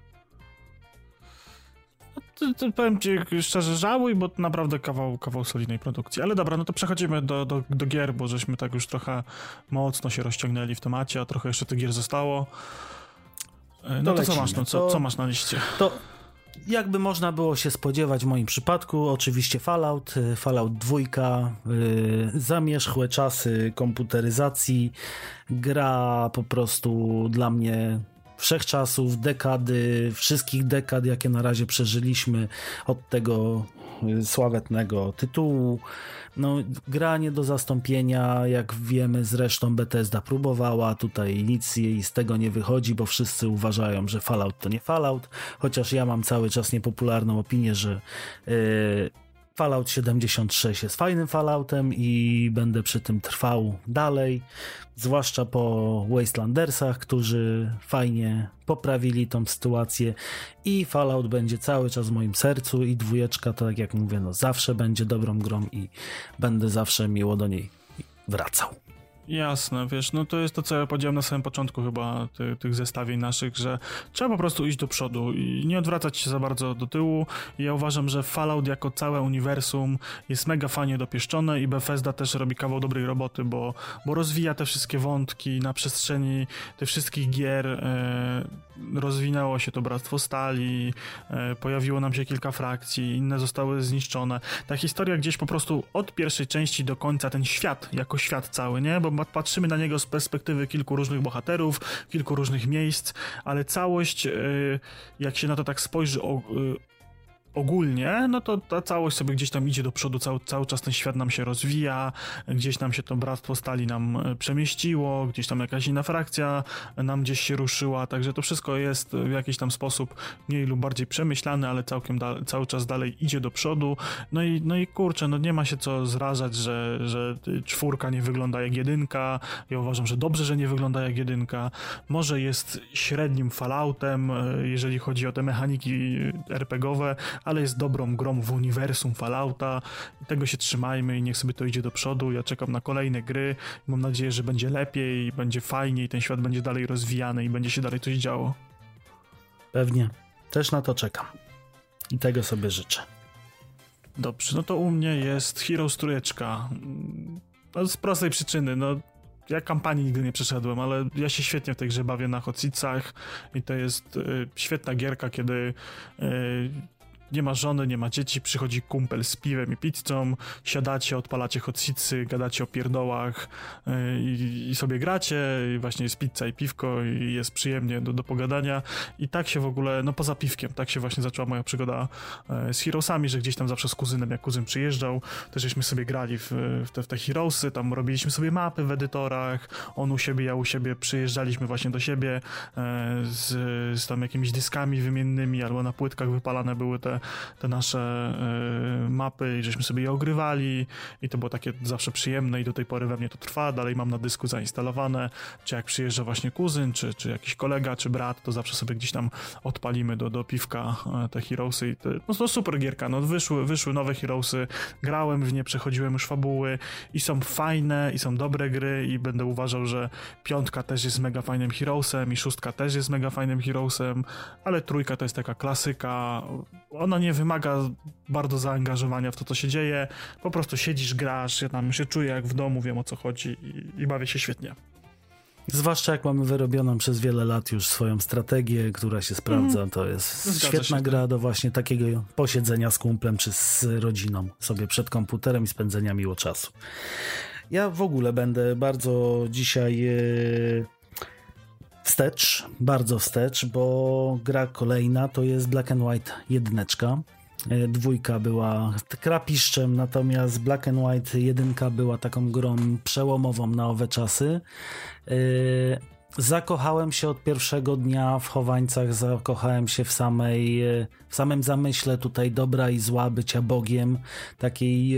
to, to powiem ci szczerze, żałuj, bo naprawdę kawał, kawał solidnej produkcji. Ale dobra, no to przechodzimy do, do, do gier, bo żeśmy tak już trochę mocno się rozciągnęli w temacie, a trochę jeszcze tych gier zostało. E, no to, to co masz, no, co, co masz na liście? To jakby można było się spodziewać w moim przypadku, oczywiście Fallout, e, Fallout 2, yy, zamierzchłe czasy komputeryzacji, gra po prostu dla mnie wszechczasów, dekady, wszystkich dekad, jakie na razie przeżyliśmy od tego y, sławetnego tytułu. No, gra nie do zastąpienia, jak wiemy, zresztą Bethesda próbowała, tutaj nic jej z tego nie wychodzi, bo wszyscy uważają, że Fallout to nie Fallout, chociaż ja mam cały czas niepopularną opinię, że yy, Fallout 76 jest fajnym Falloutem i będę przy tym trwał dalej, zwłaszcza po Wastelandersach, którzy fajnie poprawili tą sytuację i Fallout będzie cały czas w moim sercu i dwójeczka, tak jak mówię, no zawsze będzie dobrą grą i będę zawsze miło do niej wracał. Jasne, wiesz, no to jest to, co ja powiedziałem na samym początku chyba ty, tych zestawień naszych, że trzeba po prostu iść do przodu i nie odwracać się za bardzo do tyłu. I ja uważam, że Fallout jako całe uniwersum jest mega fajnie dopieszczone i Bethesda też robi kawał dobrej roboty, bo, bo rozwija te wszystkie wątki na przestrzeni tych wszystkich gier. E, rozwinęło się to Bractwo Stali, e, pojawiło nam się kilka frakcji, inne zostały zniszczone. Ta historia gdzieś po prostu od pierwszej części do końca, ten świat jako świat cały, nie? Bo patrzymy na niego z perspektywy kilku różnych bohaterów, kilku różnych miejsc, ale całość, e, jak się na to tak spojrzy ogólnie, no to ta całość sobie gdzieś tam idzie do przodu, cały, cały czas ten świat nam się rozwija, gdzieś nam się to bractwo stali nam e, przemieściło, gdzieś tam jakaś inna frakcja nam gdzieś się ruszyła, także to wszystko jest w jakiś tam sposób mniej lub bardziej przemyślane, ale całkiem da, cały czas dalej idzie do przodu, no i, no i kurczę, no nie ma się co zrażać, że, że czwórka nie wygląda jak jedynka, ja uważam, że dobrze, że nie wygląda jak jedynka, może jest średnim Falloutem, e, jeżeli chodzi o te mechaniki RPGowe, ale jest dobrą grą w uniwersum Fallouta. Tego się trzymajmy i niech sobie to idzie do przodu. Ja czekam na kolejne gry. Mam nadzieję, że będzie lepiej, będzie fajniej, ten świat będzie dalej rozwijany i będzie się dalej coś działo. Pewnie. Też na to czekam. I tego sobie życzę. Dobrze, no to u mnie jest Heroes trójeczka. No z prostej przyczyny, no ja kampanii nigdy nie przeszedłem, ale ja się świetnie w tej grze bawię na Hocicach i to jest y, świetna gierka, kiedy y, nie ma żony, nie ma dzieci, przychodzi kumpel z piwem i pizzą, siadacie, odpalacie hocicy, gadacie o pierdołach yy, i, sobie gracie i właśnie jest pizza i piwko i jest przyjemnie do, do pogadania. I tak się w ogóle, no poza piwkiem, tak się właśnie zaczęła moja przygoda yy, z Heroesami, że gdzieś tam zawsze z kuzynem, jak kuzyn przyjeżdżał, to żeśmy sobie grali w, w, te, w te Heroesy, tam robiliśmy sobie mapy w edytorach, on u siebie, ja u siebie, przyjeżdżaliśmy właśnie do siebie yy, z, z tam jakimiś dyskami wymiennymi albo na płytkach wypalane były te te nasze y, mapy i żeśmy sobie je ogrywali i to było takie zawsze przyjemne i do tej pory we mnie to trwa, dalej mam na dysku zainstalowane, czy jak przyjeżdża właśnie kuzyn, czy, czy jakiś kolega, czy brat, to zawsze sobie gdzieś tam odpalimy do, do piwka e, te Heroesy. I te, no to super gierka, no wyszły, wyszły nowe Heroesy, grałem w nie, przechodziłem już fabuły i są fajne i są dobre gry i będę uważał, że piątka też jest mega fajnym Heroesem i szóstka też jest mega fajnym Heroesem, ale trójka to jest taka klasyka, ona nie wymaga bardzo zaangażowania w to, co się dzieje, po prostu siedzisz, grasz, ja tam się czuję jak w domu, wiem o co chodzi i, i bawię się świetnie. Zwłaszcza jak mamy wyrobioną przez wiele lat już swoją strategię, która się sprawdza, mm. to jest Zgadza świetna się, gra tak. do właśnie takiego posiedzenia z kumplem czy z rodziną sobie przed komputerem i spędzenia miło czasu. Ja w ogóle będę bardzo dzisiaj e, wstecz, bardzo wstecz, bo gra kolejna to jest Black and White jedyneczka. E, dwójka była krapiszczem, natomiast Black and White jedynka była taką grą przełomową na owe czasy. E, zakochałem się od pierwszego dnia w chowańcach, zakochałem się w samej, w samym zamyśle tutaj dobra i zła bycia Bogiem, takiej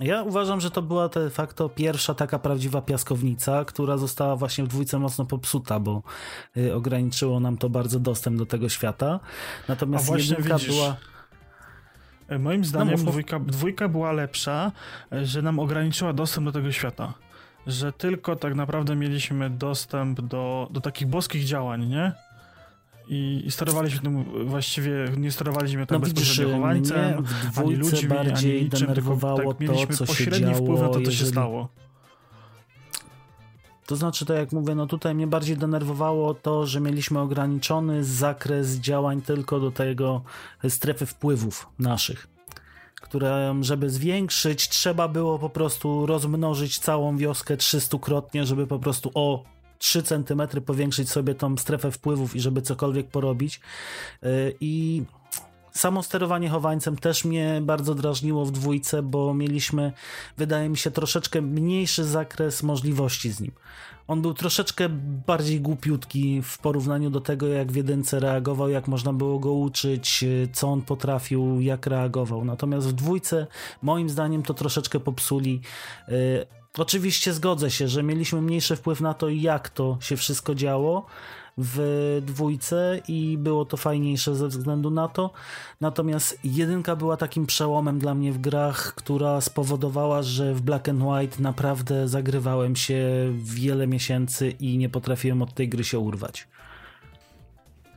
ja uważam, że to była de facto pierwsza taka prawdziwa piaskownica, która została właśnie w dwójce mocno popsuta, bo y, ograniczyło nam to bardzo dostęp do tego świata. Natomiast jedynka widzisz, była. E, moim zdaniem no, dwójka, dwójka była lepsza, e, że nam ograniczyła dostęp do tego świata. Że tylko tak naprawdę mieliśmy dostęp do, do takich boskich działań, nie? I, i sterowaliśmy tym właściwie, nie sterowaliśmy tak no, bezpośrednio chowańcem, ani ludźmi, bardziej ani niczym, denerwowało tylko tak, to, co się działo, wpływ na to, co jeżeli... się stało. To znaczy, to jak mówię, no tutaj mnie bardziej denerwowało to, że mieliśmy ograniczony zakres działań tylko do tego strefy wpływów naszych które, żeby zwiększyć, trzeba było po prostu rozmnożyć całą wioskę 300-krotnie, żeby po prostu o 3 cm powiększyć sobie tą strefę wpływów i żeby cokolwiek porobić. Y, I samo sterowanie chowańcem też mnie bardzo drażniło w dwójce, bo mieliśmy, wydaje mi się, troszeczkę mniejszy zakres możliwości z nim. On był troszeczkę bardziej głupiutki w porównaniu do tego, jak w jedynce reagował, jak można było go uczyć, y, co on potrafił, jak reagował. Natomiast w dwójce, moim zdaniem, to troszeczkę popsuli. Oczywiście zgodzę się, że mieliśmy mniejszy wpływ na to, jak to się wszystko działo w dwójce i było to fajniejsze ze względu na to. Natomiast jedynka była takim przełomem dla mnie w grach, która spowodowała, że w Black and White naprawdę zagrywałem się wiele miesięcy i nie potrafiłem od tej gry się urwać.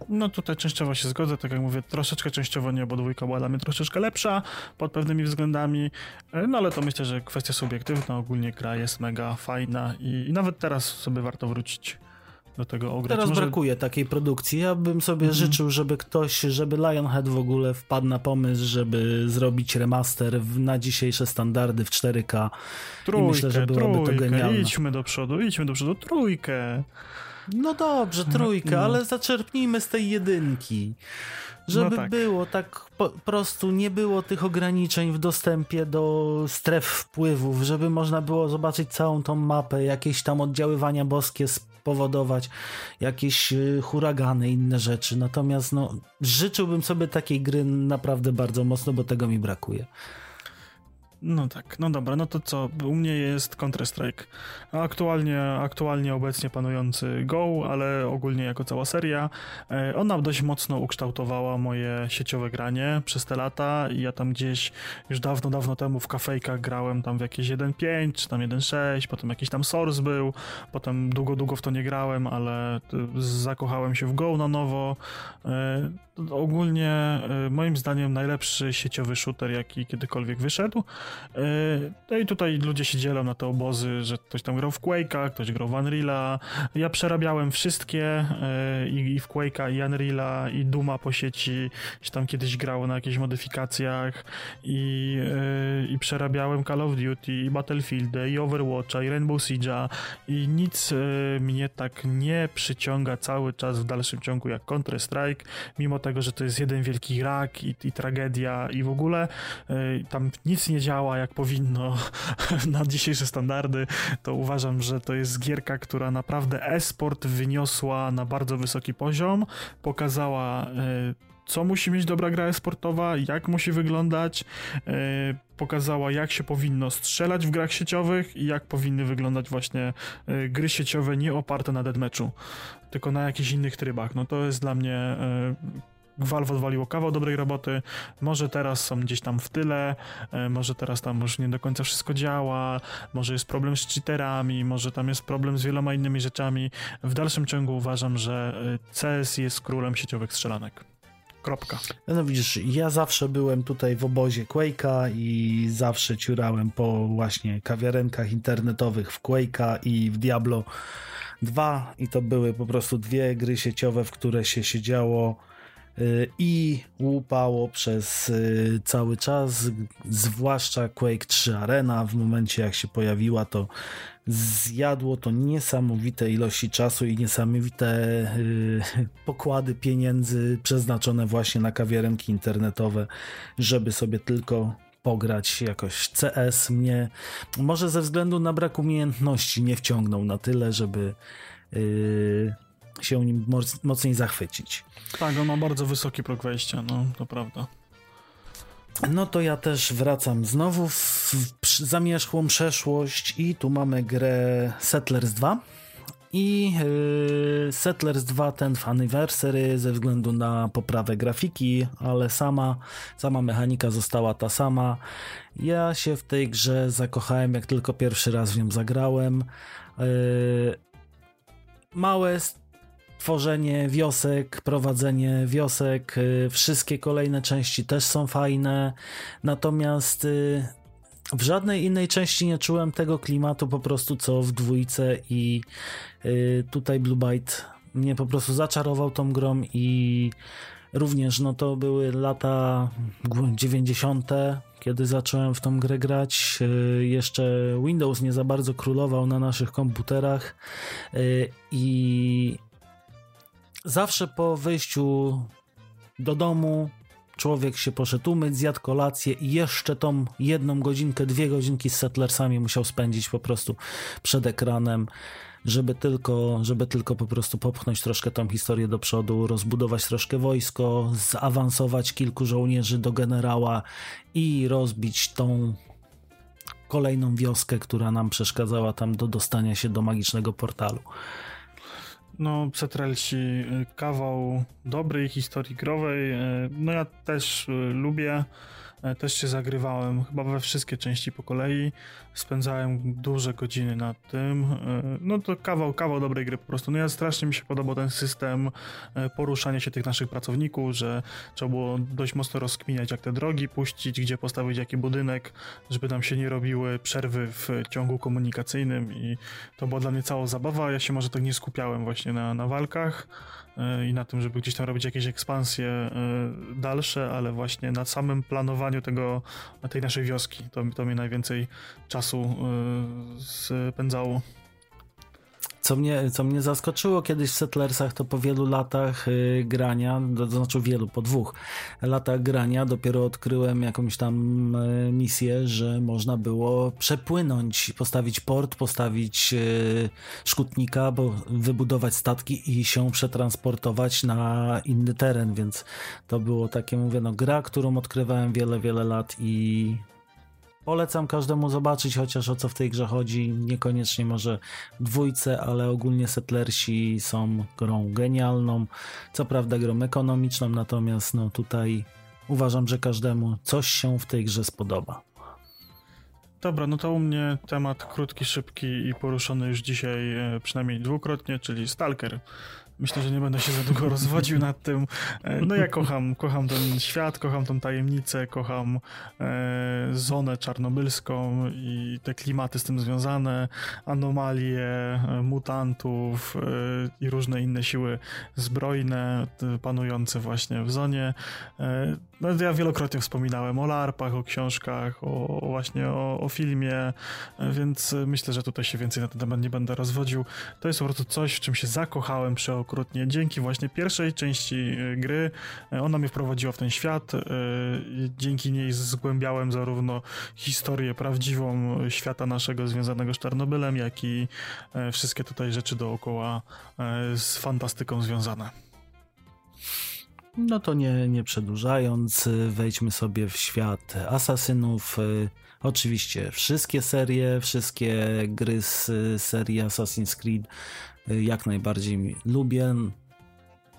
No tutaj częściowo się zgodzę, tak jak mówię, troszeczkę częściowo nie, bo dwójka była dla mnie troszeczkę lepsza pod pewnymi względami, e, no ale to myślę, że kwestia subiektywna, ogólnie gra jest mega fajna i, i nawet teraz sobie warto wrócić do tego ograć. Teraz Może... brakuje takiej produkcji. Ja bym sobie mm. życzył, żeby ktoś, żeby Lionhead w ogóle wpadł na pomysł, żeby zrobić remaster na dzisiejsze standardy w 4K. Trójkę, I myślę, że byłoby trójkę. to genialne. Idźmy do przodu, idźmy do przodu, trójkę. No dobrze, trójkę, no. ale zaczerpnijmy z tej jedynki. Żeby no tak. było tak po prostu, nie było tych ograniczeń w dostępie do stref wpływów, żeby można było zobaczyć całą tą mapę, jakieś tam oddziaływania boskie spowodować, jakieś y, huragany, inne rzeczy. Natomiast no, życzyłbym sobie takiej gry naprawdę bardzo mocno, bo tego mi brakuje. No tak, no dobra, no to co? U mnie jest Counter-Strike. Aktualnie, aktualnie obecnie panujący Go, ale ogólnie jako cała seria. E, ona dość mocno ukształtowała moje sieciowe granie przez te lata ja tam gdzieś już dawno, dawno temu w kafejkach grałem tam w jakieś 1.5 czy tam 1.6, potem jakiś tam Source był, potem długo, długo w to nie grałem, ale zakochałem się w Go na nowo. E, ogólnie e, moim zdaniem najlepszy sieciowy shooter, jaki kiedykolwiek wyszedł. E, no i tutaj ludzie się dzielą na te obozy, że ktoś tam grał w Quake'a, ktoś grał w Unreal'a. Ja przerabiałem wszystkie e, i w Quake'a, i Unreal'a, i Duma po sieci, się tam kiedyś grało na jakichś modyfikacjach. I, i przerabiałem Call of Duty, i Battlefield, i Overwatcha, i Rainbow Siege'a. I nic mnie tak nie przyciąga cały czas w dalszym ciągu jak Counter-Strike, mimo tego, że to jest jeden wielki rak i, i tragedia i w ogóle tam nic nie działa działa jak powinno <laughs> na dzisiejsze standardy, to uważam, że to jest gierka, która naprawdę e-sport wyniosła na bardzo wysoki poziom, pokazała co musi mieć dobra gra sportowa, jak musi wyglądać, yy, pokazała jak się powinno strzelać w grach sieciowych i jak powinny wyglądać właśnie yy, gry sieciowe nie oparte na deadmatchu, tylko na jakichś innych trybach. No to jest dla mnie Valve odwaliło kawał dobrej roboty, może teraz są gdzieś tam w tyle, może teraz tam już nie do końca wszystko działa, może jest problem z cheaterami, może tam jest problem z wieloma innymi rzeczami. W dalszym ciągu uważam, że CS jest królem sieciowych strzelanek. Kropka. No widzisz, ja zawsze byłem tutaj w obozie Quake'a i zawsze ciurałem po właśnie kawiarenkach internetowych w Quake'a i w Diablo 2 i to były po prostu dwie gry sieciowe, w które się siedziało i łupało przez y, cały czas, zwłaszcza Quake 3 Arena. W momencie jak się pojawiła to zjadło to niesamowite ilości czasu i niesamowite yy, pokłady pieniędzy przeznaczone właśnie na kawiarenki internetowe, żeby sobie tylko pograć jakoś. CS mnie może ze względu na brak umiejętności nie wciągnął na tyle, żeby się nim mocniej zachwycić. Tak, on ma bardzo wysoki próg wejścia, no to prawda. No to ja też wracam znowu w, zamierzchłą przeszłość i tu mamy grę Settlers 2 i yy, Settlers 2 ten w Anniversary ze względu na poprawę grafiki, ale sama, sama mechanika została ta sama. Ja się w tej grze zakochałem jak tylko pierwszy raz w nią zagrałem. Yy, małe tworzenie wiosek, prowadzenie wiosek, y, wszystkie kolejne części też są fajne, natomiast y, w żadnej innej części nie czułem tego klimatu po prostu co w dwójce i y, tutaj Blue Byte mnie po prostu zaczarował tą grą i również no to były lata 90 kiedy zacząłem w tą grę grać. Jeszcze Windows nie za bardzo królował na naszych komputerach i Zawsze po wyjściu do domu człowiek się poszedł umyć, zjadł kolację i jeszcze tą jedną godzinkę, dwie godzinki z Settlersami musiał spędzić po prostu przed ekranem, żeby tylko, żeby tylko po prostu popchnąć troszkę tą historię do przodu, rozbudować troszkę wojsko, zaawansować kilku żołnierzy do generała i rozbić tą kolejną wioskę, która nam przeszkadzała tam do dostania się do magicznego portalu. No, Cetrelsi, y, kawał dobrej historii growej. Y, no ja też y, lubię też się zagrywałem chyba we wszystkie części po kolei. Spędzałem duże godziny nad tym. E, no to kawał, kawał dobrej gry po prostu. No ja strasznie mi się podobał ten system e, poruszania się tych naszych pracowników, że trzeba było dość mocno rozkminiać, jak te drogi puścić, gdzie postawić jaki budynek, żeby nam się nie robiły przerwy w ciągu komunikacyjnym i to była dla mnie cała zabawa. Ja się może tak nie skupiałem właśnie na, na walkach E, i na tym, żeby gdzieś tam robić jakieś ekspansje e, dalsze, ale właśnie na samym planowaniu tego, tej naszej wioski. To, to mi najwięcej czasu e, spędzało. Co mnie, co mnie zaskoczyło kiedyś w Settlersach, to po wielu latach y, grania, to znaczy wielu, po dwóch latach grania, dopiero odkryłem jakąś tam y, misję, że można było przepłynąć, postawić port, postawić y, szkutnika, bo wybudować statki i się przetransportować na inny teren, więc to było takie, mówię, no gra, którą odkrywałem wiele, wiele lat i Polecam każdemu zobaczyć chociaż o co w tej grze chodzi. Niekoniecznie może dwójce, ale ogólnie Settlersi są grą genialną. Co prawda grą ekonomiczną, natomiast no tutaj uważam, że każdemu coś się w tej grze spodoba. Dobra, no to u mnie temat krótki, szybki i poruszony już dzisiaj e, przynajmniej dwukrotnie, czyli Stalker. Myślę, że nie będę się za długo <laughs> rozwodził nad tym. E, no ja kocham, kocham ten świat, kocham tą tajemnicę, kocham e, zonę czarnobylską i te klimaty z tym związane, anomalie, e, mutantów e, i różne inne siły zbrojne panujące właśnie w zonie. E, no ja wielokrotnie wspominałem o larpach, o książkach, o, właśnie o, o filmie, więc myślę, że tutaj się więcej na ten temat nie będę rozwodził. To jest po prostu coś, w czym się zakochałem przy oko okrutnie. Dzięki właśnie pierwszej części gry ona mnie wprowadziła w ten świat. Dzięki niej zgłębiałem zarówno historię prawdziwą świata naszego związanego z Czarnobylem, jak i wszystkie tutaj rzeczy dookoła z fantastyką związane. No to nie, nie przedłużając, wejdźmy sobie w świat asasynów. Oczywiście wszystkie serie, wszystkie gry z serii Assassin's Creed jak najbardziej lubię.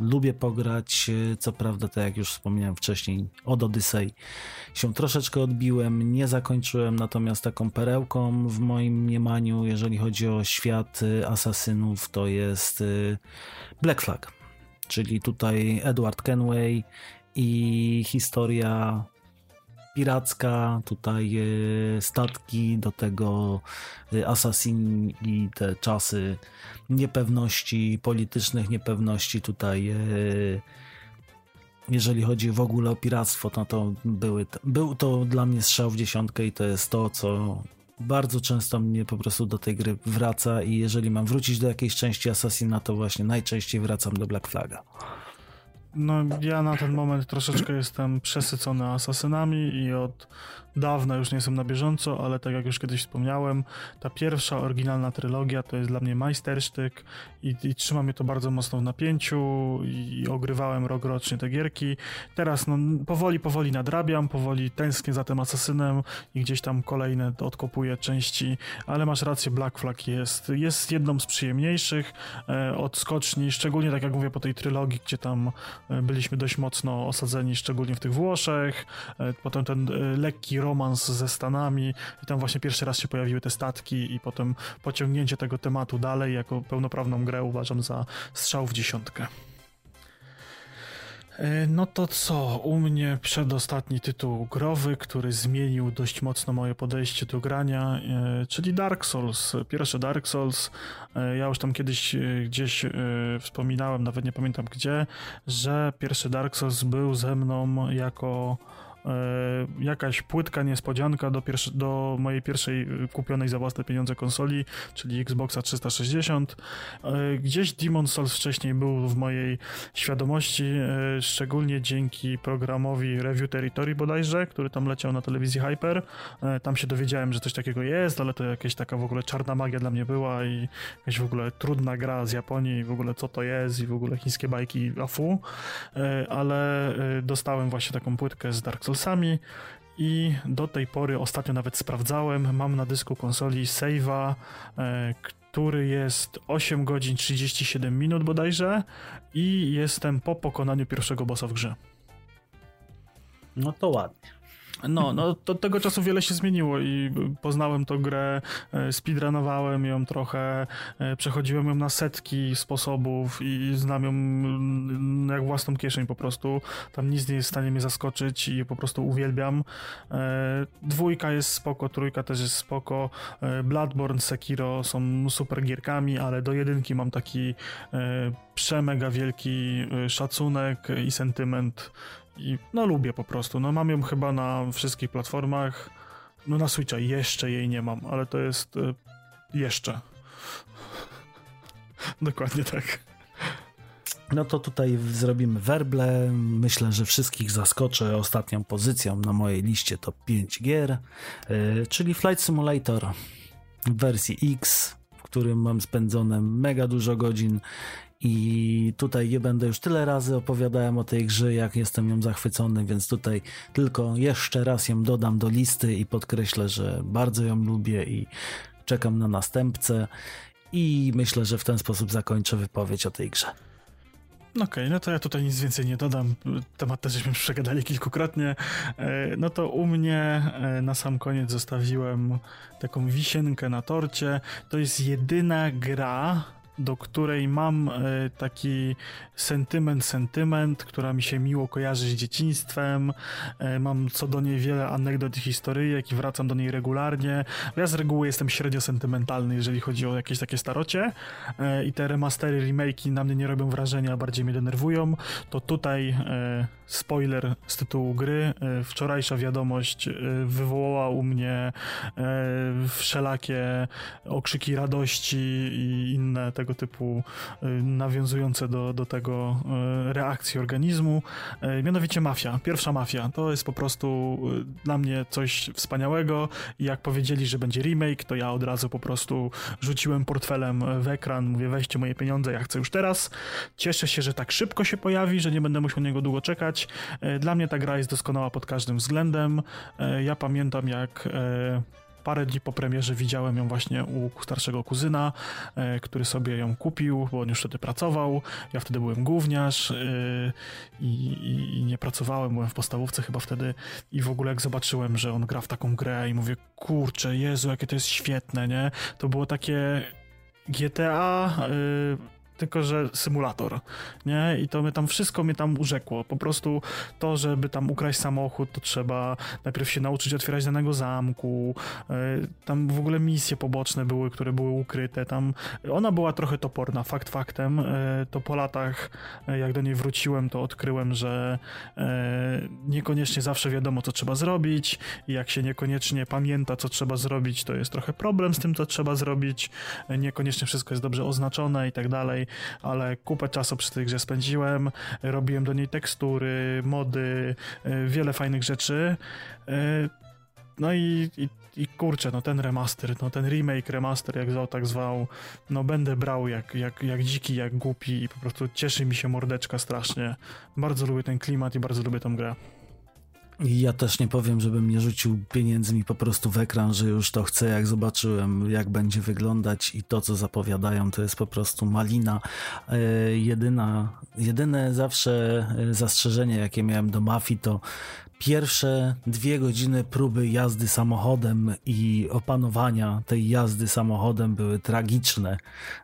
Lubię pograć, co prawda, tak jak już wspomniałem wcześniej, od Odyssey się troszeczkę odbiłem, nie zakończyłem, natomiast taką perełką w moim mniemaniu, jeżeli chodzi o świat asasynów, to jest Black Flag czyli tutaj Edward Kenway i historia piracka, tutaj e, statki, do tego e, Assassin i te czasy niepewności politycznych, niepewności tutaj e, jeżeli chodzi w ogóle o piractwo, no to były, był to dla mnie strzał w dziesiątkę i to jest to, co bardzo często mnie po prostu do tej gry wraca i jeżeli mam wrócić do jakiejś części Assassina, to właśnie najczęściej wracam do Black Flaga. No ja na ten moment troszeczkę jestem przesycony asasynami i od dawna już nie jestem na bieżąco, ale tak jak już kiedyś wspomniałem, ta pierwsza oryginalna trylogia to jest dla mnie majstersztyk i, i trzyma mnie to bardzo mocno w napięciu i, ogrywałem rok rocznie te gierki. Teraz no, powoli, powoli nadrabiam, powoli tęsknię za tym asasynem i gdzieś tam kolejne odkopuję części, ale masz rację, Black Flag jest, jest jedną z przyjemniejszych e, od skoczni, szczególnie tak jak mówię po tej trylogii, gdzie tam e, byliśmy dość mocno osadzeni, szczególnie w tych Włoszech, e, potem ten e, lekki romans ze Stanami i tam właśnie pierwszy raz się pojawiły te statki i potem pociągnięcie tego tematu dalej jako pełnoprawną grę uważam za strzał w dziesiątkę. E, no to co, u mnie przedostatni tytuł growy, który zmienił dość mocno moje podejście do grania, e, czyli Dark Souls. Pierwszy Dark Souls, e, ja już tam kiedyś gdzieś wspominałem, nawet nie pamiętam gdzie, że pierwszy Dark Souls był ze mną jako E, jakaś płytka niespodzianka do, pierwszy, do mojej pierwszej e, kupionej za własne pieniądze konsoli, czyli Xboxa 360. E, gdzieś Demon Souls wcześniej był w mojej świadomości, szczególnie dzięki programowi Review Territory bodajże, który tam leciał na telewizji Hyper. Tam się dowiedziałem, że coś takiego jest, ale to jakaś taka w ogóle czarna magia dla mnie była i jakaś w ogóle trudna gra z Japonii i w ogóle co to jest i w ogóle chińskie bajki afu, ale dostałem właśnie taką płytkę z Dark Souls Soulsami i do tej pory, ostatnio nawet sprawdzałem, mam na dysku konsoli save'a, e, który jest 8 godzin 37 minut bodajże i jestem po pokonaniu pierwszego bossa w grze. No to ładnie. No, no to tego czasu wiele się zmieniło i poznałem tą grę, e, speedrunowałem ją trochę, e, przechodziłem ją na setki sposobów i znam ją mm, jak własną kieszeń po prostu. Tam nic nie jest w stanie mnie zaskoczyć i po prostu uwielbiam. E, dwójka jest spoko, trójka też jest spoko. Bloodborne, Sekiro są super gierkami, ale do jedynki mam taki przemega wielki szacunek i sentyment i no lubię po prostu. No mam ją chyba na wszystkich platformach. No na Switcha jeszcze jej nie mam, ale to jest y, jeszcze. <laughs> Dokładnie tak. No to tutaj zrobimy werble. Myślę, że wszystkich zaskoczę ostatnią pozycją na mojej liście top 5 gier, yy, czyli Flight Simulator w wersji X, w którym mam spędzone mega dużo godzin i tutaj nie będę już tyle razy opowiadałem o tej grze, jak jestem ją zachwycony, więc tutaj tylko jeszcze raz ją dodam do listy i podkreślę, że bardzo ją lubię i czekam na następcę. I myślę, że w ten sposób zakończę wypowiedź o tej grze. Okej, okay, no to ja tutaj nic więcej nie dodam. Temat też żeśmy przegadali kilkukrotnie. E, no to u mnie e, na sam koniec zostawiłem taką wisienkę na torcie. To jest jedyna gra, do której mam e, taki sentyment, sentyment, która mi się miło kojarzy z dzieciństwem. E, mam co do niej wiele anegdot i historyjek i wracam do niej regularnie. Ja z reguły jestem średnio sentymentalny, jeżeli chodzi o jakieś takie starocie e, i te remastery, remake'i na mnie nie robią wrażenia, bardziej mnie denerwują. To tutaj spoiler z tytułu gry. Wczorajsza wiadomość wywołała u mnie wszelakie okrzyki radości i inne tego tego typu nawiązujące do, do tego reakcji organizmu. Mianowicie mafia, pierwsza mafia. To jest po prostu dla mnie coś wspaniałego jak powiedzieli, że będzie remake, to ja od razu po prostu rzuciłem portfelem w ekran, mówię weźcie moje pieniądze, ja chcę już teraz. Cieszę się, że tak szybko się pojawi, że nie będę musiał niego długo czekać. Dla mnie ta gra jest doskonała pod każdym względem. Ja pamiętam jak parę dni po premierze widziałem ją właśnie u starszego kuzyna, e, który sobie ją kupił, bo on już wtedy pracował. Ja wtedy byłem gówniarz e, i, i, nie pracowałem, byłem w podstawówce chyba wtedy i w ogóle jak zobaczyłem, że on gra w taką grę i mówię, kurczę, Jezu, jakie to jest świetne, nie? To było takie GTA... E, tylko że symulator, nie? I to mnie tam, wszystko mnie tam urzekło. Po prostu to, żeby tam ukraść samochód, to trzeba najpierw się nauczyć otwierać danego zamku, e, tam w ogóle misje poboczne były, które były ukryte, tam ona była trochę toporna, fakt faktem, e, to po latach, e, jak do niej wróciłem, to odkryłem, że niekoniecznie zawsze wiadomo, co trzeba zrobić. I jak się niekoniecznie pamięta, co trzeba zrobić, to jest trochę problem z tym, co trzeba zrobić, niekoniecznie wszystko jest dobrze oznaczone i tak dalej, ale kupę czasu przy tej grze spędziłem, robiłem do niej tekstury, mody, e, wiele fajnych rzeczy. E, no i, i, i kurczę, no ten remaster, no ten remake, remaster, jak zwał, tak zwał, no będę brał jak, jak, jak dziki, jak głupi i po prostu cieszy mi się mordeczka strasznie. Bardzo lubię ten klimat i bardzo lubię tę grę. Ja też nie powiem, żebym nie rzucił pieniędzmi po prostu w ekran, że już to chcę, jak zobaczyłem, jak będzie wyglądać i to, co zapowiadają, to jest po prostu malina. E, jedyna, jedyne zawsze e, zastrzeżenie, jakie miałem do mafii, to Pierwsze dwie godziny próby jazdy samochodem i opanowania tej jazdy samochodem były tragiczne,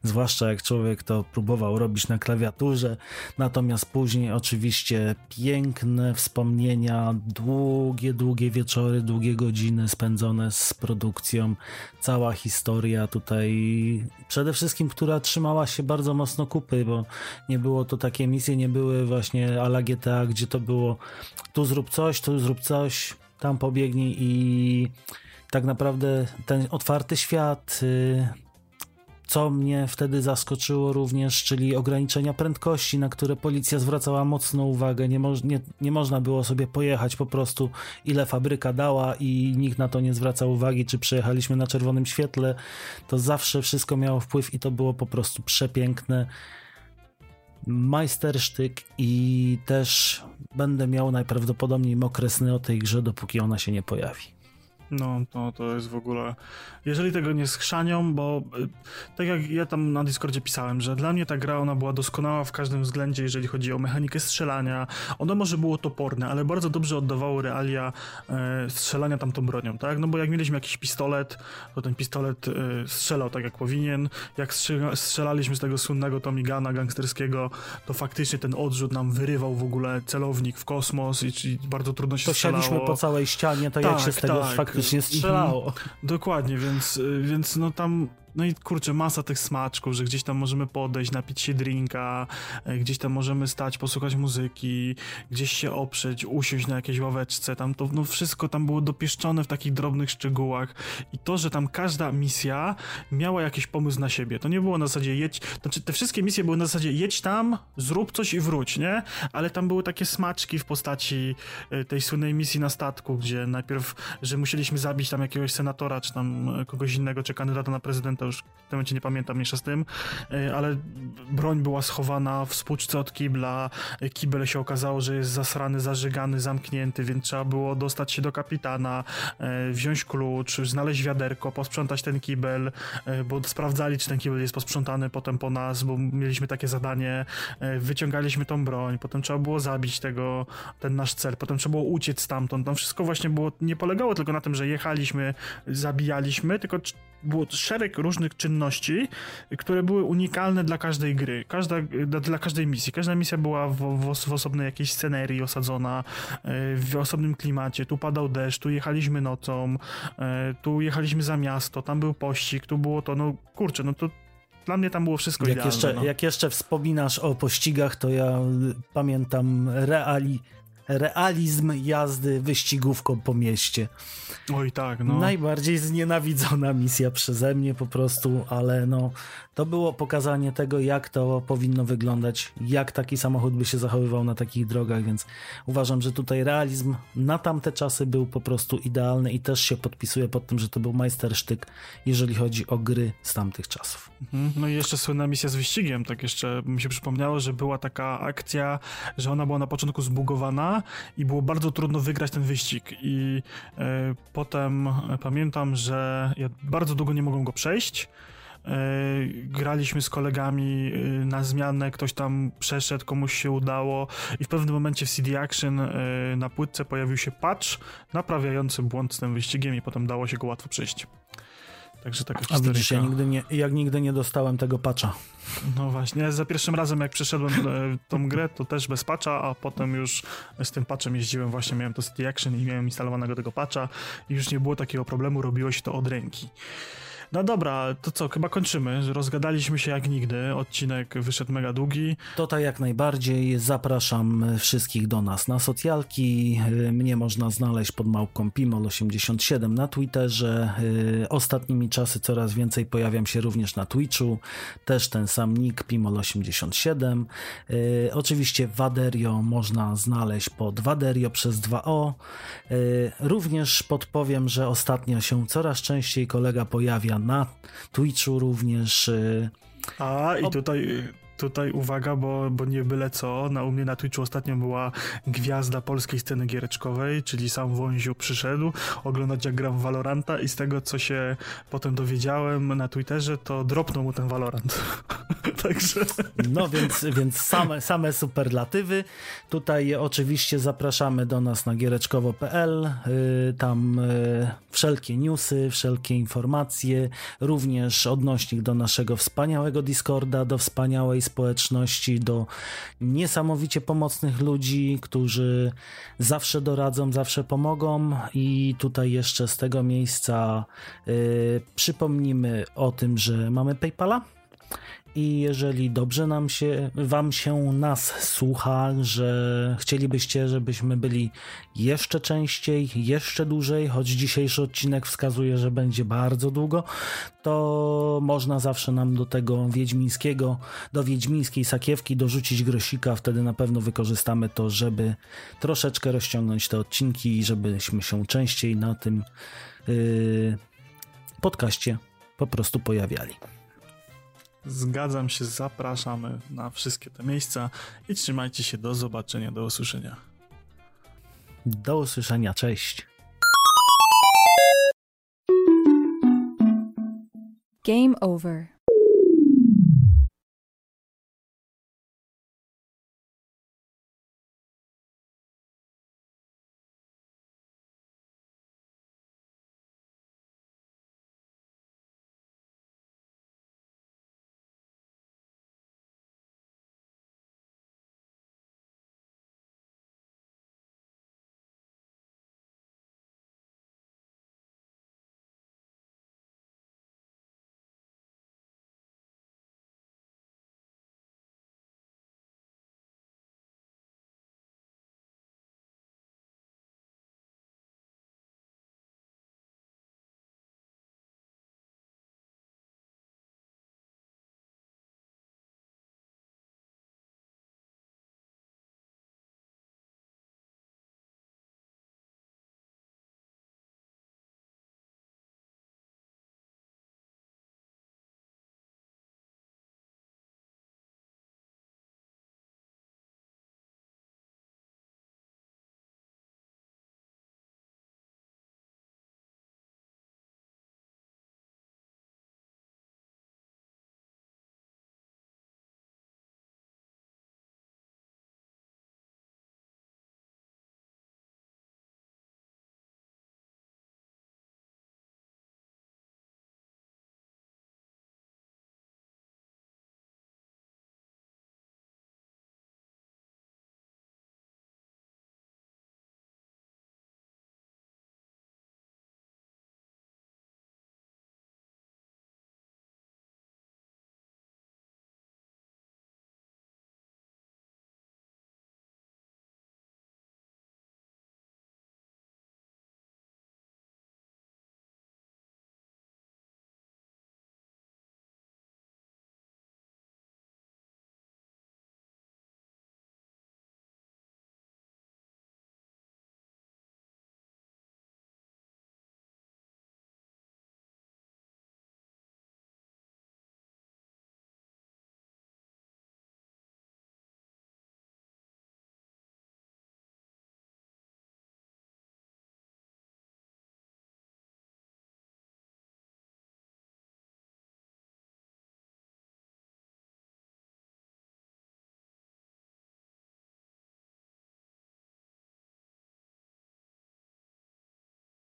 zwłaszcza jak człowiek to próbował robić na klawiaturze. Natomiast później, oczywiście, piękne wspomnienia, długie, długie wieczory, długie godziny spędzone z produkcją, cała historia tutaj, przede wszystkim, która trzymała się bardzo mocno kupy, bo nie było to takie misje, nie były właśnie ala GTA, gdzie to było tu zrób coś, tu zrób coś, tam pobiegnij i tak naprawdę ten otwarty świat, y, co mnie wtedy zaskoczyło również, czyli ograniczenia prędkości, na które policja zwracała mocną uwagę. Nie, mo nie, nie można było sobie pojechać po prostu ile fabryka dała i nikt na to nie zwracał uwagi, czy przejechaliśmy na czerwonym świetle. To zawsze wszystko miało wpływ i to było po prostu przepiękne majstersztyk i też będę miał najprawdopodobniej mokre sny o tej grze, dopóki ona się nie pojawi. No, to, to jest w ogóle. Jeżeli tego nie schrzanią, bo y, tak jak ja tam na Discordzie pisałem, że dla mnie ta gra ona była doskonała w każdym względzie, jeżeli chodzi o mechanikę strzelania. Ono może było toporne, ale bardzo dobrze oddawało realia e, strzelania tamtą bronią, tak? No bo jak mieliśmy jakiś pistolet, to ten pistolet e, strzelał tak jak powinien. Jak strzelaliśmy z tego słynnego Tomigana gangsterskiego, to faktycznie ten odrzut nam wyrywał w ogóle celownik w kosmos i, i bardzo trudno się to strzelało. To po całej ścianie, to tak, jak się z tego tak. Faktycznie faktycznie strzelało. Dokładnie, więc, y, więc no tam no i kurczę, masa tych smaczków, że gdzieś tam możemy podejść, napić się drinka, e, gdzieś tam możemy stać, posłuchać muzyki, gdzieś się oprzeć, usiąść na jakiejś ławeczce, tam to no wszystko tam było dopieszczone w takich drobnych szczegółach i to, że tam każda misja miała jakiś pomysł na siebie. To nie było na zasadzie jedź, znaczy te wszystkie misje były na zasadzie jedź tam, zrób coś i wróć, nie? Ale tam były takie smaczki w postaci e, tej słynnej misji na statku, gdzie najpierw, że musieliśmy zabić tam jakiegoś senatora, czy tam e, kogoś innego, czy kandydata na prezydenta już w tym momencie nie pamiętam mniejsza z tym, e, ale broń była schowana w spłuczce od kibla, e, kibel się okazało, że jest zasrany, zażygany, zamknięty, więc trzeba było dostać się do kapitana, e, wziąć klucz, znaleźć wiaderko, posprzątać ten kibel, bo sprawdzali, czy ten kibel jest posprzątany potem po nas, bo mieliśmy takie zadanie, wyciągaliśmy tą broń, potem trzeba było zabić tego, ten nasz cel, potem trzeba było uciec stamtąd, tam wszystko właśnie było, nie polegało tylko na tym, że jechaliśmy, zabijaliśmy, tylko było szereg różnych czynności, które były unikalne dla każdej gry, każda, dla każdej misji. Każda misja była w, w, w osobnej jakiejś scenerii osadzona, e, w osobnym klimacie. Tu padał deszcz, tu jechaliśmy nocą, e, tu jechaliśmy za miasto, tam był pościg, tu było to, no kurczę, no to dla mnie tam było wszystko jak idealne. Jeszcze, no. Jak jeszcze wspominasz o pościgach, to ja pamiętam reali realizm jazdy wyścigówką po mieście. Oj tak, no. Najbardziej znienawidzona misja przeze mnie po prostu, ale no to było pokazanie tego, jak to powinno wyglądać, jak taki samochód by się zachowywał na takich drogach, więc uważam, że tutaj realizm na tamte czasy był po prostu idealny i też się podpisuję pod tym, że to był majstersztyk, jeżeli chodzi o gry z tamtych czasów. Mhm. No i jeszcze słynna misja z wyścigiem, tak jeszcze mi się przypomniało, że była taka akcja, że ona była na początku zbugowana i było bardzo trudno wygrać ten wyścig i e, potem e, pamiętam, że ja bardzo długo nie mogłem go przejść, e, graliśmy z kolegami na zmianę, ktoś tam przeszedł, komuś się udało i w pewnym momencie w CD Action na płytce pojawił się patch naprawiający błąd z tym wyścigiem i potem dało się go łatwo przejść. Także taka A widzisz, ja nigdy nie, jak nigdy nie dostałem tego patcha. No właśnie, za pierwszym razem jak przeszedłem e, tą grę, to też bez patcha, a potem już z tym patchem jeździłem, właśnie miałem to City Action i miałem instalowanego tego patcha i już nie było takiego problemu, robiło się to od ręki. No dobra, to co, chyba kończymy. Rozgadaliśmy się jak nigdy. Odcinek wyszedł mega długi. To tak jak najbardziej. Zapraszam wszystkich do nas na socjalki. Mnie można znaleźć pod małpką Pimol87 na Twitterze. Ostatnimi czasy coraz więcej pojawiam się również na Twitchu. Też ten sam nick Pimol87. Oczywiście Waderio można znaleźć pod Waderio przez 2O. Również podpowiem, że ostatnio się coraz częściej kolega pojawia na Twitchu również. Y, A i tutaj tutaj uwaga, bo, bo nie byle co, na, u mnie na Twitchu ostatnio była gwiazda polskiej sceny giereczkowej, czyli sam Wąziu przyszedł oglądać jak gram Valoranta i z tego, co się potem dowiedziałem na Twitterze, to dropnął mu ten Valorant. <laughs> Także... No więc, więc same, same superlatywy. Tutaj oczywiście zapraszamy do nas na giereczkowo.pl, yy, tam yy, wszelkie newsy, wszelkie informacje, również odnośnik do naszego wspaniałego Discorda, do wspaniałej społeczności, do niesamowicie pomocnych ludzi, którzy zawsze doradzą, zawsze pomogą. I tutaj jeszcze z tego miejsca yy, przypomnimy o tym, że mamy PayPala i jeżeli dobrze nam się, wam się nas słucha, że chcielibyście, żebyśmy byli jeszcze częściej, jeszcze dłużej, choć dzisiejszy odcinek wskazuje, że będzie bardzo długo, to można zawsze nam do tego wiedźmińskiego, do wiedźmińskiej sakiewki dorzucić grosika, wtedy na pewno wykorzystamy to, żeby troszeczkę rozciągnąć te odcinki i żebyśmy się częściej na tym yy, podcaście po prostu pojawiali. Zgadzam się, zapraszamy na wszystkie te miejsca i trzymajcie się do zobaczenia, do usłyszenia. Do usłyszenia, cześć. Game over.